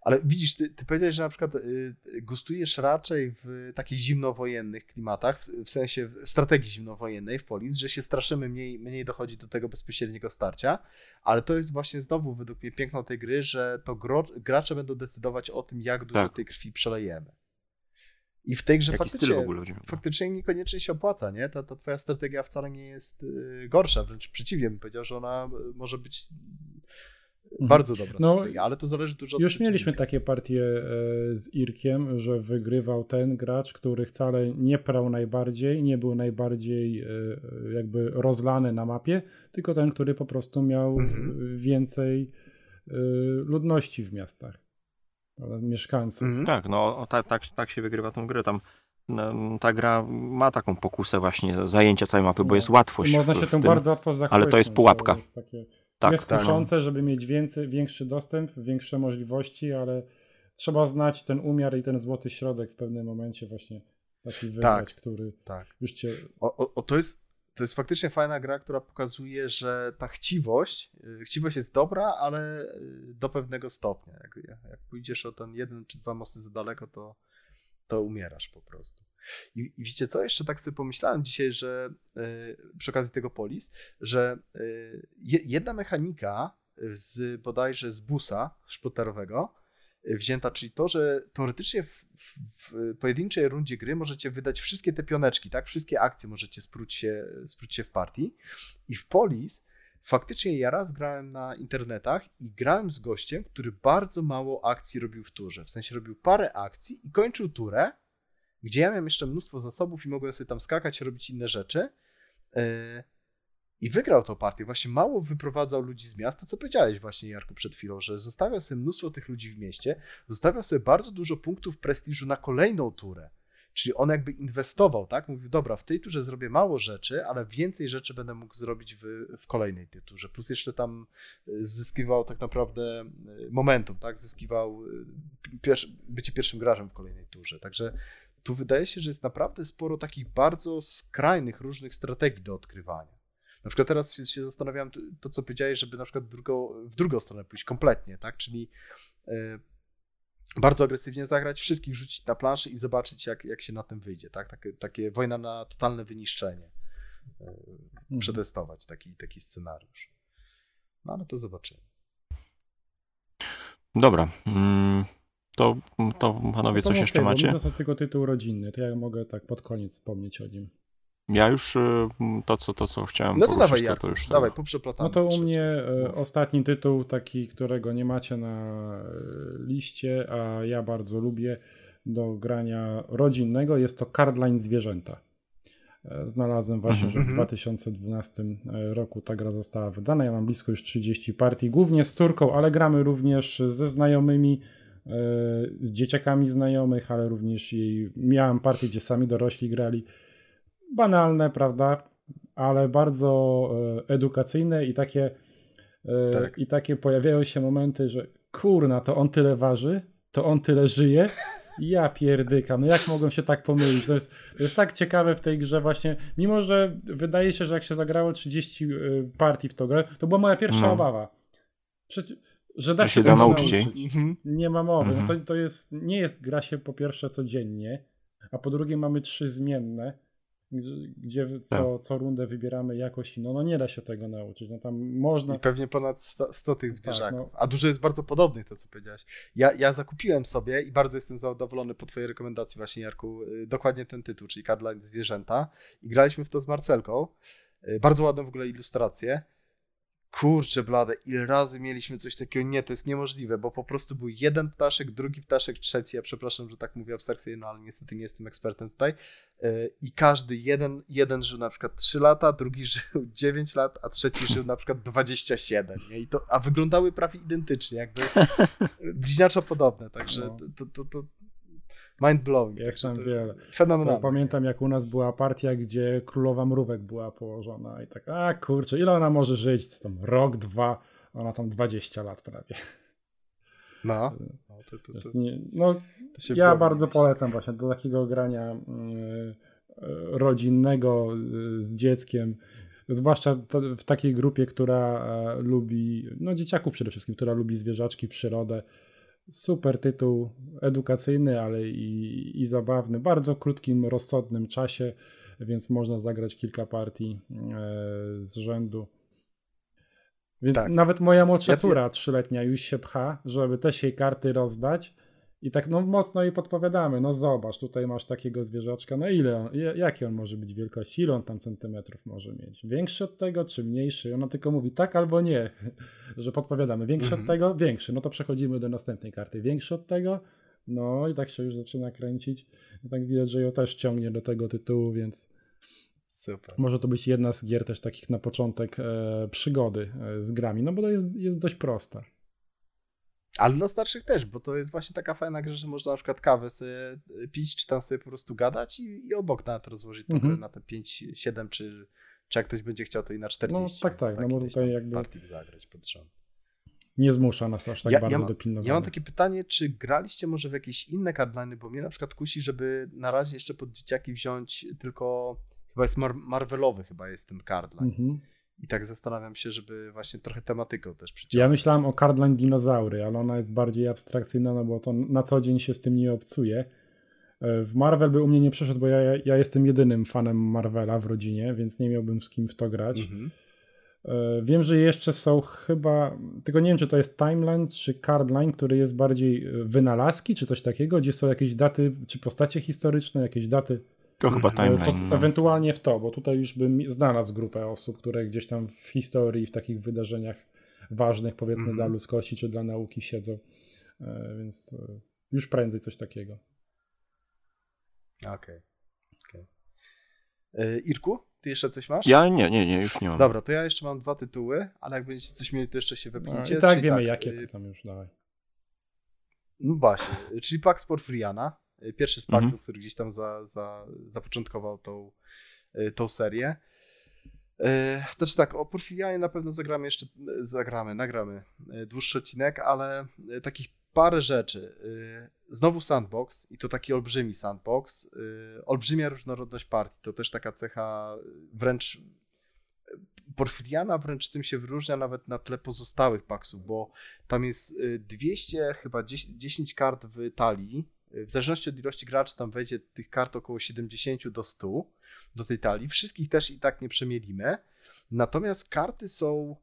Ale widzisz, ty, ty powiedziałeś, że na przykład y, gustujesz raczej w takich zimnowojennych klimatach, w, w sensie strategii zimnowojennej w Polis, że się straszymy, mniej, mniej dochodzi do tego bezpośredniego starcia, ale to jest właśnie znowu według mnie piękno tej gry, że to gro, gracze będą decydować o tym, jak dużo Tak. tej krwi przelejemy. I w tej grze Jaki faktycznie, faktycznie niekoniecznie się opłaca, nie? Ta, ta twoja strategia wcale nie jest y, gorsza, wręcz przeciwnie, bym powiedział, że ona y, może być Mhm. bardzo dobra No, strategia, ale to zależy dużo od Już mieliśmy takie partie e, z Irkiem, że wygrywał ten gracz, który wcale nie prał najbardziej, nie był najbardziej e, jakby rozlany na mapie, tylko ten, który po prostu miał Mhm. więcej e, ludności w miastach, mieszkańców. Mhm. Tak, no tak, tak, tak się wygrywa tą grę. Tam no, ta gra ma taką pokusę właśnie zajęcia całej mapy, bo No. jest łatwość. I można w- się w tym tym. bardzo łatwo zachwycić. ale to jest pułapka. jest takie Tak, jest tak. kuszące, żeby mieć więcej, większy dostęp, większe możliwości, ale trzeba znać ten umiar i ten złoty środek w pewnym momencie właśnie taki wybrać, który Tak. już cię... O, o, o, to, jest, to jest faktycznie fajna gra, która pokazuje, że ta chciwość, y, chciwość jest dobra, ale y, do pewnego stopnia. Jak, jak pójdziesz o ten jeden czy dwa mosty za daleko, to, to umierasz po prostu. I, I wiecie co, jeszcze tak sobie pomyślałem dzisiaj, że y, przy okazji tego polis, że je, jedna mechanika z bodajże z busa szploterowego y, wzięta, czyli to, że teoretycznie w, w, w pojedynczej rundzie gry możecie wydać wszystkie te pioneczki, tak? Wszystkie akcje możecie spróć się, spróć się w partii. I w Polis faktycznie ja raz grałem na internetach i grałem z gościem, który bardzo mało akcji robił w turze. W sensie robił parę akcji i kończył turę, gdzie ja miałem jeszcze mnóstwo zasobów i mogłem sobie tam skakać, robić inne rzeczy. Yy, I wygrał tą partię. Właśnie mało wyprowadzał ludzi z miasta, co powiedziałeś właśnie, Jarku, przed chwilą, że zostawiał sobie mnóstwo tych ludzi w mieście, zostawiał sobie bardzo dużo punktów prestiżu na kolejną turę. Czyli on jakby inwestował, tak? Mówił, dobra, w tej turze zrobię mało rzeczy, ale więcej rzeczy będę mógł zrobić w, w kolejnej tej turze. Plus jeszcze tam y, zyskiwał tak naprawdę y, momentum, tak? Zyskiwał pierwszy, bycie pierwszym graczem w kolejnej turze. Także tu wydaje się, że jest naprawdę sporo takich bardzo skrajnych, różnych strategii do odkrywania. Na przykład teraz się, się zastanawiam, to, co powiedziałeś, żeby na przykład w drugą, w drugą stronę pójść kompletnie, tak? Czyli y, bardzo agresywnie zagrać, wszystkich rzucić na planszę i zobaczyć, jak, jak się na tym wyjdzie, tak? Takie, takie wojna na totalne wyniszczenie. y, Mhm. Przetestować taki, taki scenariusz. No ale to zobaczymy. Dobra. Mm, to, to panowie No to coś jeszcze bo macie? Mi został tylko tytuł rodzinny, to ja mogę tak pod koniec wspomnieć o nim. Ja już y, to, co, to, co chciałem No to poruszyć, dawaj, to, to już dawaj, poprzeplatamy. No to u mnie e, Mów. ostatni tytuł, taki, którego nie macie na e, liście, a ja bardzo lubię do grania rodzinnego, jest to Cardline Zwierzęta. E, Znalazłem właśnie, że w Mhm. 2012 roku ta gra została wydana. Ja mam blisko już 30 partii, głównie z córką, ale gramy również ze znajomymi, e, z dzieciakami znajomych, ale również jej miałem partie, gdzie sami dorośli grali. Banalne, prawda? Ale bardzo e, edukacyjne i takie e, Tak. i takie pojawiają się momenty, że kurna, to on tyle waży, to on tyle żyje. Ja pierdykam, no jak mogą się tak pomylić? To jest, to jest tak ciekawe w tej grze właśnie, mimo że wydaje się, że jak się zagrało 30 y, partii w tą grę, to była moja pierwsza No. obawa. Przecież, że da Że się, się da tego nauczyć jej. Mhm. Nie ma mowy. Mhm. No to, to jest, nie jest gra się po pierwsze codziennie, a po drugie mamy trzy zmienne, gdzie- co, co rundę wybieramy jakoś inną. No nie da się tego nauczyć. No tam można... I pewnie ponad 100, 100 tych Tak, zwierzaków. no. A dużo jest bardzo podobnych, to co powiedziałeś. Ja, ja zakupiłem sobie i bardzo jestem zadowolony po twojej rekomendacji właśnie, Jarku, y, dokładnie ten tytuł, czyli Cardline Zwierzęta. I graliśmy w to z Marcelką. Y, Bardzo ładne w ogóle ilustracje. Kurczę blade, ile razy mieliśmy coś takiego? Nie, to jest niemożliwe, bo po prostu był jeden ptaszek, drugi ptaszek, trzeci. Ja przepraszam, że tak mówię abstrakcyjnie, no ale niestety nie jestem ekspertem tutaj. Y, I każdy, jeden, jeden żył na przykład 3 lata, drugi [LAUGHS] żył 9 lat, a trzeci żył na przykład 27. Nie? I to, a wyglądały prawie identycznie, jakby [LAUGHS] bliźniaczo podobne, także No. to, to, to mind blowing. Jest tam wiele. Pamiętam, jak u nas była partia, gdzie królowa mrówek była położona i tak, a kurczę, ile ona może żyć? Tam rok, dwa, ona tam 20 lat prawie. No, [LAUGHS] no, to, to, to, nie, no ja bardzo polecam właśnie do takiego grania yy, rodzinnego yy, z dzieckiem zwłaszcza w takiej grupie, która e, lubi, no dzieciaków przede wszystkim, która lubi zwierzaczki, przyrodę. Super tytuł edukacyjny, ale i, i zabawny, bardzo krótkim, rozsądnym czasie, więc można zagrać kilka partii e, z rzędu. Więc tak. nawet moja młodsza córa, trzyletnia, już się pcha, żeby też jej karty rozdać i tak no mocno jej podpowiadamy, no zobacz, tutaj masz takiego zwierzaczka, no ile on, jaki on może być wielkości, ile on tam centymetrów może mieć? Większy od tego, czy mniejszy? Ona tylko mówi tak albo nie, [LAUGHS] że podpowiadamy. Większy mhm. od tego? Większy. No to przechodzimy do następnej karty. Większy od tego? No i tak się już zaczyna kręcić. No tak widać, że ją też ciągnie do tego tytułu, więc Super. może to być jedna z gier też takich na początek e, przygody e, z grami, no bo to jest, jest dość prosta. Ale dla starszych też, bo to jest właśnie taka fajna gra, że można na przykład kawę sobie pić, czy tam sobie po prostu gadać i, i obok na to rozłożyć mhm. na te 5, 7, czy, czy jak ktoś będzie chciał, to i na 40. No tak, tak, no bo tutaj jakby... Partii zagrać pod rząd. Nie zmusza nas aż tak ja, bardzo ja, do pilnowania. Ja mam takie pytanie, czy graliście może w jakieś inne cardliny, bo mnie na przykład kusi, żeby na razie jeszcze pod dzieciaki wziąć tylko, chyba jest Mar Marvelowy chyba jest ten cardline. Mhm. I tak zastanawiam się, żeby właśnie trochę tematyką też przyciągnąć. Ja myślałem o Cardline Dinozaury, ale ona jest bardziej abstrakcyjna, no bo to na co dzień się z tym nie obcuje. E, w Marvel by u mnie nie przeszedł, bo ja, ja jestem jedynym fanem Marvela w rodzinie, więc nie miałbym z kim w to grać. Mhm. E, wiem, że jeszcze są chyba, tylko nie wiem, czy to jest Timeline czy Cardline, który jest bardziej e, wynalazki, czy coś takiego, gdzie są jakieś daty, czy postacie historyczne, jakieś daty to chyba timeline. To no. ewentualnie w to, bo tutaj już bym znalazł grupę osób, które gdzieś tam w historii, w takich wydarzeniach ważnych, powiedzmy mm dla ludzkości czy dla nauki siedzą. E, więc e, już prędzej coś takiego. Okej. Okay. okay. E, Irku, ty jeszcze coś masz? Ja nie, nie, nie, już nie mam. Dobra, to ja jeszcze mam dwa tytuły, ale jak będziecie coś mieli, to jeszcze się wepnijcie. No, tak wiemy tak, jakie, to tam już dawaj. No właśnie, czyli Pax Porfiriana. Y, pierwszy z Paxów, mhm. który gdzieś tam za, za, zapoczątkował tą, y, tą serię. Y, znaczy tak, o Porfirianie na pewno zagramy jeszcze, zagramy, nagramy dłuższy odcinek, ale takich parę rzeczy. Znowu sandbox i to taki olbrzymi sandbox. Olbrzymia różnorodność partii, to też taka cecha wręcz Porfiriana wręcz tym się wyróżnia nawet na tle pozostałych paksów, bo tam jest 200 chyba 10, 10 kart w talii, w zależności od ilości graczy tam wejdzie tych kart około 70 do 100 do tej talii. Wszystkich też i tak nie przemielimy. Natomiast karty są.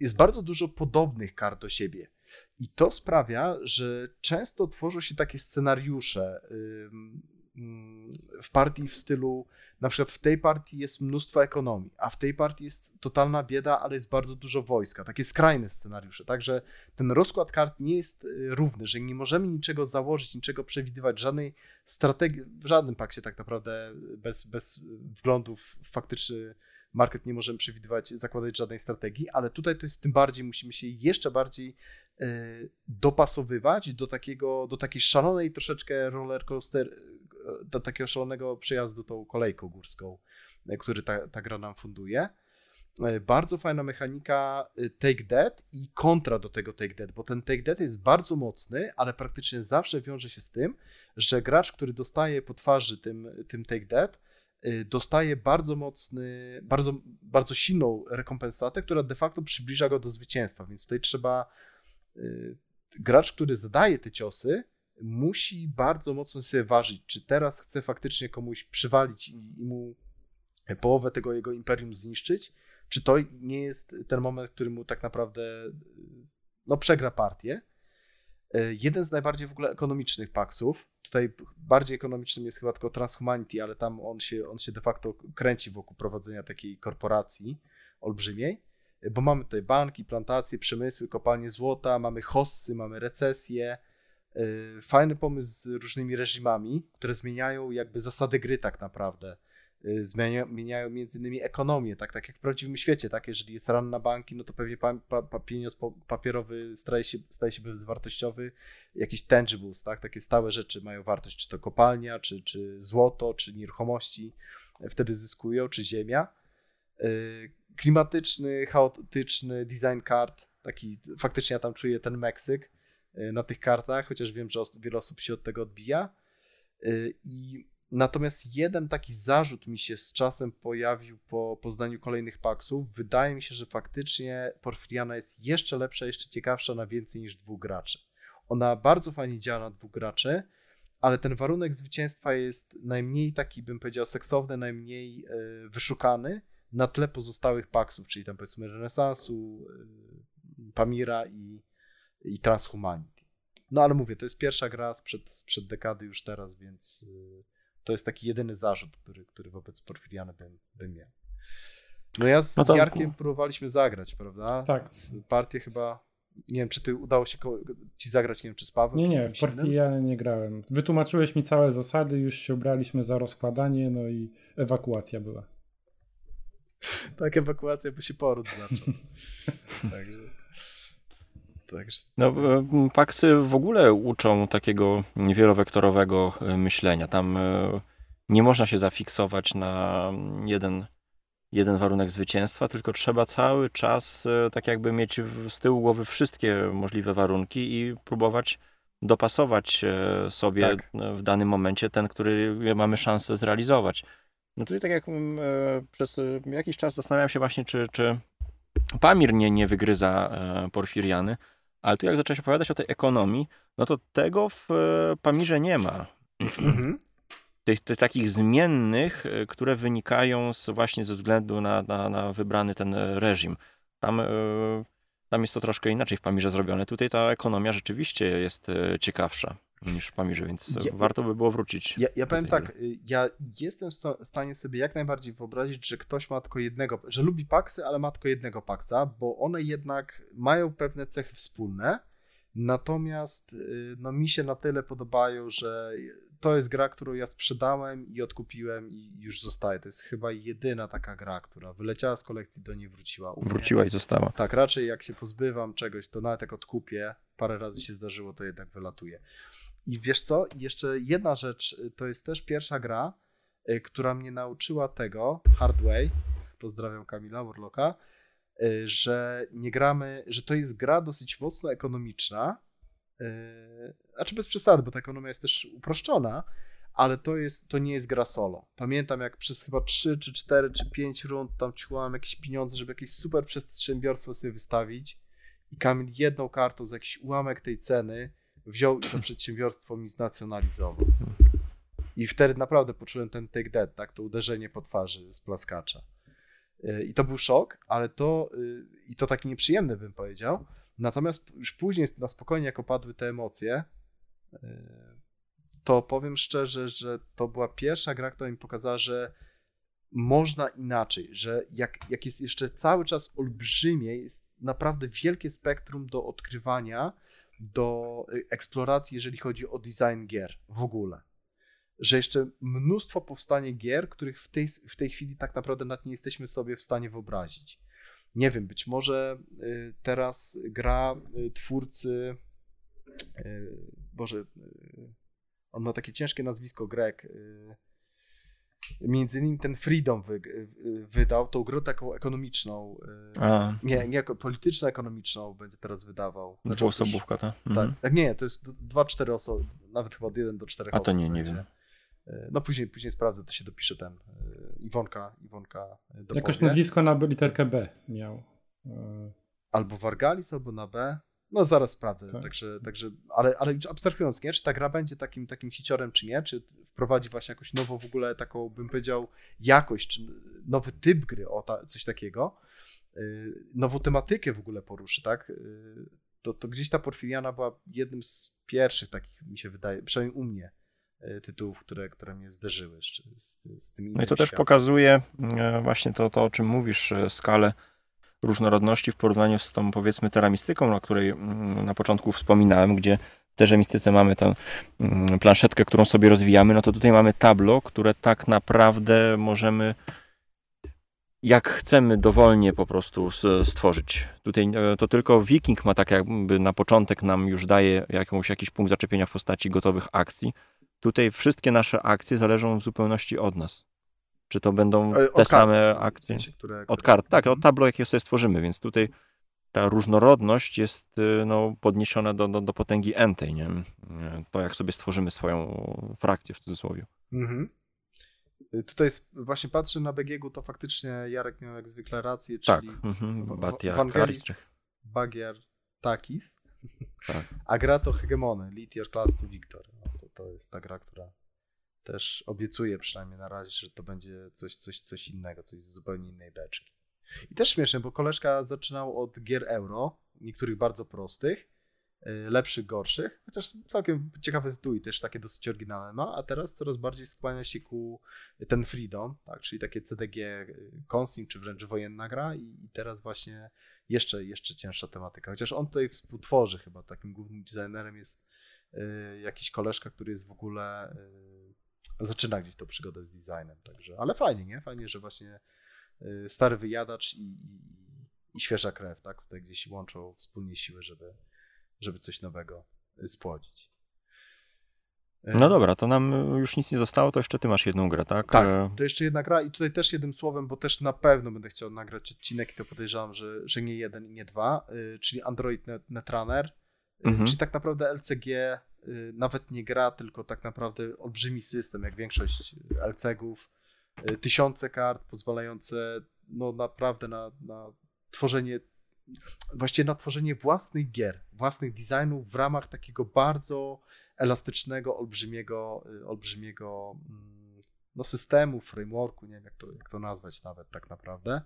Jest bardzo dużo podobnych kart do siebie. I to sprawia, że często tworzą się takie scenariusze w partii w stylu na przykład w tej partii jest mnóstwo ekonomii, a w tej partii jest totalna bieda, ale jest bardzo dużo wojska. Takie skrajne scenariusze. Także ten rozkład kart nie jest y, równy, że nie możemy niczego założyć, niczego przewidywać, żadnej strategii, w żadnym pakcie tak naprawdę bez, bez wglądu w faktyczny market nie możemy przewidywać, zakładać żadnej strategii, ale tutaj to jest tym bardziej, musimy się jeszcze bardziej e, dopasowywać do takiego, do takiej szalonej troszeczkę roller coaster, do takiego szalonego przejazdu tą kolejką górską, e, który ta, ta gra nam funduje. E, bardzo fajna mechanika Take Dead i kontra do tego Take Dead, bo ten Take Dead jest bardzo mocny, ale praktycznie zawsze wiąże się z tym, że gracz, który dostaje po twarzy tym, tym Take Dead, dostaje bardzo mocny, bardzo, bardzo silną rekompensatę, która de facto przybliża go do zwycięstwa, więc tutaj trzeba gracz, który zadaje te ciosy, musi bardzo mocno sobie ważyć, czy teraz chce faktycznie komuś przywalić i, i mu połowę tego jego imperium zniszczyć, czy to nie jest ten moment, który mu tak naprawdę no, przegra partię. Jeden z najbardziej w ogóle ekonomicznych paksów, Tutaj bardziej ekonomicznym jest chyba tylko Transhumanity, ale tam on się, on się de facto kręci wokół prowadzenia takiej korporacji olbrzymiej, bo mamy tutaj banki, plantacje, przemysły, kopalnie złota, mamy hossy, mamy recesję. Y, fajny pomysł z różnymi reżimami, które zmieniają jakby zasady gry tak naprawdę. Y, zmieniają między innymi ekonomię, tak, tak jak w prawdziwym świecie, tak, jeżeli jest ran na banki, no to pewnie pa, pa, pa, pieniądz papierowy staje się, staje się bezwartościowy, jakiś tangibles, tak, takie stałe rzeczy mają wartość, czy to kopalnia, czy, czy złoto, czy nieruchomości, e, wtedy zyskują, czy ziemia. E, klimatyczny, chaotyczny design kart, Taki, faktycznie ja tam czuję ten Meksyk na tych kartach, chociaż wiem, że wiele osób się od tego odbija. Y, I natomiast jeden taki zarzut mi się z czasem pojawił po poznaniu kolejnych paksów. Wydaje mi się, że faktycznie Porfiriana jest jeszcze lepsza, jeszcze ciekawsza na więcej niż dwóch graczy. Ona bardzo fajnie działa na dwóch graczy, ale ten warunek zwycięstwa jest najmniej taki, bym powiedział, seksowny, najmniej y, wyszukany na tle pozostałych paksów, czyli tam powiedzmy renesansu, y, Pamira i, i Transhumanity. No ale mówię, to jest pierwsza gra sprzed, sprzed dekady już teraz, więc y, to jest taki jedyny zarzut, który, który wobec Porfiriany bym, bym miał. No ja z no to... Jarkiem próbowaliśmy zagrać, prawda? Tak. Partię chyba, nie wiem, czy ty udało się ci zagrać, nie wiem, czy z Pawłem? Nie, nie, w Porfiriany nie grałem. Wytłumaczyłeś mi całe zasady, już się ubraliśmy za rozkładanie, no i ewakuacja była. tak, ewakuacja, bo się poród zaczął. [LAUGHS] Także... Także... No, e, paksy w ogóle uczą takiego wielowektorowego e, myślenia. Tam e, nie można się zafiksować na jeden, jeden warunek zwycięstwa, tylko trzeba cały czas tak jakby mieć z tyłu głowy wszystkie możliwe warunki i próbować dopasować sobie tak. w danym momencie ten, który mamy szansę zrealizować. No tutaj tak jak przez jakiś czas zastanawiam się właśnie, czy, czy Pamir nie, nie wygryza Porfiriany, ale tu jak zacząłeś opowiadać o tej ekonomii, no to tego w Pamirze nie ma. Mhm. [CLEARS THROAT] Tych, tych, takich zmiennych, które wynikają z, właśnie ze względu na, na, na wybrany ten reżim. Tam, tam jest to troszkę inaczej w Pamirze zrobione. Tutaj ta ekonomia rzeczywiście jest ciekawsza niż w Pamirze, więc ja, warto by było wrócić. Ja, ja powiem tak, gry. ja jestem w stanie sobie jak najbardziej wyobrazić, że ktoś ma tylko jednego, że lubi paksy, ale ma tylko jednego paksa, bo one jednak mają pewne cechy wspólne, natomiast y, no, mi się na tyle podobają, że to jest gra, którą ja sprzedałem i odkupiłem i już zostaje. To jest chyba jedyna taka gra, która wyleciała z kolekcji, do niej wróciła. Wróciła i została. Tak, raczej jak się pozbywam czegoś, to nawet jak odkupię, parę razy się zdarzyło, to jednak wylatuje. I wiesz co? Jeszcze jedna rzecz, y, to jest też pierwsza gra, y, która mnie nauczyła tego, Hardway, pozdrawiam Kamila Warlocka, y, że nie gramy, że to jest gra dosyć mocno ekonomiczna, znaczy bez przesady, bo ta ekonomia jest też uproszczona, ale to, jest, to nie jest gra solo. Pamiętam jak przez chyba 3 czy 4 czy 5 rund tam ciłałem jakieś pieniądze, żeby jakieś super przedsiębiorstwo sobie wystawić i Kamil jedną kartą za jakiś ułamek tej ceny wziął i to przedsiębiorstwo mi znacjonalizował. I wtedy naprawdę poczułem ten take that, tak, to uderzenie po twarzy z plaskacza. Y, I to był szok, ale to y, i to taki nieprzyjemny bym powiedział. Natomiast już później na spokojnie jak opadły te emocje, y, to powiem szczerze, że to była pierwsza gra, która mi pokazała, że można inaczej, że jak, jak jest jeszcze cały czas olbrzymie, jest naprawdę wielkie spektrum do odkrywania, do y, eksploracji, jeżeli chodzi o design gier w ogóle. Że jeszcze mnóstwo powstanie gier, których w tej, w tej chwili tak naprawdę nawet nie jesteśmy sobie w stanie wyobrazić. Nie wiem, być może y, teraz gra y, twórcy. Boże, on ma takie ciężkie nazwisko, Greg między innymi ten Freedom wy, wydał, tą grę taką ekonomiczną, e, A. nie, nie polityczno-ekonomiczną będzie teraz wydawał. Znaczy, Dwuosobówka, tak? Mhm. Tak, nie, to jest 2-4 osoby, nawet chyba od 1 do 4 A to nie, nie wiem. E, no później, później sprawdzę, to się dopisze ten Iwonka, Iwonka do Jakoś nazwisko na literkę B miał. Albo Wargalis, albo na B. No zaraz sprawdzę, tak. także, także ale, ale abstrahując, nie, czy ta gra będzie takim, takim hiciorem, czy nie, czy wprowadzi właśnie jakąś nową w ogóle taką, bym powiedział, jakość, czy nowy typ gry, o ta, coś takiego, yy, nową tematykę w ogóle poruszy, tak, yy, to, to gdzieś ta Porfiriana była jednym z pierwszych takich, mi się wydaje, przynajmniej u mnie, yy, tytułów, które, które mnie zderzyły z, z, z tym No i to też pokazuje właśnie to, to, o czym mówisz, skalę różnorodności w porównaniu z tą powiedzmy teramistyką, o której mm, na początku wspominałem, gdzie w teramistyce mamy tę mm, planszetkę, którą sobie rozwijamy, no to tutaj mamy tablo, które tak naprawdę możemy jak chcemy dowolnie po prostu stworzyć. Tutaj e, to tylko Viking ma tak jakby na początek nam już daje jakąś, jakiś punkt zaczepienia w postaci gotowych akcji. Tutaj wszystkie nasze akcje zależą w zupełności od nas. Czy to będą te same akcje? Sensie, które, które... Od kart, tak, od mhm. tablo, jakie sobie stworzymy, więc tutaj ta różnorodność jest y, no, podniesiona do, do, do potęgi entej, nie? To jak sobie stworzymy swoją frakcję w cudzysłowie. Mhm. Y, tutaj właśnie patrzę na BGG, to faktycznie Jarek miał jak zwykle rację, tak. czyli tak. mhm. Vangelis Bagiar Takis, tak. [LAUGHS] a gra to Hegemony, Your Class to Victor. No, to, to jest ta gra, która też obiecuje przynajmniej na razie, że to będzie coś, coś, coś innego, coś z zupełnie innej beczki. I też śmieszne, bo koleżka zaczynał od gier euro, niektórych bardzo prostych, y, lepszych, gorszych, chociaż całkiem ciekawe tytuły też takie dosyć oryginalne ma, a teraz coraz bardziej skłania się ku ten Freedom, tak, czyli takie CDG Consim, czy wręcz wojenna gra i, i teraz właśnie jeszcze, jeszcze cięższa tematyka, chociaż on tutaj współtworzy chyba, takim głównym designerem jest y, jakiś koleżka, który jest w ogóle y, zaczyna gdzieś tą przygodę z designem, także, ale fajnie, nie? Fajnie, że właśnie Y, stary wyjadacz i, i, i, świeża krew, tak? Tutaj gdzieś łączą wspólnie siły, żeby, żeby coś nowego y, spłodzić. Y, no dobra, to nam już nic nie zostało, to jeszcze ty masz jedną grę, tak? Tak, to jeszcze jedna gra i tutaj też jednym słowem, bo też na pewno będę chciał nagrać odcinek i to podejrzewam, że, że nie jeden i nie dwa, czyli Android Netrunner, mhm. czyli tak naprawdę LCG nawet nie gra, tylko tak naprawdę olbrzymi system, jak większość LCG-ów, E, tysiące kart pozwalające no naprawdę na, na tworzenie, właściwie na tworzenie własnych gier, własnych designów w ramach takiego bardzo elastycznego, olbrzymiego, e, olbrzymiego mm, no, systemu, frameworku, nie wiem jak to, jak to nazwać nawet tak naprawdę.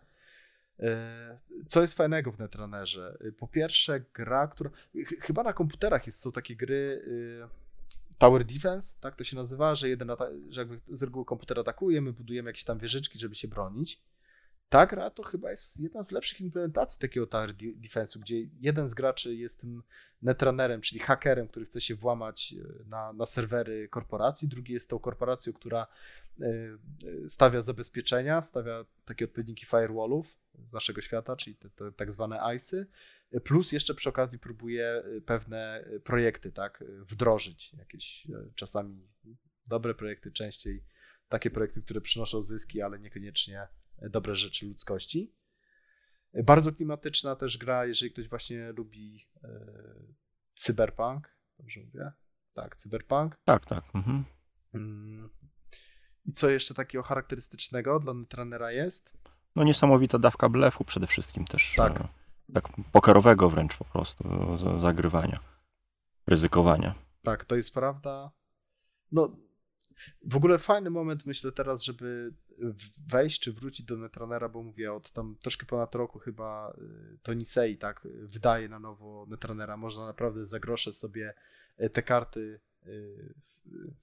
E, co jest fajnego w Netrunnerze? Po pierwsze, gra, która. Chyba na komputerach jest, są takie gry Tower Defense, tak to się nazywa, że jeden że jakby z reguły komputer atakuje, my budujemy jakieś tam wieżyczki, żeby się bronić. Ta gra to chyba jest jedna z lepszych implementacji takiego Tower Defense'u, gdzie jeden z graczy jest tym netrunnerem, czyli hakerem, który chce się włamać e, na, na serwery korporacji, drugi jest tą korporacją, która e, e, stawia zabezpieczenia, stawia takie odpowiedniki firewallów z naszego świata, czyli te, te tak zwane ICE, Plus jeszcze przy okazji próbuje y, pewne y, projekty tak, y, wdrożyć. Jakieś czasami dobre projekty, częściej takie projekty, które przynoszą zyski, ale niekoniecznie dobre rzeczy ludzkości. Bardzo klimatyczna też gra, jeżeli ktoś właśnie lubi cyberpunk. Dobrze mówię? Tak, cyberpunk. Tak, tak. Mhm. I co jeszcze takiego charakterystycznego dla Netrunnera jest? No niesamowita dawka blefu przede wszystkim też. Tak. E, tak pokerowego wręcz po prostu zagrywania, ryzykowania. Tak, to jest prawda. No, w ogóle fajny moment myślę teraz, żeby wejść czy wrócić do Netrunnera, bo mówię od tam troszkę ponad roku chyba y, Tony Sey tak wydaje na nowo Netrunnera. Można naprawdę za grosze sobie te karty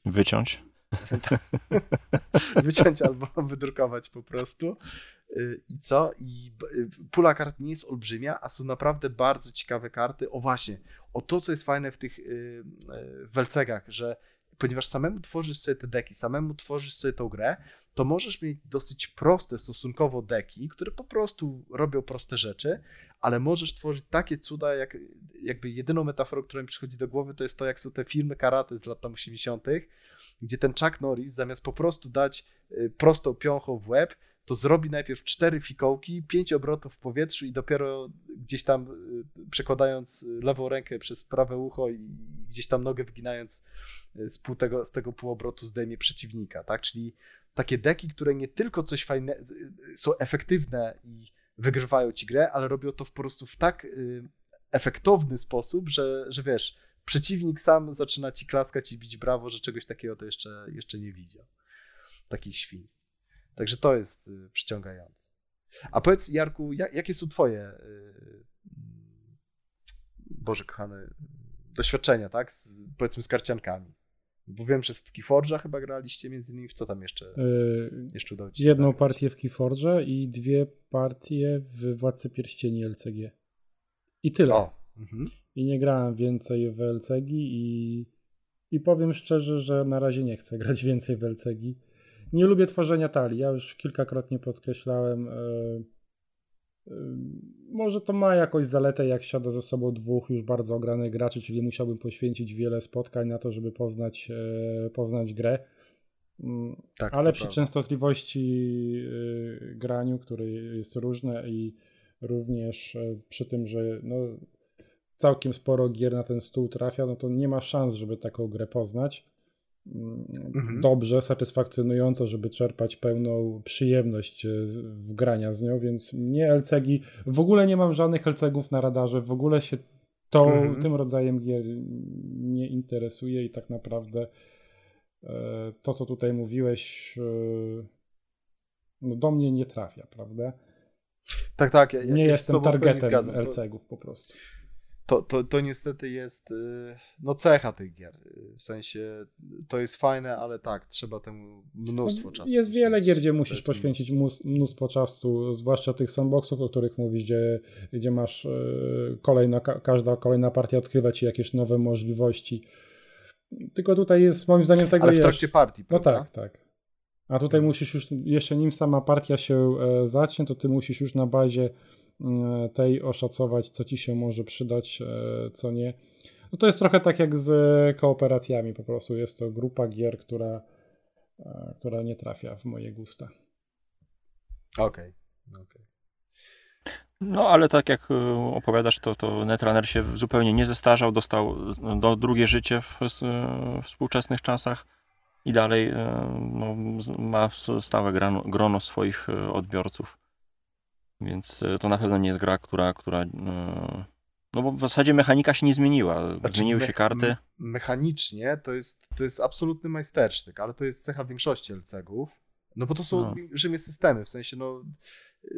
wyciąć. [LAUGHS] wyciąć albo wydrukować po prostu. Y, I co? I y, pula kart nie jest olbrzymia, a są naprawdę bardzo ciekawe karty. O właśnie, o to, co jest fajne w tych y, welcegach, że ponieważ samemu tworzysz sobie te deki, samemu tworzysz sobie tą grę, to możesz mieć dosyć proste stosunkowo deki, które po prostu robią proste rzeczy, ale możesz tworzyć takie cuda, jak jakby jedyną metaforą, która mi przychodzi do głowy, to jest to, jak są te filmy karate z lat 80., gdzie ten Chuck Norris zamiast po prostu dać prostą piąchą w łeb, to zrobi najpierw cztery fikołki, pięć obrotów w powietrzu i dopiero gdzieś tam y, przekładając lewą rękę przez prawe ucho i gdzieś tam nogę wginając y, z, pół tego, z tego półobrotu zdejmie przeciwnika, tak? Czyli takie deki, które nie tylko coś fajne, y, są efektywne i wygrywają ci grę, ale robią to w, po prostu w tak efektowny sposób, że, że wiesz, przeciwnik sam zaczyna ci klaskać i bić brawo, że czegoś takiego to jeszcze, jeszcze nie widział. Takich świństw. Także to jest y, przyciągające. A powiedz, Jarku, jakie są Twoje, y, Boże kochany, doświadczenia, tak? Z, powiedzmy z karciankami. Bo wiem, że w Keyforge'a chyba graliście między innymi. W co tam jeszcze, yy, jeszcze udało Ci się Jedną zagrać? partię w Keyforge'a i dwie partie w Władcy Pierścieni LCG. I tyle. O, mhm. I nie grałem więcej w LCG i, i powiem szczerze, że na razie nie chcę [LAUGHS] grać więcej w LCG nie lubię tworzenia talii. Ja już kilkakrotnie podkreślałem. E, może to ma jakąś zaletę, jak siada ze sobą dwóch już bardzo ogranych graczy, czyli musiałbym poświęcić wiele spotkań na to, żeby poznać, e, poznać grę. Mm, tak, Ale przy prawda. częstotliwości graniu, które jest różne i również e, przy tym, że no, całkiem sporo gier na ten stół trafia, no to nie ma szans, żeby taką grę poznać. Mhm. Dobrze, satysfakcjonująco, żeby czerpać pełną przyjemność e, z- w grania z nią, więc mnie LCG, w ogóle nie mam żadnych LCGów na radarze, w ogóle się to, Mhm. tym rodzajem gier nie interesuje i tak naprawdę e, to, co tutaj mówiłeś, e, no do mnie nie trafia, prawda? Tak, tak. Ja, Nie ja jestem targetem LCG-ów po prostu. To, to, to niestety jest y, no cecha tych gier. Y, W sensie to jest fajne, ale tak, trzeba temu mnóstwo czasu. No, Jest wiele poświęcić. gier, gdzie musisz jest poświęcić mus- mnóstwo czasu, zwłaszcza tych sandboxów, o których mówisz, gdzie, gdzie masz e, kolejna, ka- każda kolejna partia odkrywa ci jakieś nowe możliwości. Tylko tutaj jest moim zdaniem tego Ale w trakcie partii, No prawda? tak, tak. A tutaj musisz już, jeszcze nim sama partia się e, zacznie, to ty musisz już na bazie tej oszacować, co ci się może przydać, e, co nie. No to jest trochę tak jak z kooperacjami, po prostu jest to grupa gier, która, e, która nie trafia w moje gusta. Okej. okej. No ale tak jak opowiadasz, to, to Netrunner się zupełnie nie zestarzał, dostał do drugie życie w, y, współczesnych czasach i dalej no, ma stałe grano, grono swoich odbiorców. Więc y, to na pewno nie jest gra, która, która y, no bo w zasadzie mechanika się nie zmieniła. Znaczy, Zmieniły me- się karty. m- Mechanicznie to jest, to jest absolutny majstersztyk, ale to jest cecha większości LCG-ów. No bo to są No. olbrzymie systemy, w sensie no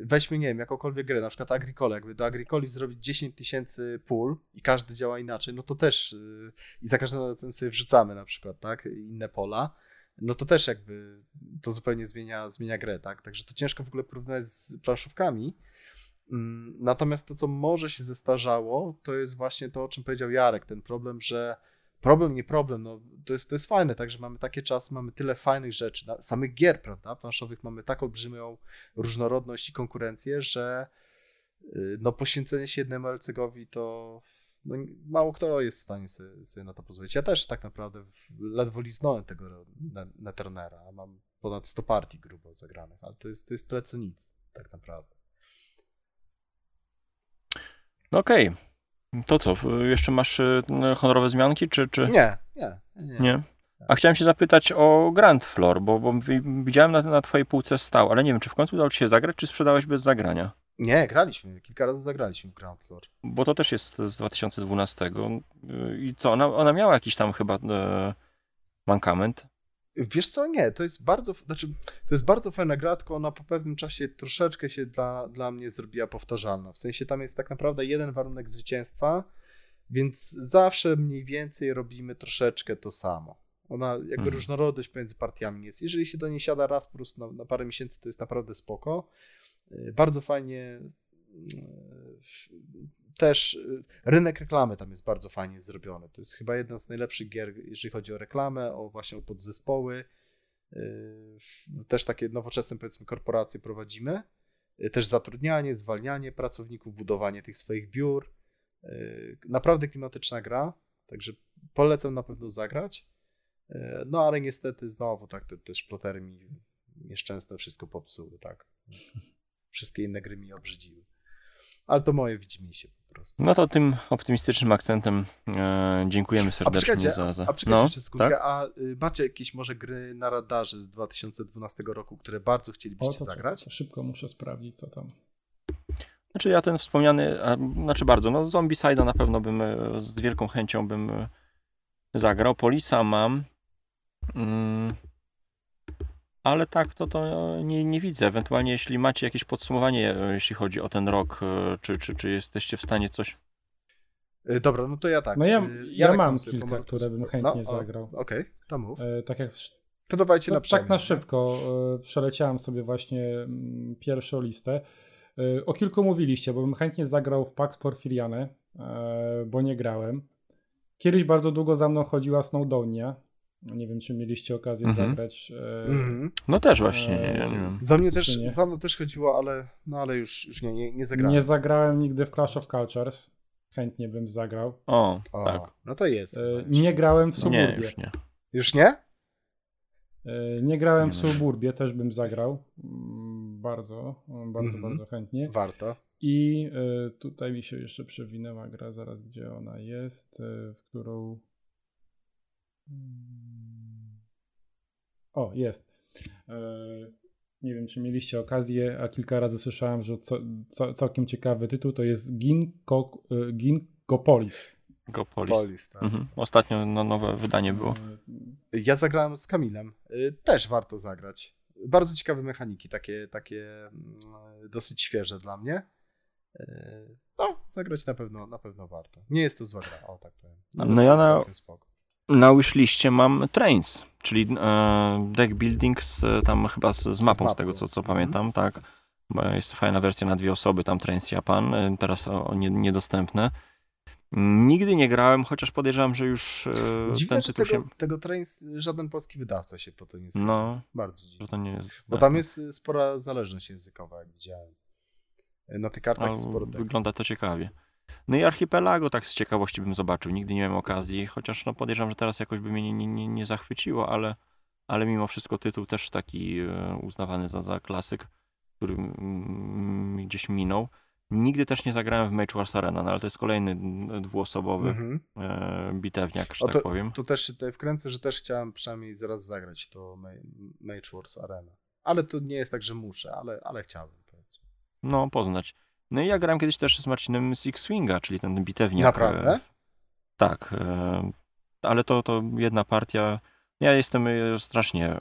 weźmy, nie wiem, jakąkolwiek grę, na przykład Agricole, jakby do Agricoli zrobić 10 tysięcy pól i każdy działa inaczej, no to też yy, i za każdym razem sobie wrzucamy na przykład, tak, inne pola, no to też jakby to zupełnie zmienia, zmienia grę, tak, także to ciężko w ogóle porównywać z planszówkami, Mm, Natomiast to, co może się zestarzało, to jest właśnie to, o czym powiedział Jarek, ten problem, że problem, nie problem, no to jest, to jest fajne, tak, że mamy takie czasy, mamy tyle fajnych rzeczy, samych gier, prawda, planszowych, mamy tak olbrzymią różnorodność i konkurencję, że y, no poświęcenie się jednemu LCG-owi to no, mało kto jest w stanie sobie, sobie na to pozwolić. Ja też tak naprawdę ledwo liznąłem tego Ne- Netrunnera, a mam ponad 100 partii grubo zagranych, ale to jest, to jest tyle co nic, tak naprawdę. No Okej. To co, jeszcze masz y, honorowe zmianki, czy... czy... Nie, nie, nie. Nie. A chciałem się zapytać o Grand Floor, bo, bo wi- widziałem na, na twojej półce stał, ale nie wiem, czy w końcu udało ci się zagrać, czy sprzedałeś bez zagrania? Nie, graliśmy, kilka razy zagraliśmy w Ground Floor. Bo to też jest z 2012. y, I co, ona, ona miała jakiś tam chyba e, mankament. Wiesz co, nie, to jest bardzo, znaczy, to jest bardzo fajna gra, tylko ona po pewnym czasie troszeczkę się dla, dla mnie zrobiła powtarzalna. W sensie tam jest tak naprawdę jeden warunek zwycięstwa, więc zawsze mniej więcej robimy troszeczkę to samo. Ona, jakby Mhm. różnorodność pomiędzy partiami jest. Jeżeli się do niej siada raz po prostu na, na parę miesięcy, to jest naprawdę spoko. Y, Bardzo fajnie y, też y, rynek reklamy tam jest bardzo fajnie zrobiony. To jest chyba jedna z najlepszych gier, jeżeli chodzi o reklamę, o właśnie o podzespoły. Y, Też takie nowoczesne powiedzmy korporacje prowadzimy. Też zatrudnianie, zwalnianie pracowników, budowanie tych swoich biur. Naprawdę klimatyczna gra, także polecam na pewno zagrać. No ale niestety znowu tak te, te szplotery mi nieszczęsne wszystko popsuły, tak. [LAUGHS] Wszystkie inne gry mi obrzydziły. Ale to moje widzimy się po prostu. No to tym optymistycznym akcentem e, dziękujemy serdecznie za... za... a no, jeszcze tak? a y, macie jakieś może gry na radarze z 2012 roku, które bardzo O, chcielibyście to, zagrać? to szybko muszę sprawdzić, co tam. Znaczy ja ten wspomniany, a, znaczy bardzo, no Zombicide'a na pewno bym e, z wielką chęcią bym e, zagrał. Polisa mam, mm, ale tak to, to nie, nie widzę. Ewentualnie jeśli macie jakieś podsumowanie, e, jeśli chodzi o ten rok, e, czy, czy, czy jesteście w stanie coś... Dobra, no to ja tak. No ja, ja mam kilka, pomarł- które bym No, chętnie o, zagrał. Okej, to mów. E, tak jak To dawajcie No, na przemian. tak na szybko e, przeleciałem sobie właśnie mm, pierwszą listę. E, O kilku mówiliście, bo bym chętnie zagrał w Pax Porfiriane, e, bo nie grałem. Kiedyś bardzo długo za mną chodziła Snowdonia. Nie wiem, czy mieliście okazję Mhm. zagrać. e, Mhm. No też właśnie, Eee, ja nie wiem. Za mnie też, nie? za mną też chodziło, ale, no ale już, już nie, nie, nie zagrałem. Nie zagrałem nigdy w Clash of Cultures. Chętnie bym zagrał. O, O, tak. No to jest. E, Nie grałem w No nie, Suburbie. już nie. Już nie? E, Nie grałem w Nie. Suburbie, też bym zagrał. Mm, Bardzo, bardzo, Mhm. bardzo chętnie. Warto. I y, tutaj mi się jeszcze przewinęła gra, zaraz gdzie ona jest, y, w którą. O, jest. Y, nie wiem, czy mieliście okazję, a kilka razy słyszałem, że co, co, całkiem ciekawy tytuł to jest Ginko, Ginkopolis. Gopolis. Polis, tak. Mhm. Ostatnio no, nowe wydanie było. Ja zagrałem z Kamilem. Też warto zagrać. Bardzo ciekawe mechaniki, takie, takie mm, dosyć świeże dla mnie. No, zagrać na pewno, na pewno warto. Nie jest to zła gra, o tak powiem. No ja jest na- wishliście mam Trains, czyli e, deck building z, e, tam chyba z, z mapą, z mapą. tego co, co Mhm. pamiętam, tak. Bo Jest fajna wersja na dwie osoby, tam Trains Japan, e, teraz o, nie, niedostępne. Nigdy nie grałem, chociaż podejrzewam, że już e, Dziwne, ten tytuł tego, się... tego Trains żaden polski wydawca się po to nie No, Bardzo dziwne. to nie jest... Bo tam jest y, spora zależność językowa, jak widziałem. Na tych kartach No, jest sporo tekstu. wygląda to ciekawie. No i Archipelago tak z ciekawości bym zobaczył. Nigdy nie miałem okazji, chociaż no podejrzewam, że teraz jakoś by mnie nie, nie, nie, zachwyciło, ale, ale mimo wszystko tytuł też taki e, uznawany za, za klasyk, który mm, mi gdzieś minął. Nigdy też nie zagrałem w Mage Wars Arena, no ale to jest kolejny mm, dwuosobowy Mhm. e, bitewniak, że O, tak powiem. To też tutaj wkręcę, że też chciałem przynajmniej zaraz zagrać to Ma- Mage Wars Arena. Ale to nie jest tak, że muszę, ale, ale chciałbym powiedzmy. No, poznać. No i ja grałem kiedyś też z Marcinem Six Swinga, czyli ten bitewniak. Naprawdę? e, Tak, e, ale to, to jedna partia. Ja jestem e, strasznie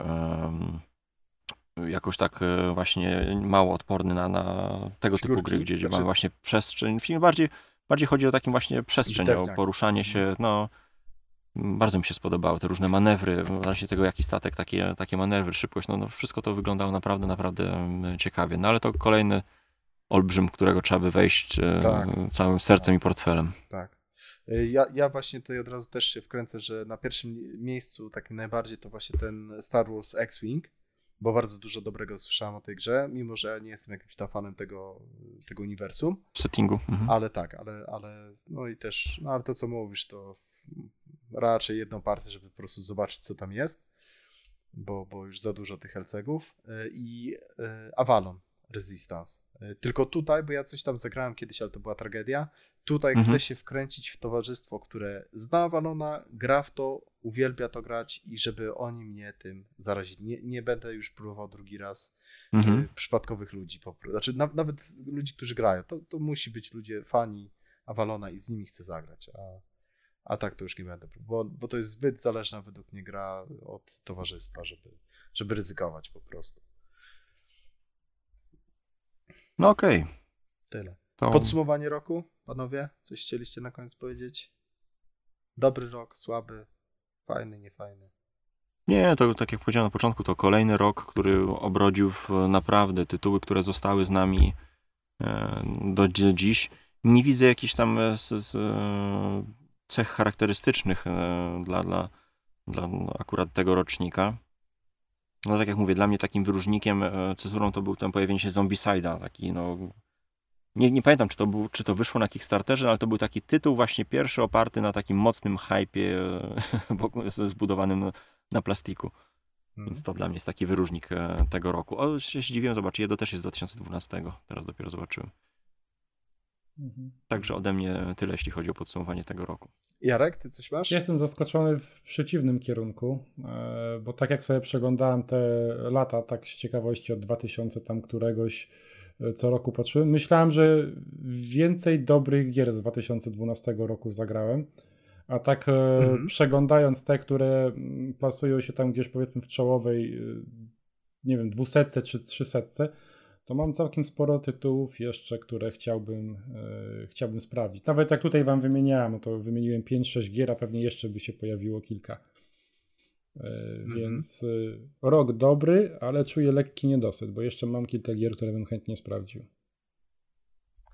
jakoś tak właśnie mało odporny na, na tego typu Figurki? gry, gdzie, gdzie Znaczy- mamy właśnie przestrzeń. Film bardziej, bardziej chodzi o takim właśnie przestrzeń, o Bitewniak. poruszanie się, no m, bardzo mi się spodobały te różne manewry, właśnie tego jaki statek, takie, takie manewry, szybkość, no, no wszystko to wyglądało naprawdę, naprawdę em, ciekawie. No ale to kolejny olbrzym, którego trzeba by wejść e, Tak. całym sercem i portfelem. Tak. Y, Ja, ja właśnie tutaj od razu też się wkręcę, że na pierwszym miejscu takim najbardziej to właśnie ten Star Wars X-Wing, bo bardzo dużo dobrego słyszałem o tej grze, mimo że ja nie jestem jakimś tam fanem tego, tego uniwersum, settingu. Mhm. ale tak, ale, ale no i też, no ale to co mówisz, to raczej jedną partię, żeby po prostu zobaczyć co tam jest, bo, bo już za dużo tych LCG-ów Y, i y, Avalon Resistance. Y, Tylko tutaj, bo ja coś tam zagrałem kiedyś, ale to była tragedia, tutaj Mhm. chcę się wkręcić w towarzystwo, które zna Avalona, gra w to, uwielbia to grać i żeby oni mnie tym zarazili. Nie, nie będę już próbował drugi raz Mhm. y, przypadkowych ludzi. Znaczy na, nawet ludzi, którzy grają. To, to musi być ludzie, fani Avalona i z nimi chcę zagrać. A, a tak to już nie będę, bo, bo to jest zbyt zależna według mnie gra od towarzystwa, żeby, żeby ryzykować po prostu. No okej. Tyle. To... Podsumowanie roku, panowie? Coś chcieliście na koniec powiedzieć? Dobry rok, słaby, fajny, niefajny. Nie, to tak jak powiedziałem na początku, to kolejny rok, który obrodził naprawdę tytuły, które zostały z nami e, do dzi- dziś. Nie widzę jakichś tam e, z, z, e, cech charakterystycznych dla, dla, dla akurat tego rocznika. No tak jak mówię, dla mnie takim wyróżnikiem, e, cezurą to był ten pojawienie się Zombicide'a, taki no... Nie, nie pamiętam, czy to, był, czy to wyszło na Kickstarterze, ale to był taki tytuł właśnie pierwszy oparty na takim mocnym hypie e, [LAUGHS] zbudowanym na, plastiku. Hmm. Więc to dla mnie jest taki wyróżnik e, tego roku. O, się zdziwiłem, zobacz, Jedo też jest z 2012. Teraz dopiero zobaczyłem. Mhm. Także ode mnie tyle, jeśli chodzi o podsumowanie tego roku. Jarek, ty coś masz? Ja Jestem zaskoczony w przeciwnym kierunku, e, bo tak jak sobie przeglądałem te lata, tak z ciekawości od 2000 tam któregoś e, co roku patrzyłem, myślałem, że więcej dobrych gier z 2012 roku zagrałem, a tak e, Mhm. przeglądając te, które mm, plasują się tam gdzieś powiedzmy w czołowej, nie wiem, dwusetce czy trzysetce, to mam całkiem sporo tytułów jeszcze, które chciałbym, e, chciałbym sprawdzić. Nawet jak tutaj wam wymieniałem, no to wymieniłem 5-6 gier, a pewnie jeszcze by się pojawiło kilka. E, Więc e, rok dobry, ale czuję lekki niedosyt, bo jeszcze mam kilka gier, które bym chętnie sprawdził.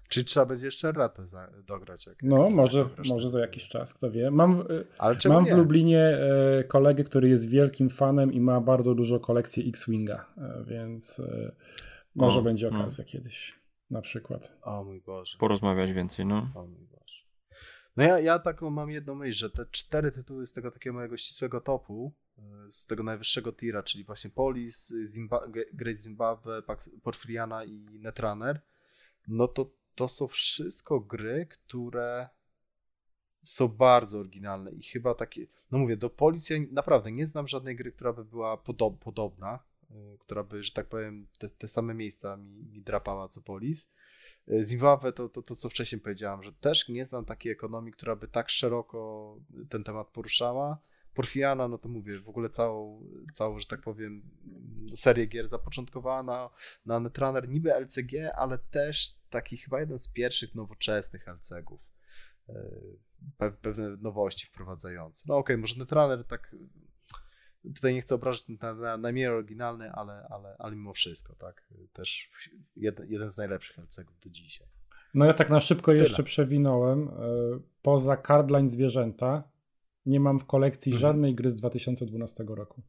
Czy trzeba będzie jeszcze ratę za, dograć? Jak, No, jak może, dograsz może za jakiś czas, kto wie. Mam, Ale mam nie? w Lublinie kolegę, który jest wielkim fanem i ma bardzo dużo kolekcji X-Winga, więc może O, będzie no. okazja kiedyś na przykład. O mój Boże. Porozmawiać więcej, no. O mój Boże. No ja, ja taką mam jedną myśl, że te cztery tytuły z tego takiego mojego ścisłego topu, y, z tego najwyższego tira, czyli właśnie Polis, Zimba- Great Zimbabwe, Porfiriana i Netrunner, no to to są wszystko gry, które są bardzo oryginalne i chyba takie, no mówię, do Policji ja naprawdę nie znam żadnej gry, która by była podob, podobna, która by, że tak powiem, te, te same miejsca mi, mi drapała co Polis. Y, Zimbabwe to, to, to, co wcześniej powiedziałem, że też nie znam takiej ekonomii, która by tak szeroko ten temat poruszała. Porfiana, no to mówię, w ogóle całą, całą że tak powiem, serię gier zapoczątkowała na, na Netrunner, niby LCG, ale też taki chyba jeden z pierwszych nowoczesnych LCG-ów. Pe pewne nowości wprowadzające. No okej, okay, może Netrunner tak tutaj nie chcę obrażać na, na, na oryginalny, ale, ale, ale mimo wszystko, tak, też jeden, jeden z najlepszych LCG-ów do dzisiaj. No ja tak na szybko Tyle. jeszcze przewinąłem. Poza Cardline Zwierzęta nie mam w kolekcji mhm. żadnej gry z 2012 roku.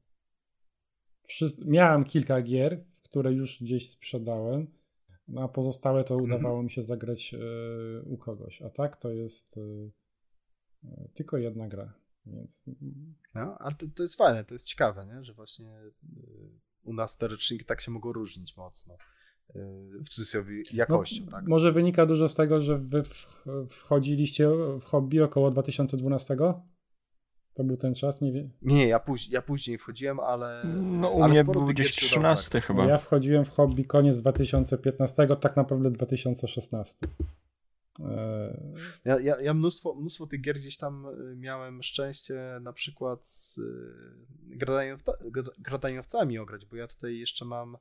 Wszyscy, miałem kilka gier, które już gdzieś sprzedałem, no a pozostałe to mhm. udawało mi się zagrać y, u kogoś. A tak to jest y, tylko jedna gra. Więc... No, ale to, to jest fajne, to jest ciekawe, nie? że właśnie u nas te roczniki tak się mogą różnić mocno w cudzysłowie jakością. No, tak? Może wynika dużo z tego, że wy wchodziliście w hobby około 2012? To był ten czas? Nie wiem. Nie, ja, póź ja później wchodziłem, ale. No u ale mnie był gdzieś 13 chyba. Ja wchodziłem w hobby koniec 2015, tak naprawdę 2016. E, ja, ja, ja mnóstwo, mnóstwo tych gier gdzieś tam y, miałem szczęście na przykład z y, gradaniowcami ograć, bo ja tutaj jeszcze mam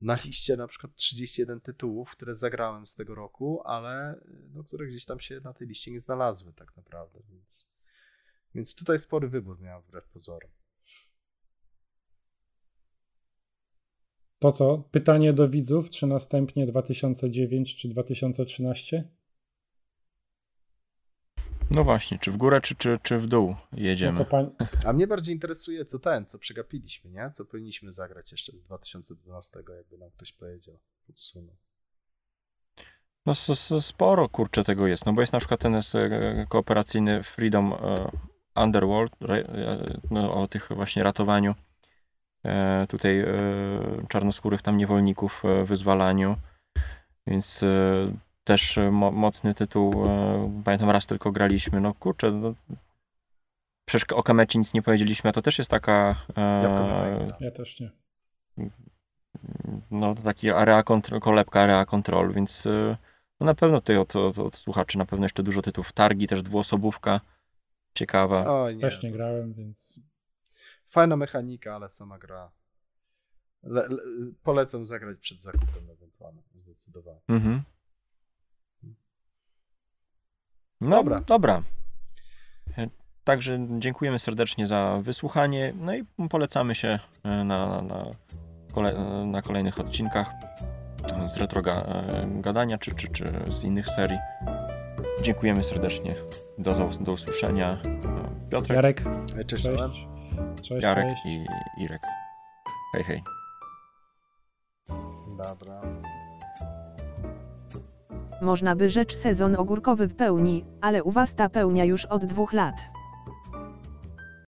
na liście na przykład 31 tytułów, które zagrałem z tego roku, ale no, które gdzieś tam się na tej liście nie znalazły tak naprawdę, więc więc tutaj spory wybór miał wbrew pozorom. To co? Pytanie do widzów, czy następnie 2009 czy 2013? No właśnie, czy w górę, czy, czy, czy w dół jedziemy. No pan... [LAUGHS] A mnie bardziej interesuje, co ten, co przegapiliśmy, nie? Co powinniśmy zagrać jeszcze z 2012, jakby nam ktoś powiedział, podsunął. No sporo, kurczę, tego jest. No bo jest na przykład ten e, kooperacyjny Freedom e, Underworld, no, o tych właśnie ratowaniu e, tutaj e, czarnoskórych tam niewolników, e, wyzwalaniu, więc też mocny tytuł. Pamiętam raz tylko graliśmy, no kurczę, no, przecież o Kameci nic nie powiedzieliśmy, a to też jest taka... Ja też nie. No to taki area control, kolebka area control, więc no, na pewno tutaj od, od, od słuchaczy na pewno jeszcze dużo tytułów. Targi, też dwuosobówka ciekawa. O, nie. Też nie grałem, więc. Fajna mechanika, ale sama gra. Le, le, polecam zagrać przed zakupem ewentualnie, zdecydowanie. Mhm. No, dobra. Dobra. Także dziękujemy serdecznie za wysłuchanie. No i polecamy się e, na, na, kole, na kolejnych odcinkach z retro e, gadania czy, czy, czy z innych serii. Dziękujemy serdecznie. Do, do usłyszenia. Piotrek. Jarek. Cześć. Cześć. Cześć Jarek cześć. i Irek. Hej, hej. Dobra. Można by rzecz sezon ogórkowy w pełni, ale u was ta pełnia już od dwóch lat.